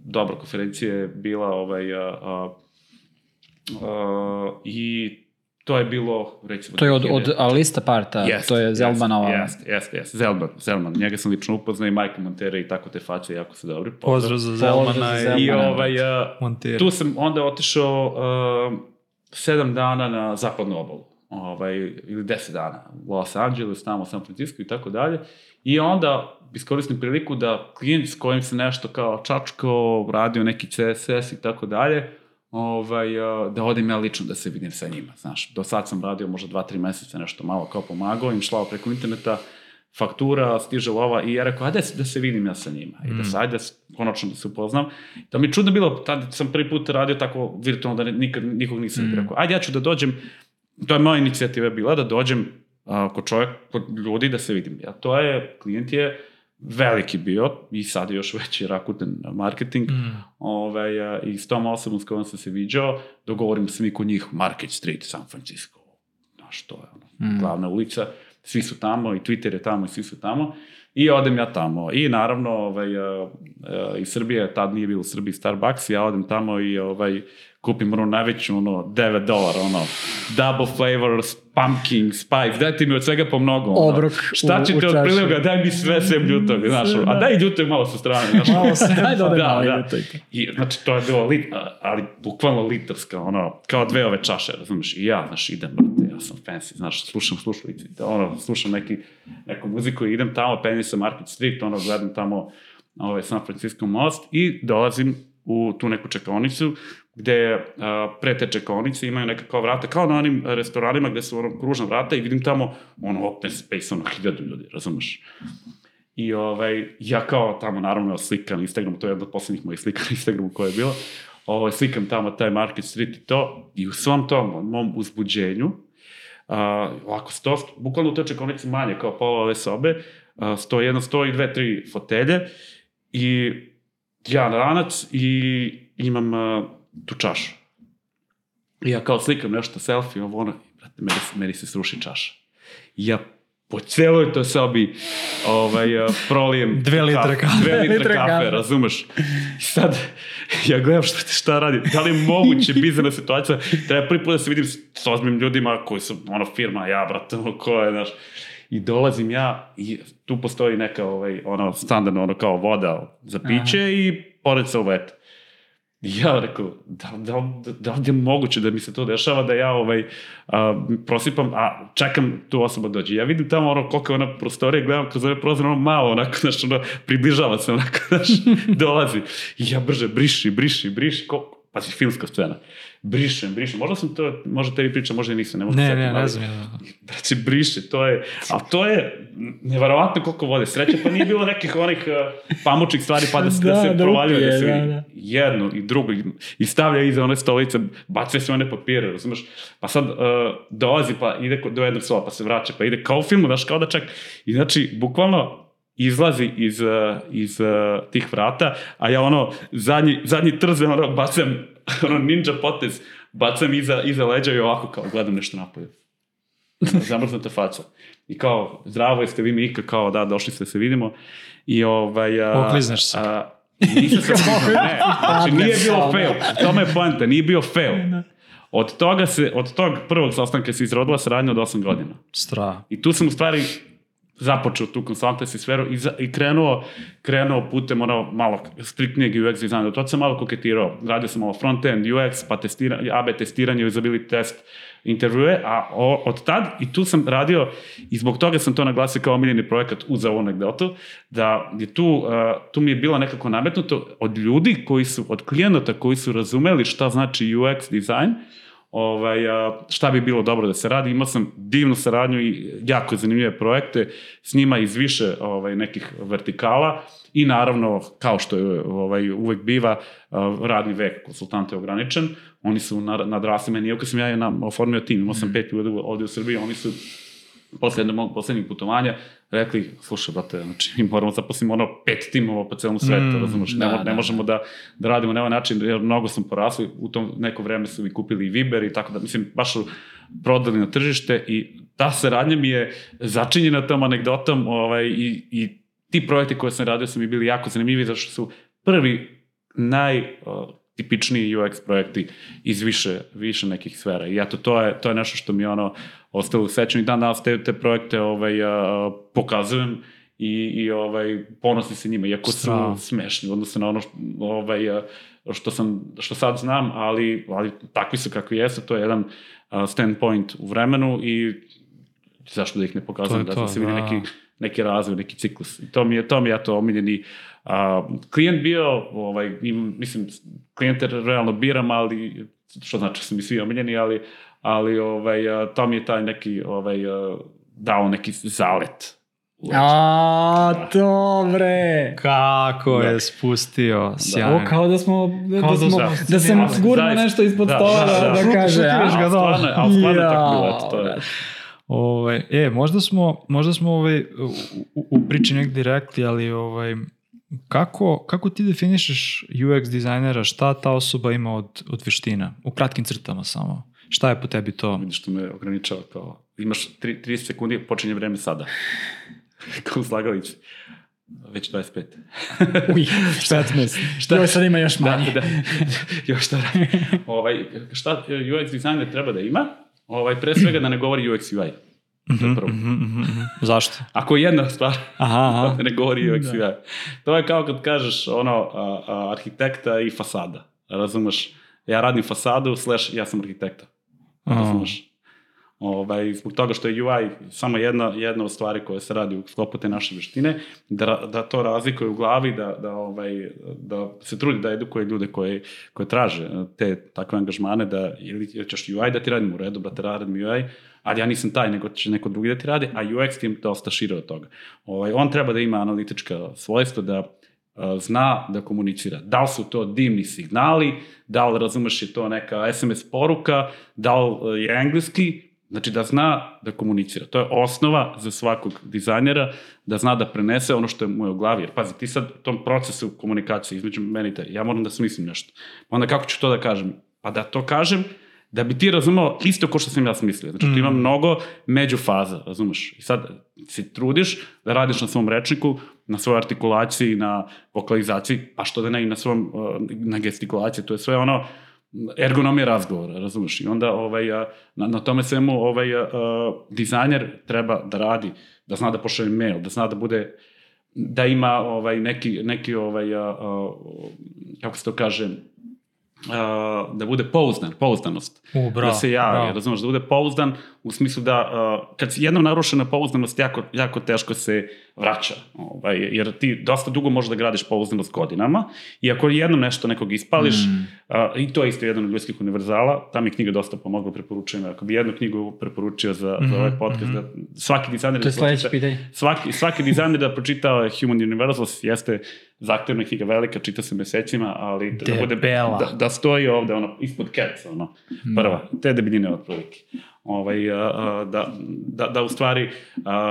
dobra konferencija je bila ovaj, a, a, a, i to je bilo recimo To je od, 2000 od Alista Parta, Jeste, to je Zelmanova. Jeste, jeste, jeste. Zelman, Zelman. Njega sam lično upoznao i Majka Montere i tako te face jako su dobri. Pozdrav za Pozdrav Zelmana za i I Zelmana. ovaj, a, Montira. tu sam onda otišao uh, sedam dana na zapadnu obalu. Ovaj, ili deset dana. Los Angeles, tamo San Francisco i tako dalje. I onda iskoristim priliku da klijent s kojim se nešto kao čačko, radio neki CSS i tako dalje, ovaj, a, da odem ja lično da se vidim sa njima, znaš. Do sad sam radio možda dva, tri meseca nešto malo kao pomagao, im šlao preko interneta, faktura, stiže lova i ja rekao, ajde da se vidim ja sa njima i da se, ajde s- konačno da se upoznam. Da mi je čudno bilo, tad sam prvi put radio tako virtualno da nikad nikog nisam Mm. rekao, ajde ja ću da dođem, to je moja inicijativa bila da dođem a, kod čovjek, kod ljudi da se vidim. Ja, to je, klijent je veliki bio i sad je još veći Rakuten marketing. Mm. Ovaj, a, I s tom osobom s kojom sam se viđao, dogovorim se mi kod njih Market Street, San Francisco. Znaš, to je ono, Mm. glavna ulica. Svi su tamo i Twitter je tamo i svi su tamo. I odem ja tamo. I naravno, ovaj, a, a, iz Srbije, tad nije bilo u Srbiji Starbucks, ja odem tamo i ovaj, kupim ono najveću, ono, 9 dolara, ono, double flavors, pumpkin, spice, dajte mi od svega po mnogo, ono. Obrok Šta u- ćete u od čaši. priloga, daj mi sve sem ljutog, znaš, Sve, ono. a da. daj ljutog malo sa strane, znaš. Malo se, (laughs) ajde ode Da, malo da. to. I, znači, to je bilo lit, ali bukvalno litarska, ono, kao dve ove čaše, razumiješ, i ja, znaš, idem, brate, ja sam fancy, znaš, slušam slušalice, ono, slušam neki, neku muziku i idem tamo, penjem sa Market Street, ono, gledam tamo, ovaj, San Francisco most i dolazim u tu neku čekaonicu, gde a, pre te čekaonice imaju neka kao vrata, kao na onim restoranima gde su ono kružna vrata i vidim tamo ono open space, ono hiljadu ljudi, razumeš? I ovaj, ja kao tamo naravno slikam Instagram, to je jedna od poslednjih mojih slika na Instagramu koja je bila, ovaj, slikam tamo taj Market Street i to, i u svom tom mom uzbuđenju, a, ovako sto, bukvalno u toj čekonici manje kao pola ove sobe, a, sto jedno, sto i dve, tri fotelje i ja na ranac i imam a, tu čašu. I ja kao slikam nešto, selfie, ovo ono, i, brate, meni, se- meni se sruši čaša. I ja po celoj toj sobi ovaj, a, prolijem (laughs) Dve litre kafe. Dve litre Litre kafe, kafe. razumeš? I sad, ja gledam šta, šta radi. Da li je moguće (laughs) bizarna situacija? Treba prvi put da se vidim s, s ozbiljnim ljudima koji su, ono, firma, ja, brate, ono, ko je, znaš. I dolazim ja i tu postoji neka, ovaj, ono, standardno, ono, kao voda za piće Aha. i pored salveta. Ja rekao, da, da, da, da je moguće da mi se to dešava, da ja ovaj, a, prosipam, a čekam tu osobu da dođe. Ja vidim tamo ono koliko je ona prostorija, gledam kroz ove prozor, ono malo, onako, znaš, ono, približava se, onako, (laughs) znaš, dolazi. I ja brže, briši, briši, briši, ko, pazi, filmska scena. Brišem, brišem. Možda sam to, možda tebi pričam, možda i nisam, ne mogu Ne, se ne, ne znam. ja. Znači, briše, to je, ali to je nevarovatno koliko vode. Sreća pa nije bilo nekih onih uh, pamučnih stvari pa da se, da, Da, se da provaljuje, da se da, vidi. da. Jedno i drugo i, i stavlja iza one stolice, baca sve one papire, razumeš? Pa sad uh, dolazi pa ide do jednog slova pa se vraća, pa ide kao u filmu, znaš, kao da čeka. I znači, bukvalno izlazi iz, uh, iz uh, tih vrata, a ja ono, zadnji, zadnji trze, ono, bacam, (laughs) ono, ninja potez, bacam iza, iza leđa i ovako kao gledam nešto napolje zamrznuta faca. I kao, zdravo jeste vi Mika, kao da, došli ste da se vidimo. I ovaj... A, Oklizneš se. A, nisam se okliznuo, ne. (laughs) Znači, nije bilo fail. Tome je poenta, nije bio fail. Od toga se, od tog prvog sastanka se izrodila saradnja od 8 godina. Stra. I tu sam u stvari započeo tu consultancy sferu i, za, i krenuo, krenuo putem ono malo striktnijeg UX dizajna. To sam malo koketirao. Radio sam malo front-end, UX, pa testiranje, AB testiranje, usability test, intervjue, a o, od tad, i tu sam radio, i zbog toga sam to naglasio kao omiljeni projekat uz ovu anegdotu, da je tu, uh, tu mi je bilo nekako nametnuto od ljudi koji su, od klijenata koji su razumeli šta znači UX dizajn, ovaj, a, šta bi bilo dobro da se radi. Imao sam divnu saradnju i jako zanimljive projekte s njima iz više ovaj, nekih vertikala i naravno, kao što je ovaj, uvek biva, radni vek konsultanta je ograničen. Oni su nadrasli meni, iako sam ja nam oformio tim, imao sam pet ljudi ovde u Srbiji, oni su posle jednog mog poslednjih putovanja rekli, slušaj, brate, znači, mi moramo da zaposliti ono pet timova po celom svetu, mm, razumeš, da, ne, ne da, možemo da. da, da radimo na ovaj način, jer mnogo smo porasli, u tom neko vreme su i kupili i Viber i tako da, mislim, baš su prodali na tržište i ta saradnja mi je začinjena tom anegdotom ovaj, i, i ti projekti koje sam radio su mi bili jako zanimljivi, zato što su prvi naj uh, tipičniji UX projekti iz više, više nekih sfera. I eto, to je, to je nešto što mi ono ostalo u sećanju i dan danas te, te projekte ovaj, a, pokazujem i, i ovaj, ponosim se njima, iako su da. smešni, odnosno na ono što, ovaj, a, što, sam, što sad znam, ali, ali takvi su kakvi jesu, to je jedan a, standpoint u vremenu i zašto da ih ne pokazujem, da se vidi da. neki, neki razvoj, neki ciklus. I to mi je, to mi je to omiljeni A, klijent bio, ovaj, im, mislim, klijente realno biram, ali, što znači da su mi svi omiljeni, ali, ali ovaj, to mi je taj neki, ovaj, dao neki zalet. A, dobre. Kako da. je spustio, sjajno. Da, kao da smo, kao da, da, smo, da, da sam gurno nešto ispod da, stola da, da, da, da kaže. A, stvarno, a stvarno ja, tako bilo, to je. Ovaj, e, možda smo, možda smo ovaj, u, u, u priči negdje rekli, ali ovaj, Kako, kako ti definišeš UX dizajnera, šta ta osoba ima od, od veština? U kratkim crtama samo. Šta je po tebi to? Vidiš što me ograničava kao, imaš 30 sekundi, počinje vreme sada. (laughs) kao slagalić. Već 25. (laughs) Uj, 15. šta? Još sad ima još da, manje. Da, da. (laughs) još šta ovaj, šta UX dizajner treba da ima? Ovaj, pre svega da ne govori UX UI. Mm -hmm, prvo. Mm -hmm, Zašto? Ako je jedna stvar, aha, aha. ne govori UX da. UI. To je kao kad kažeš ono, a, a, arhitekta i fasada. Razumeš? Ja radim fasadu, slash ja sam arhitekta. Razumeš? Ovaj, zbog toga što je UI samo jedna, jedna od stvari koja se radi u sklopu te naše veštine, da, da to razlikuje u glavi, da, da, ovaj, da se trudi da edukuje ljude koje, koje traže te takve angažmane, da ili ćeš UI da ti radim u redu, brate, radim UI, ali ja nisam taj, nego će neko drugi da ti radi, a UX tim dosta šire od toga. Ovaj, on treba da ima analitička svojstva, da zna da komunicira. Da li su to dimni signali, da li razumeš je to neka SMS poruka, da li je engleski, Znači da zna da komunicira. To je osnova za svakog dizajnera, da zna da prenese ono što je mu je u glavi. Jer pazi, ti sad u tom procesu komunikacije između meni i te, ja moram da smislim nešto. Onda kako ću to da kažem? Pa da to kažem da bi ti razumao isto ko što sam ja smislio. Znači, mm. tu ima mm. mnogo međufaza, razumeš? I sad se trudiš da radiš na svom rečniku, na svojoj artikulaciji, na vokalizaciji, pa što da ne i na svom, uh, na gestikulaciji, to je sve ono ergonomija razgovora, razumeš? I onda ovaj, na, na tome svemu ovaj, dizajner treba da radi, da zna da pošalje mail, da zna da bude da ima ovaj neki neki ovaj kako se to kaže uh, da bude pouzdan, pouzdanost. U, bravo, da se javi, razumeš, da bude pouzdan u smislu da uh, kad jednom narušena pouzdanost jako, jako teško se vraća. Ovaj, jer ti dosta dugo možeš da gradiš pouzdanost godinama i ako jednom nešto nekog ispališ, mm. uh, i to je isto jedan od ljudskih univerzala, ta mi knjiga dosta pomogla, preporučujem. Ako bi jednu knjigu preporučio za, mm -hmm, za ovaj podcast, mm -hmm. da svaki dizajner... To je da sledeće pitanje. Svaki, svaki dizajner da pročitao Human Universals jeste zahtevna knjiga velika, čita se mesecima, ali da, bude, da, da stoji ovde, ono, ispod keca, ono, mm. prva, te debiljine od prilike ovaj, da, da, da u stvari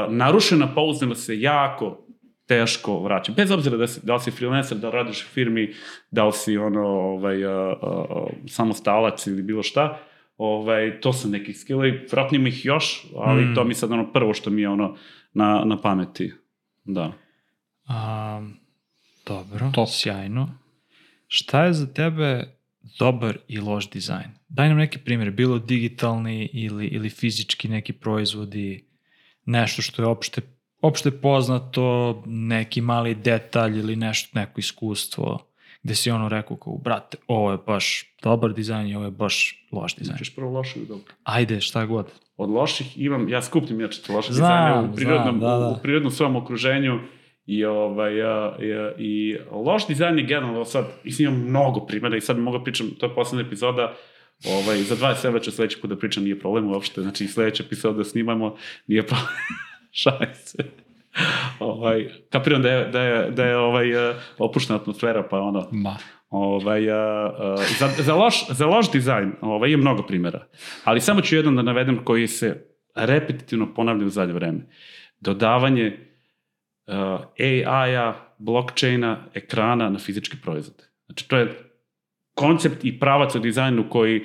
narušena pouzdanost se jako teško vraća. Bez obzira da, si, da li si freelancer, da radiš u firmi, da li si ono, ovaj, a, a, samostalac ili bilo šta, ovaj, to su neki skillovi, vratno ima ih još, ali mm. to mi sad ono prvo što mi je ono na, na pameti. Da. A, dobro, to. sjajno. Šta je za tebe dobar i loš dizajn? Daj nam neki primjer, bilo digitalni ili, ili fizički neki proizvodi, nešto što je opšte opšte poznato, neki mali detalj ili nešto, neko iskustvo, gde si ono rekao kao, brate, ovo je baš dobar dizajn i ovo je baš loš dizajn. Ćeš prvo loše ili dobro. Ajde, šta god. Od loših imam, ja skupim inače te loše dizajne u prirodnom, znam, da, da. u prirodnom svom okruženju i, ovaj, a, i, i loš dizajn je generalno sad, mislim imam mnogo primjera i sad mogu da pričam, to je poslednja epizoda, ovaj, za 20 evra ću sledeći put da pričam, nije problem uopšte, znači sledeća epizoda da snimamo, nije problem, (laughs) šalim se. ovaj, kapiram da je, da je, da je ovaj, uh, opuštena atmosfera, pa ono, Ma. Ovaj, a, a, za, za, loš, za loš dizajn ovaj, je mnogo primjera. Ali samo ću jedan da navedem koji se repetitivno ponavlja u zadnje vreme. Dodavanje uh, AI-a, blockchaina, ekrana na fizički proizvod. Znači, to je koncept i pravac u dizajnu koji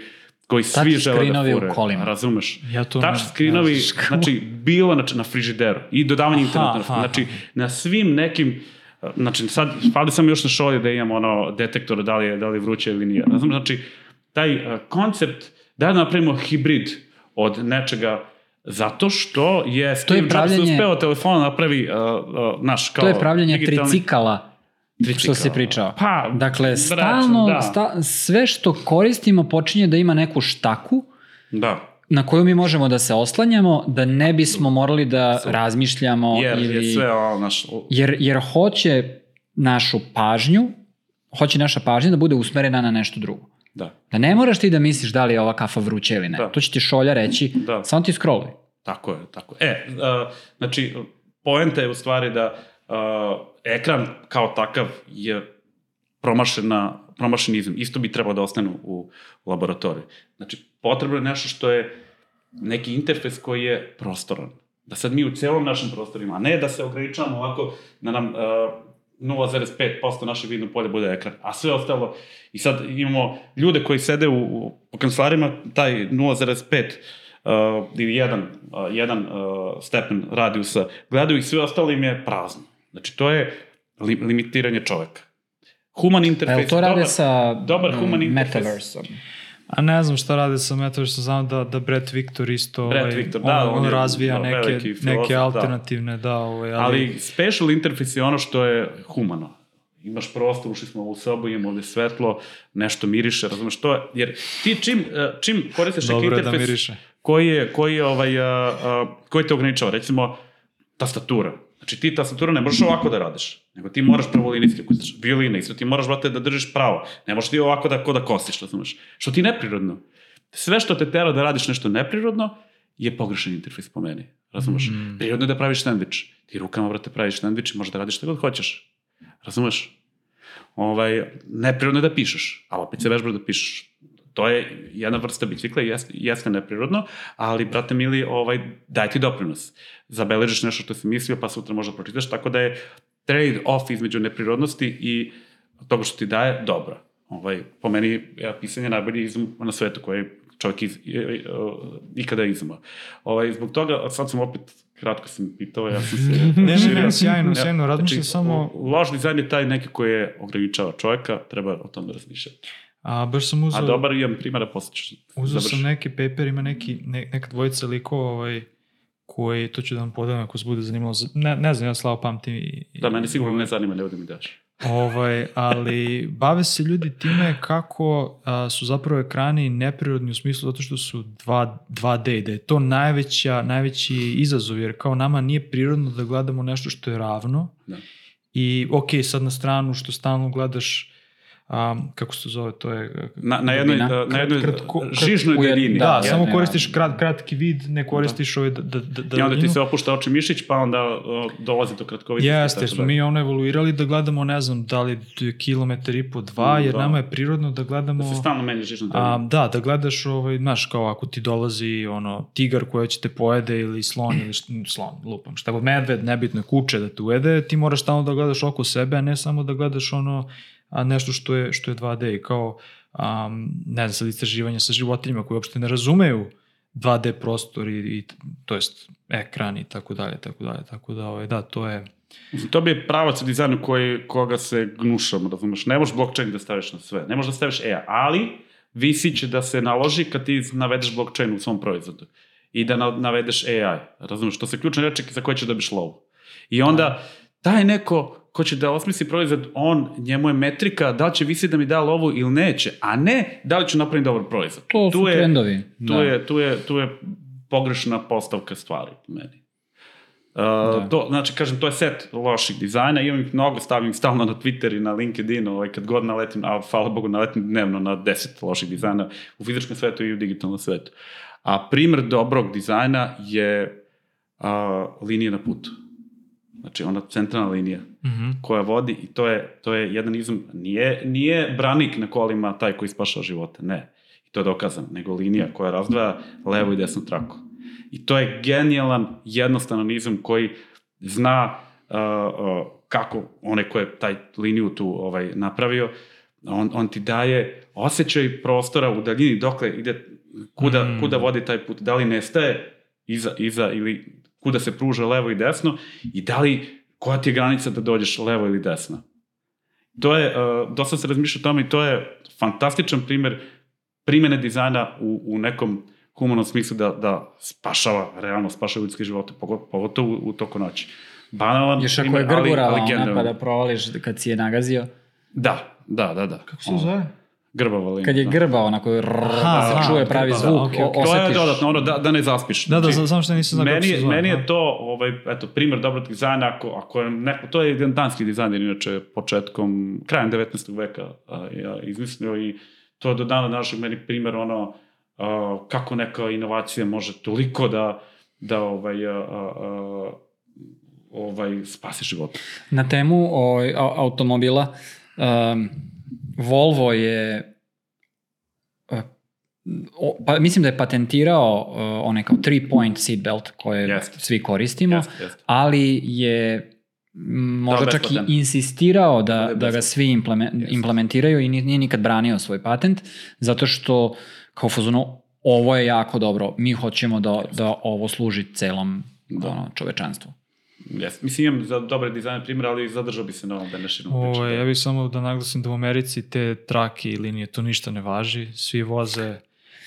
koji svi Touch žele da screenovi u fure. kolima. Razumeš? Ja to Touch ne- screenovi, znači, bilo na, na frižideru i dodavanje interneta. aha, Znači, na svim nekim Znači, sad, fali sam još na šolje da imam ono detektor da li je, da li je vruće ili nije. Razumeš? Znači, taj uh, koncept da napravimo hibrid od nečega zato što je Steve Jobs uspeo telefon napravi uh, uh, naš kao To je pravljanje digitalni- tricikala, tricikala. što si pričao. Pa, Dakle, stalno, da. sta, sve što koristimo počinje da ima neku štaku Da, na koju mi možemo da se oslanjamo, da ne bismo morali da razmišljamo jer ili... je sve ono, naš, Jer, jer hoće našu pažnju, hoće naša pažnja da bude usmerena na nešto drugo. da, Da ne moraš ti da misliš da li je ova kafa vruća ili ne. Da. To će ti šolja reći, Da. samo ti scrolluj. Tako je, tako je. E, uh, znači, poenta je u stvari da uh, ekran kao takav je promašena, promašen izum. Isto bi trebalo da ostane u, u laboratoriji. Znači, potrebno je nešto što je neki interfejs koji je prostoran. Da sad mi u celom našem prostorima, a ne da se ograničavamo ovako da nam uh, 0,5% naše vidno polje bude ekran, a sve ostalo, i sad imamo ljude koji sede u, u, u kancelarima, taj 0,5 uh, ili jedan, uh, jedan uh, stepen radijusa, gledaju i sve ostalo im je prazno. Znači, to je li, limitiranje čoveka. Human interfejs, jel to rade dobar, sa dobar human mm, interfejs. metaversom? A ne znam šta rade sa Metaversom, znam da, da Brett Victor isto Brett ovaj, Victor, on, da, on, on je razvija veliki neke, filozof, neke da. alternativne, da, ovaj, ali, Ali special interface je ono što je humano. Imaš prostor, ušli smo u sobu, imamo ovde svetlo, nešto miriše, razumeš to? je- Jer ti čim, eh, čim koristiš neki je da interfejs miriše. koji je, koji je ovaj, a, a, koji te ograničava, recimo tastatura. Znači ti tastatura ne možeš ovako da radiš, nego ti moraš prvo linijski, ako ćeš violina, isto ti moraš, brate, da držiš pravo. Ne možeš ti ovako da, ko da kostiš, razumeš? Što ti neprirodno. Sve što te tera da radiš nešto neprirodno je pogrešan interfejs po meni. Razumeš? Mm. Prirodno je da praviš sandvič. Ti rukama, brate, praviš sandvič i možeš da radiš šta god hoćeš. Razumeš? Ovaj, neprirodno je da pišeš, ali opet se vežbaš da pišeš. To je jedna vrsta bicikla, jeste, jeste neprirodno, ali, brate mili, ovaj, daj ti doprinos. Zabeležiš nešto što si mislio, pa sutra možda pročitaš, tako da je trade-off između neprirodnosti i toga što ti daje dobro. Ovaj, po meni je pisanje najbolji izum na svetu koji čovjek iz, i, i, ikada izumao. Ovaj, zbog toga, sad sam opet, kratko sam pitao, ja sam se... (laughs) Ne, ne, ne, sjajno, Ja, sjajno, razmišljam znači, samo, Loš dizajn je taj neki koji je ograničava čovjeka, treba o tome razmišljati. A baš sam uzeo, A dobar imam primjera, posle ćeš uzeo sam neki paper, ima neki, ne, neka dvojica likova, ovaj, koji, to ću da vam podelim ako se bude zanimalo, za- ne, ne znam, ja slavo pamtim i, Da, mene sigurno ne zanima, ne da mi daš. Ovaj, ali bave se ljudi time kako a, su zapravo ekrani neprirodni u smislu zato što su 2, 2D i da je to najveća, najveći izazov jer kao nama nije prirodno da gledamo nešto što je ravno Da. i ok, sad na stranu što stalno gledaš um, kako se to zove, to je Na, na jednoj, Dubina. na jednoj Kratko- žižnoj daljini. da, Da, samo ne, koristiš krat, kratki vid, ne koristiš ovaj da, da, da, I onda ti se opušta oči mišić, pa onda o, dolazi do kratkovitosti. Jeste, smo mi ono evoluirali da gledamo, ne znam, da li kilometar i po, dva, Mm, jer da. nama je prirodno da gledamo... Da se stalno menja žižna A, daljina. da, da gledaš, ovaj, znaš, kao ako ti dolazi ono, tigar koja će te pojede ili slon ili šta, slon, lupam, šta god, medved, nebitno, kuće da te ujede, ti moraš stalno da gledaš oko sebe, a ne samo da gledaš ono, a nešto što je, što je 2D i kao, um, ne znam, sad istraživanja sa životinjima koji uopšte ne razumeju 2D prostor i, i to jest ekran i tako dalje, tako dalje, tako da, ovaj, da, to je, To bi je pravac u dizajnu koji, koga se gnušamo, razumeš? Ne možeš blockchain da staviš na sve, ne možeš da staviš EA, ali visi će da se naloži kad ti navedeš blockchain u svom proizvodu i da na, navedeš AI, razumeš? To se ključne reči za koje će dobiš low. I onda taj neko ko će da osmisli proizvod, on, njemu je metrika da li će visi da mi da lovu ili neće, a ne da li ću napraviti dobar proizvod. To su tu je, trendovi. Tu, da. je, tu, je, tu je pogrešna postavka stvari po meni. Uh, Da. to, znači, kažem, to je set loših dizajna, imam ih mnogo, stavim stalno na Twitter i na LinkedIn, ovaj, kad god naletim, a hvala Bogu, naletim dnevno na 10 loših dizajna u fizičkom svetu i u digitalnom svetu. A primer dobrog dizajna je a, linija na putu. Znači, ona centralna linija Mhm. koja vodi i to je, to je jedan izum, nije, nije branik na kolima taj koji spašava živote, ne. I to je dokazano, nego linija koja razdvaja levo i desnu traku. I to je genijalan, jednostavan izum koji zna uh, uh, kako onaj ko je taj liniju tu ovaj, napravio, on, on ti daje osjećaj prostora u daljini dokle ide, kuda, Mm. kuda vodi taj put, da li nestaje iza, iza ili kuda se pruža levo i desno i da li, koja ti je granica da dođeš levo ili desno. To je, uh, dosta se razmišlja o tome i to je fantastičan primer primene dizajna u, u nekom humanom smislu da, da spašava, realno spašava ljudske živote, pogo- pogotovo u, u toku noći. Banalan Još ako primer, je grburala ali, ali ona pa da provališ kad si je nagazio. Da, da, da, da. Kako se zove? Grbava linija. Kad je da. grba onako rrr, Aha, da se aha, čuje pravi grba, zvuk, okej, okej. o- To je dodatno, ono, da, da ne zaspiš. Da, da, Znači, znam, znam što nisam znao kako meni, zove. meni je to, ovaj, eto, primer dobrog dizajna, ako, ako je neko, to je jedan danski dizajner, inače, početkom, krajem 19. veka a, ja, izmislio i to je do dana našeg meni primer ono, a, kako neka inovacija može toliko da, da ovaj, a, a, a, ovaj, spasi život. Na temu o, a- automobila, um, Volvo je o, pa, mislim da je patentirao uh, onaj kao three point seatbelt koje Jeste. svi koristimo, Jeste, jeste. ali je možda Da, čak i insistirao da, Da, da ga svi implemen, Jeste. implementiraju i nije, nikad branio svoj patent, zato što kao fazonu ovo je jako dobro, mi hoćemo da, da ovo služi celom Da. ono, čovečanstvu. Yes. Mislim, imam za dobre dizajne primjere, ali zadržao bi se na ovom da ne širim priču. Ovo, ja bih samo da naglasim da u Americi te trake i linije to ništa ne važi, svi voze,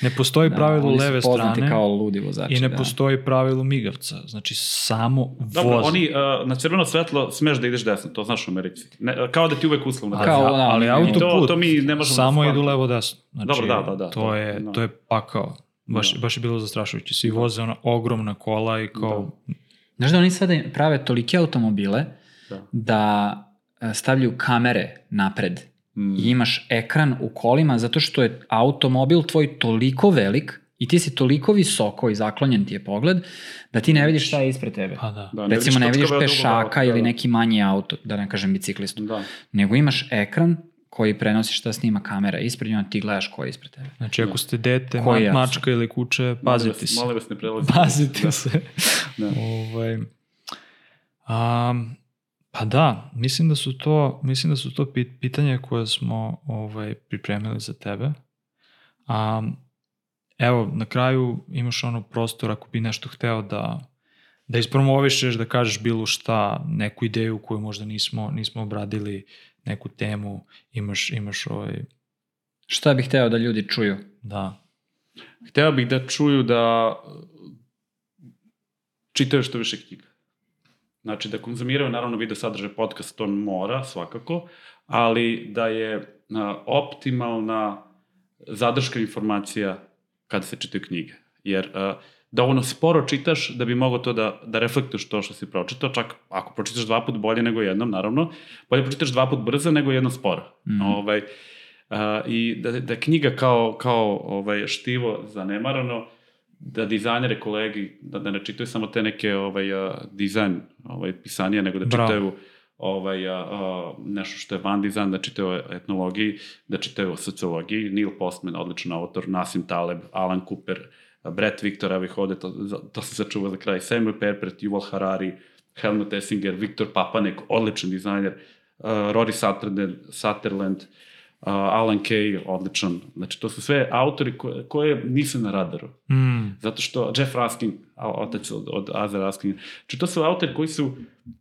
ne postoji Da, pravilo leve strane kao ludi vozači. i ne da. postoji pravilo migavca, znači samo Dobro, voz. oni uh, na crveno svetlo smeš da ideš desno, to znaš u Americi. Ne, kao da ti uvek uslovno. ali, Kao, da, ali autoput, To- to mi ne možemo samo da idu levo desno. Znači, Dobro, da, da, da, To, to- je, da. to je pakao. Baš, Da. baš je bilo zastrašujuće. Svi voze ona ogromna kola i kao... Znaš da oni sada prave tolike automobile Da. da e, stavljaju kamere napred Mm. i imaš ekran u kolima zato što je automobil tvoj toliko velik i ti si toliko visoko i zaklonjen ti je pogled da ti ne vidiš šta je ispred tebe. Pa da. Da, Recimo ne vidiš pešaka drugog, ili da, neki manji auto, da ne kažem biciklistu, Da. nego imaš ekran koji prenosi šta snima kamera ispred onda ti gledaš ko je ispred tebe. Znači, ako ste dete, Koji ma, mačka ili kuće, pazite vas- se. Molim vas ne prelazite. Pazite Da. se. (laughs) Da. ovaj, um, pa da, mislim da su to, mislim da su to pit- pitanja koje smo ovaj, pripremili za tebe. Um, evo, na kraju imaš ono prostor ako bi nešto hteo da da ispromovišeš, da kažeš bilo šta, neku ideju koju možda nismo, nismo obradili, neku temu, imaš, imaš ovaj, Šta bih hteo da ljudi čuju? da, Hteo bih da čuju da čitaju što više knjiga. Znači da konzumiraju naravno video sadržaj podcast, to mora svakako, ali da je a, optimalna zadrška informacija kada se čitaju knjige. Jer a, dovoljno sporo čitaš da bi mogao to da, da reflektuješ to što si pročitao, čak ako pročitaš dva put bolje nego jednom, naravno, bolje pročitaš dva put brzo nego jednom sporo. Mhm. Ovaj, a, I da, da knjiga kao, kao ovaj, štivo zanemarano, da dizajnere, kolegi, da, da ne čitaju samo te neke ovaj, a, dizajn ovaj, pisanije, nego da Bravo. čitaju ovaj, a, a, nešto što je van dizajn, da čitaju o etnologiji, da čitaju o sociologiji. Neil Postman, odličan autor, Nassim Taleb, Alan Cooper, Brett Victor, evo ih ovde, to, to se sačuva za kraj, Samuel Perpret, Yuval Harari, Helmut Essinger, Viktor Papanek, odličan dizajner, uh, Rory Sutherland, Sutherland uh, Alan Kay, odličan. Znači, to su sve autori koje, koje nisu na radaru. mm, Zato što Jeff Raskin, otac od, od Aza Raskin, znači to su autori koji su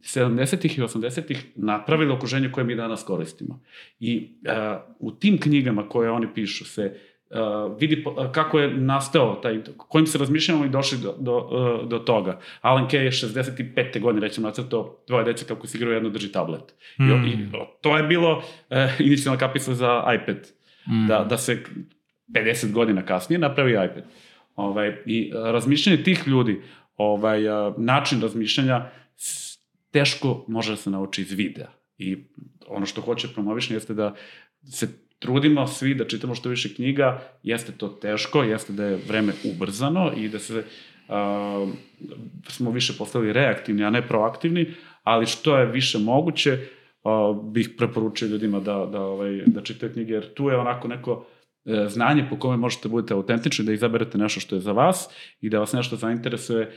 70-ih i 80-ih napravili okruženje koje mi danas koristimo. I uh, u tim knjigama koje oni pišu se uh, vidi po- uh, kako je nastao taj, kojim se razmišljamo i došli do, do, uh, do toga. Alan Kay je 65. godine, recimo, nacrtao dvoje dece kako se igraju, jedno drži tablet. Mm. I. I to je bilo uh, (laughs) inicijalna kapica za iPad. Mm. Da, da se 50 godina kasnije napravi iPad. Ovaj, I a, razmišljanje tih ljudi, ovaj, a, način razmišljanja teško može da se nauči iz videa. I ono što hoće promovišen jeste da se trudimo svi da čitamo što više knjiga, jeste to teško, jeste da je vreme ubrzano i da se a, smo više postali reaktivni, a ne proaktivni, ali što je više moguće, a, bih preporučio ljudima da, da, ovaj, da čitaju knjige, jer tu je onako neko e, znanje po kome možete da budete autentični, da izaberete nešto što je za vas i da vas nešto zainteresuje e,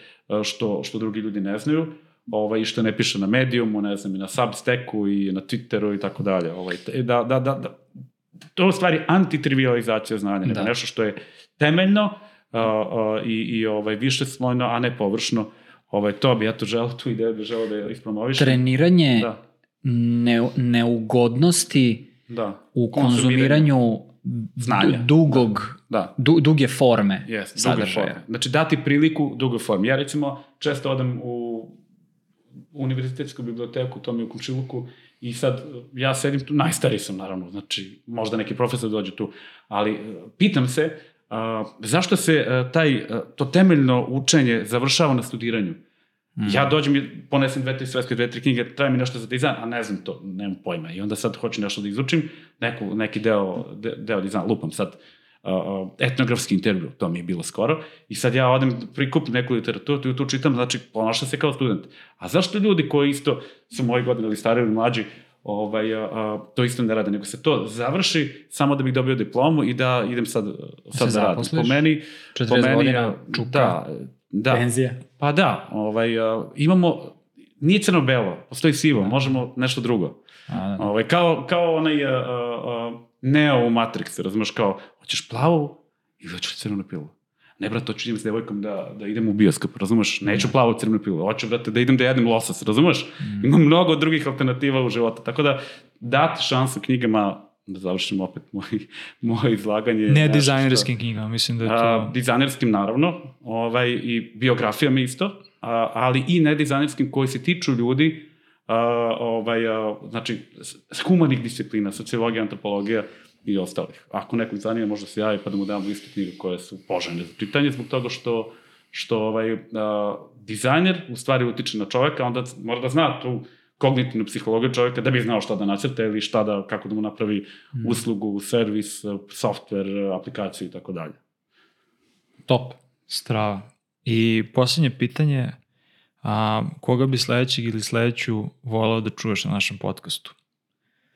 što, što drugi ljudi ne znaju ovaj, i što ne piše na Mediumu, ne znam, i na Substacku i na Twitteru i tako dalje. Ovaj, da, da, da, da, to je u stvari antitrivializacija znanja, Da. nešto što je temeljno uh, uh, i, i ovaj, više slojno, a ne površno. Ovaj, to bi ja to želeo, tu ideju bi želeo da je ispromovišem. Treniranje Da, ne, neugodnosti da. u konzumiranju Znanja. du- dugog, Da. du, duge forme Yes, duge sadržaja. forme. Znači dati priliku dugoj formi. Ja recimo često odem u univerzitetsku biblioteku, to mi je u Komšiluku, i sad ja sedim tu, najstariji sam naravno, znači možda neki profesor dođe tu, ali e, pitam se a, zašto se a, taj, a, to temeljno učenje završava na studiranju? Mm. Ja dođem i ponesem dve, tri sveske, dve, tri knjige, traje mi nešto za dizajn, a ne znam to, nemam pojma. I onda sad hoću nešto da izučim, neku, neki deo, de, deo dizajna, lupam sad, uh, uh, etnografski intervju, to mi je bilo skoro, i sad ja odem, prikupim neku literaturu, tu, tu čitam, znači, ponašam se kao student. A zašto ljudi koji isto su moji godine ili stariji ili mlađi, ovaj, a, a, to isto ne rade, nego se to završi samo da bih dobio diplomu i da idem sad, sad se da radim. Po meni, 40 po meni, godina, čuka, da, da, penzija. Pa da, ovaj, a, imamo, nije crno-belo, postoji sivo, možemo nešto drugo. A, Ovaj, kao, kao onaj a, a, a, Neo u Matrixu, razumeš, kao, hoćeš plavu ili hoćeš crvenu pilu? Ne, brate, hoću idem s devojkom da, da idem u bioskop, razumeš? Neću plavu crvenu pilu, hoću, brate, da idem da jedem losas, razumeš? Mm. Ima mnogo drugih alternativa u životu, tako da dati šansu knjigama, da završim opet moj, (laughs) moje izlaganje. Ne dizajnerskim knjigama, mislim da je A, to... dizajnerskim naravno, ovaj, i biografijama isto, a, ali i nedizajnerskim koji se tiču ljudi, a, ovaj, a, znači, humanih disciplina, sociologija, antropologija i ostalih. Ako nekog zanima, možda se javi pa da mu dam listu knjiga koje su poželjne za čitanje, zbog toga što, što ovaj, a, dizajner u stvari utiče na čoveka, onda mora da zna tu kognitivnu psihologiju čoveka da bi znao šta da nacrta ili šta da, kako da mu napravi uslugu, servis, software, aplikaciju i tako dalje. top. Strava. I posljednje pitanje, a, koga bi sledećeg ili sledeću volao da čuješ na našem podcastu?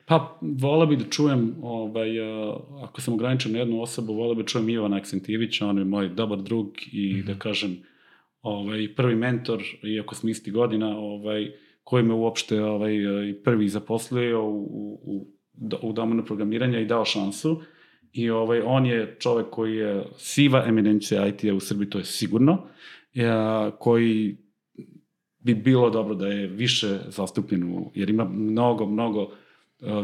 Pa, vola bi da čujem, ovaj, uh, ako sam ograničen na jednu osobu, vola bi da čujem Ivana Aksentijevića, on je moj dobar drug i mm -hmm. da kažem, ovaj, prvi mentor, iako smo isti godina, ovaj, koji me uopšte ovaj, i prvi zaposlio u, u, u, u domenu programiranja i dao šansu. I ovaj, on je čovek koji je siva eminencija IT-a u Srbiji, to je sigurno, ja, koji bi bilo dobro da je više zastupljen, u, jer ima mnogo, mnogo uh,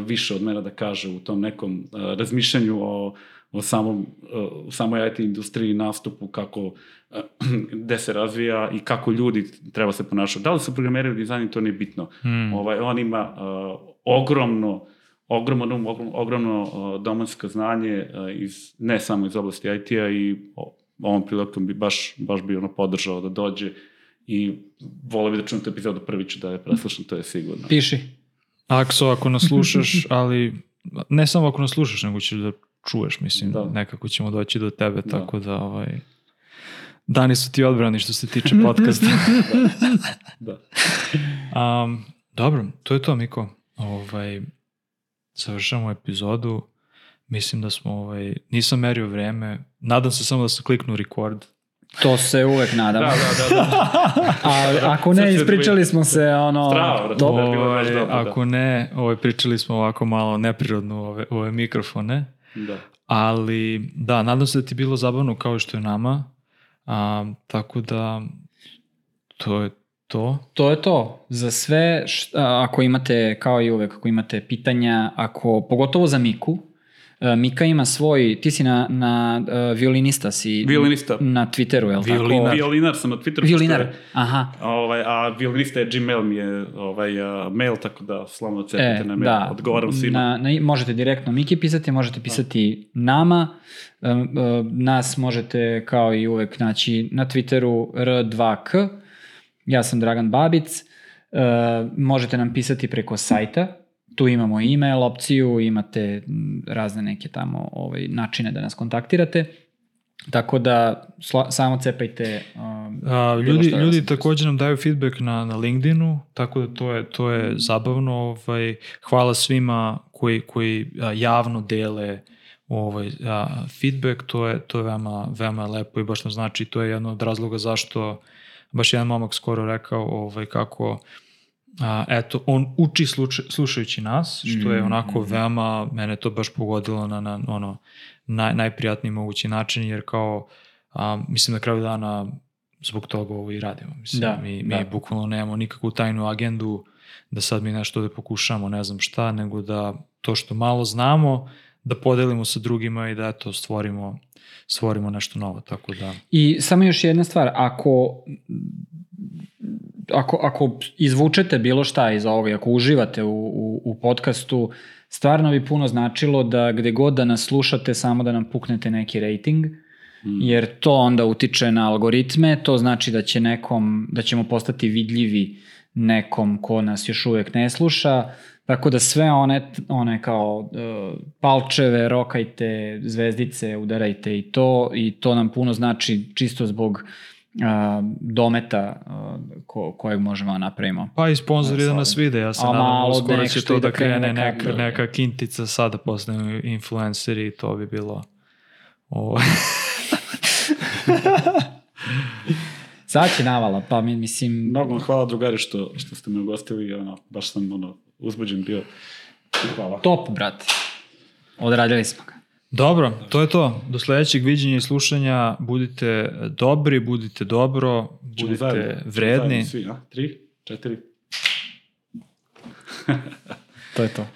više od mene da kaže u tom nekom uh, razmišljanju o, o samom, uh, samoj IT industriji, nastupu, kako, uh, (clears throat) gde se razvija i kako ljudi treba se ponašati. Da li su programeri ili dizajni, to nije bitno. Hmm. Ovaj, on ima uh, ogromno ogromno, ogromno, ogromno uh, domansko znanje uh, iz, ne samo iz oblasti IT-a i o, ovom prilikom bi baš, baš bi ono podržao da dođe i volio bi da čujem tu epizodu prvi ću da je preslušam, to je sigurno. Piši. Akso, ako nas slušaš, (laughs) ali ne samo ako nas slušaš, nego ćeš da čuješ, mislim, Da. da. nekako ćemo doći do tebe, Da. tako da, ovaj, dani su ti odbrani što se tiče (laughs) podcasta. Da. (laughs) um, dobro, to je to, Miko. Ovaj, završamo epizodu. Mislim da smo, ovaj, nisam merio vreme. Nadam se samo da se kliknu record. To se uvek nadam. Da, da, da, da. (laughs) A ako ne, ispričali smo se ono... Strava, dobro. bilo baš dobro, da. ako ne, ovaj, pričali smo ovako malo neprirodno ove, ove mikrofone. da. Ali da, nadam se da ti je bilo zabavno kao što je nama. A, tako da to je to. To je to. Za sve, šta, ako imate, kao i uvek, ako imate pitanja, ako, pogotovo za Miku, Mika ima svoj, ti si na, na uh, violinista si Violinista. na Twitteru, je li Violinar. tako? Violinar sam na Twitteru. Violinar, je- aha. Ovaj, a violinista je Gmail mi je ovaj, a, mail, tako da slavno cepite E, na mail. da, Odgovaram svima. Na, na, možete direktno Miki pisati, možete pisati nama, e, e, nas možete kao i uvek naći na Twitteru R2K, ja sam Dragan Babic, e, možete nam pisati preko sajta, tu imamo e-mail opciju, imate razne neke tamo ovaj, načine da nas kontaktirate, tako da sla, samo cepajte um, A, ljudi, ljudi takođe nam daju feedback na, na LinkedInu, tako da to je, to je zabavno. Ovaj, hvala svima koji, koji a, javno dele ovaj, a, feedback, to je, to je veoma, veoma lepo i baš nam znači, to je jedno od razloga zašto baš jedan momak skoro rekao ovaj, kako a, eto, on uči sluča, slušajući nas, što je Mm, onako veoma, mene to baš pogodilo na, na ono, naj, najprijatniji mogući način, jer kao, a, mislim na kraju dana zbog toga ovo i radimo. Mislim, Da, mi, mi da. bukvalno nemamo nikakvu tajnu agendu da sad mi nešto da pokušamo, ne znam šta, nego da to što malo znamo, da podelimo sa drugima i da eto, stvorimo, stvorimo nešto novo, tako da... I samo još jedna stvar, ako ako, ako izvučete bilo šta iz ovoga, ako uživate u, u, u podcastu, stvarno bi puno značilo da gde god da nas slušate, samo da nam puknete neki rating, Mm. jer to onda utiče na algoritme, to znači da će nekom, da ćemo postati vidljivi nekom ko nas još uvek ne sluša, tako da sve one, one kao uh, palčeve, rokajte, zvezdice, udarajte i to, i to nam puno znači čisto zbog uh, dometa ko, kojeg možemo da napravimo. Pa i sponzori da nas vide, ja se A nadam malo uskoro će to da da krene krene neka, neka kintica sad da postanu influenceri i to bi bilo ovo, (laughs) Sad će navala, pa mi, mislim, Mnogo vam hvala drugari što, što ste me ugostili, ono, baš sam ono, uzbuđen bio. Hvala. top, brate. Odradili smo ga. Dobro, to je to. Do sledećeg viđenja i slušanja budite dobri, budite dobro, budite zajedno. Vredni. zajedno Svi, a? Tri, četiri. To je to.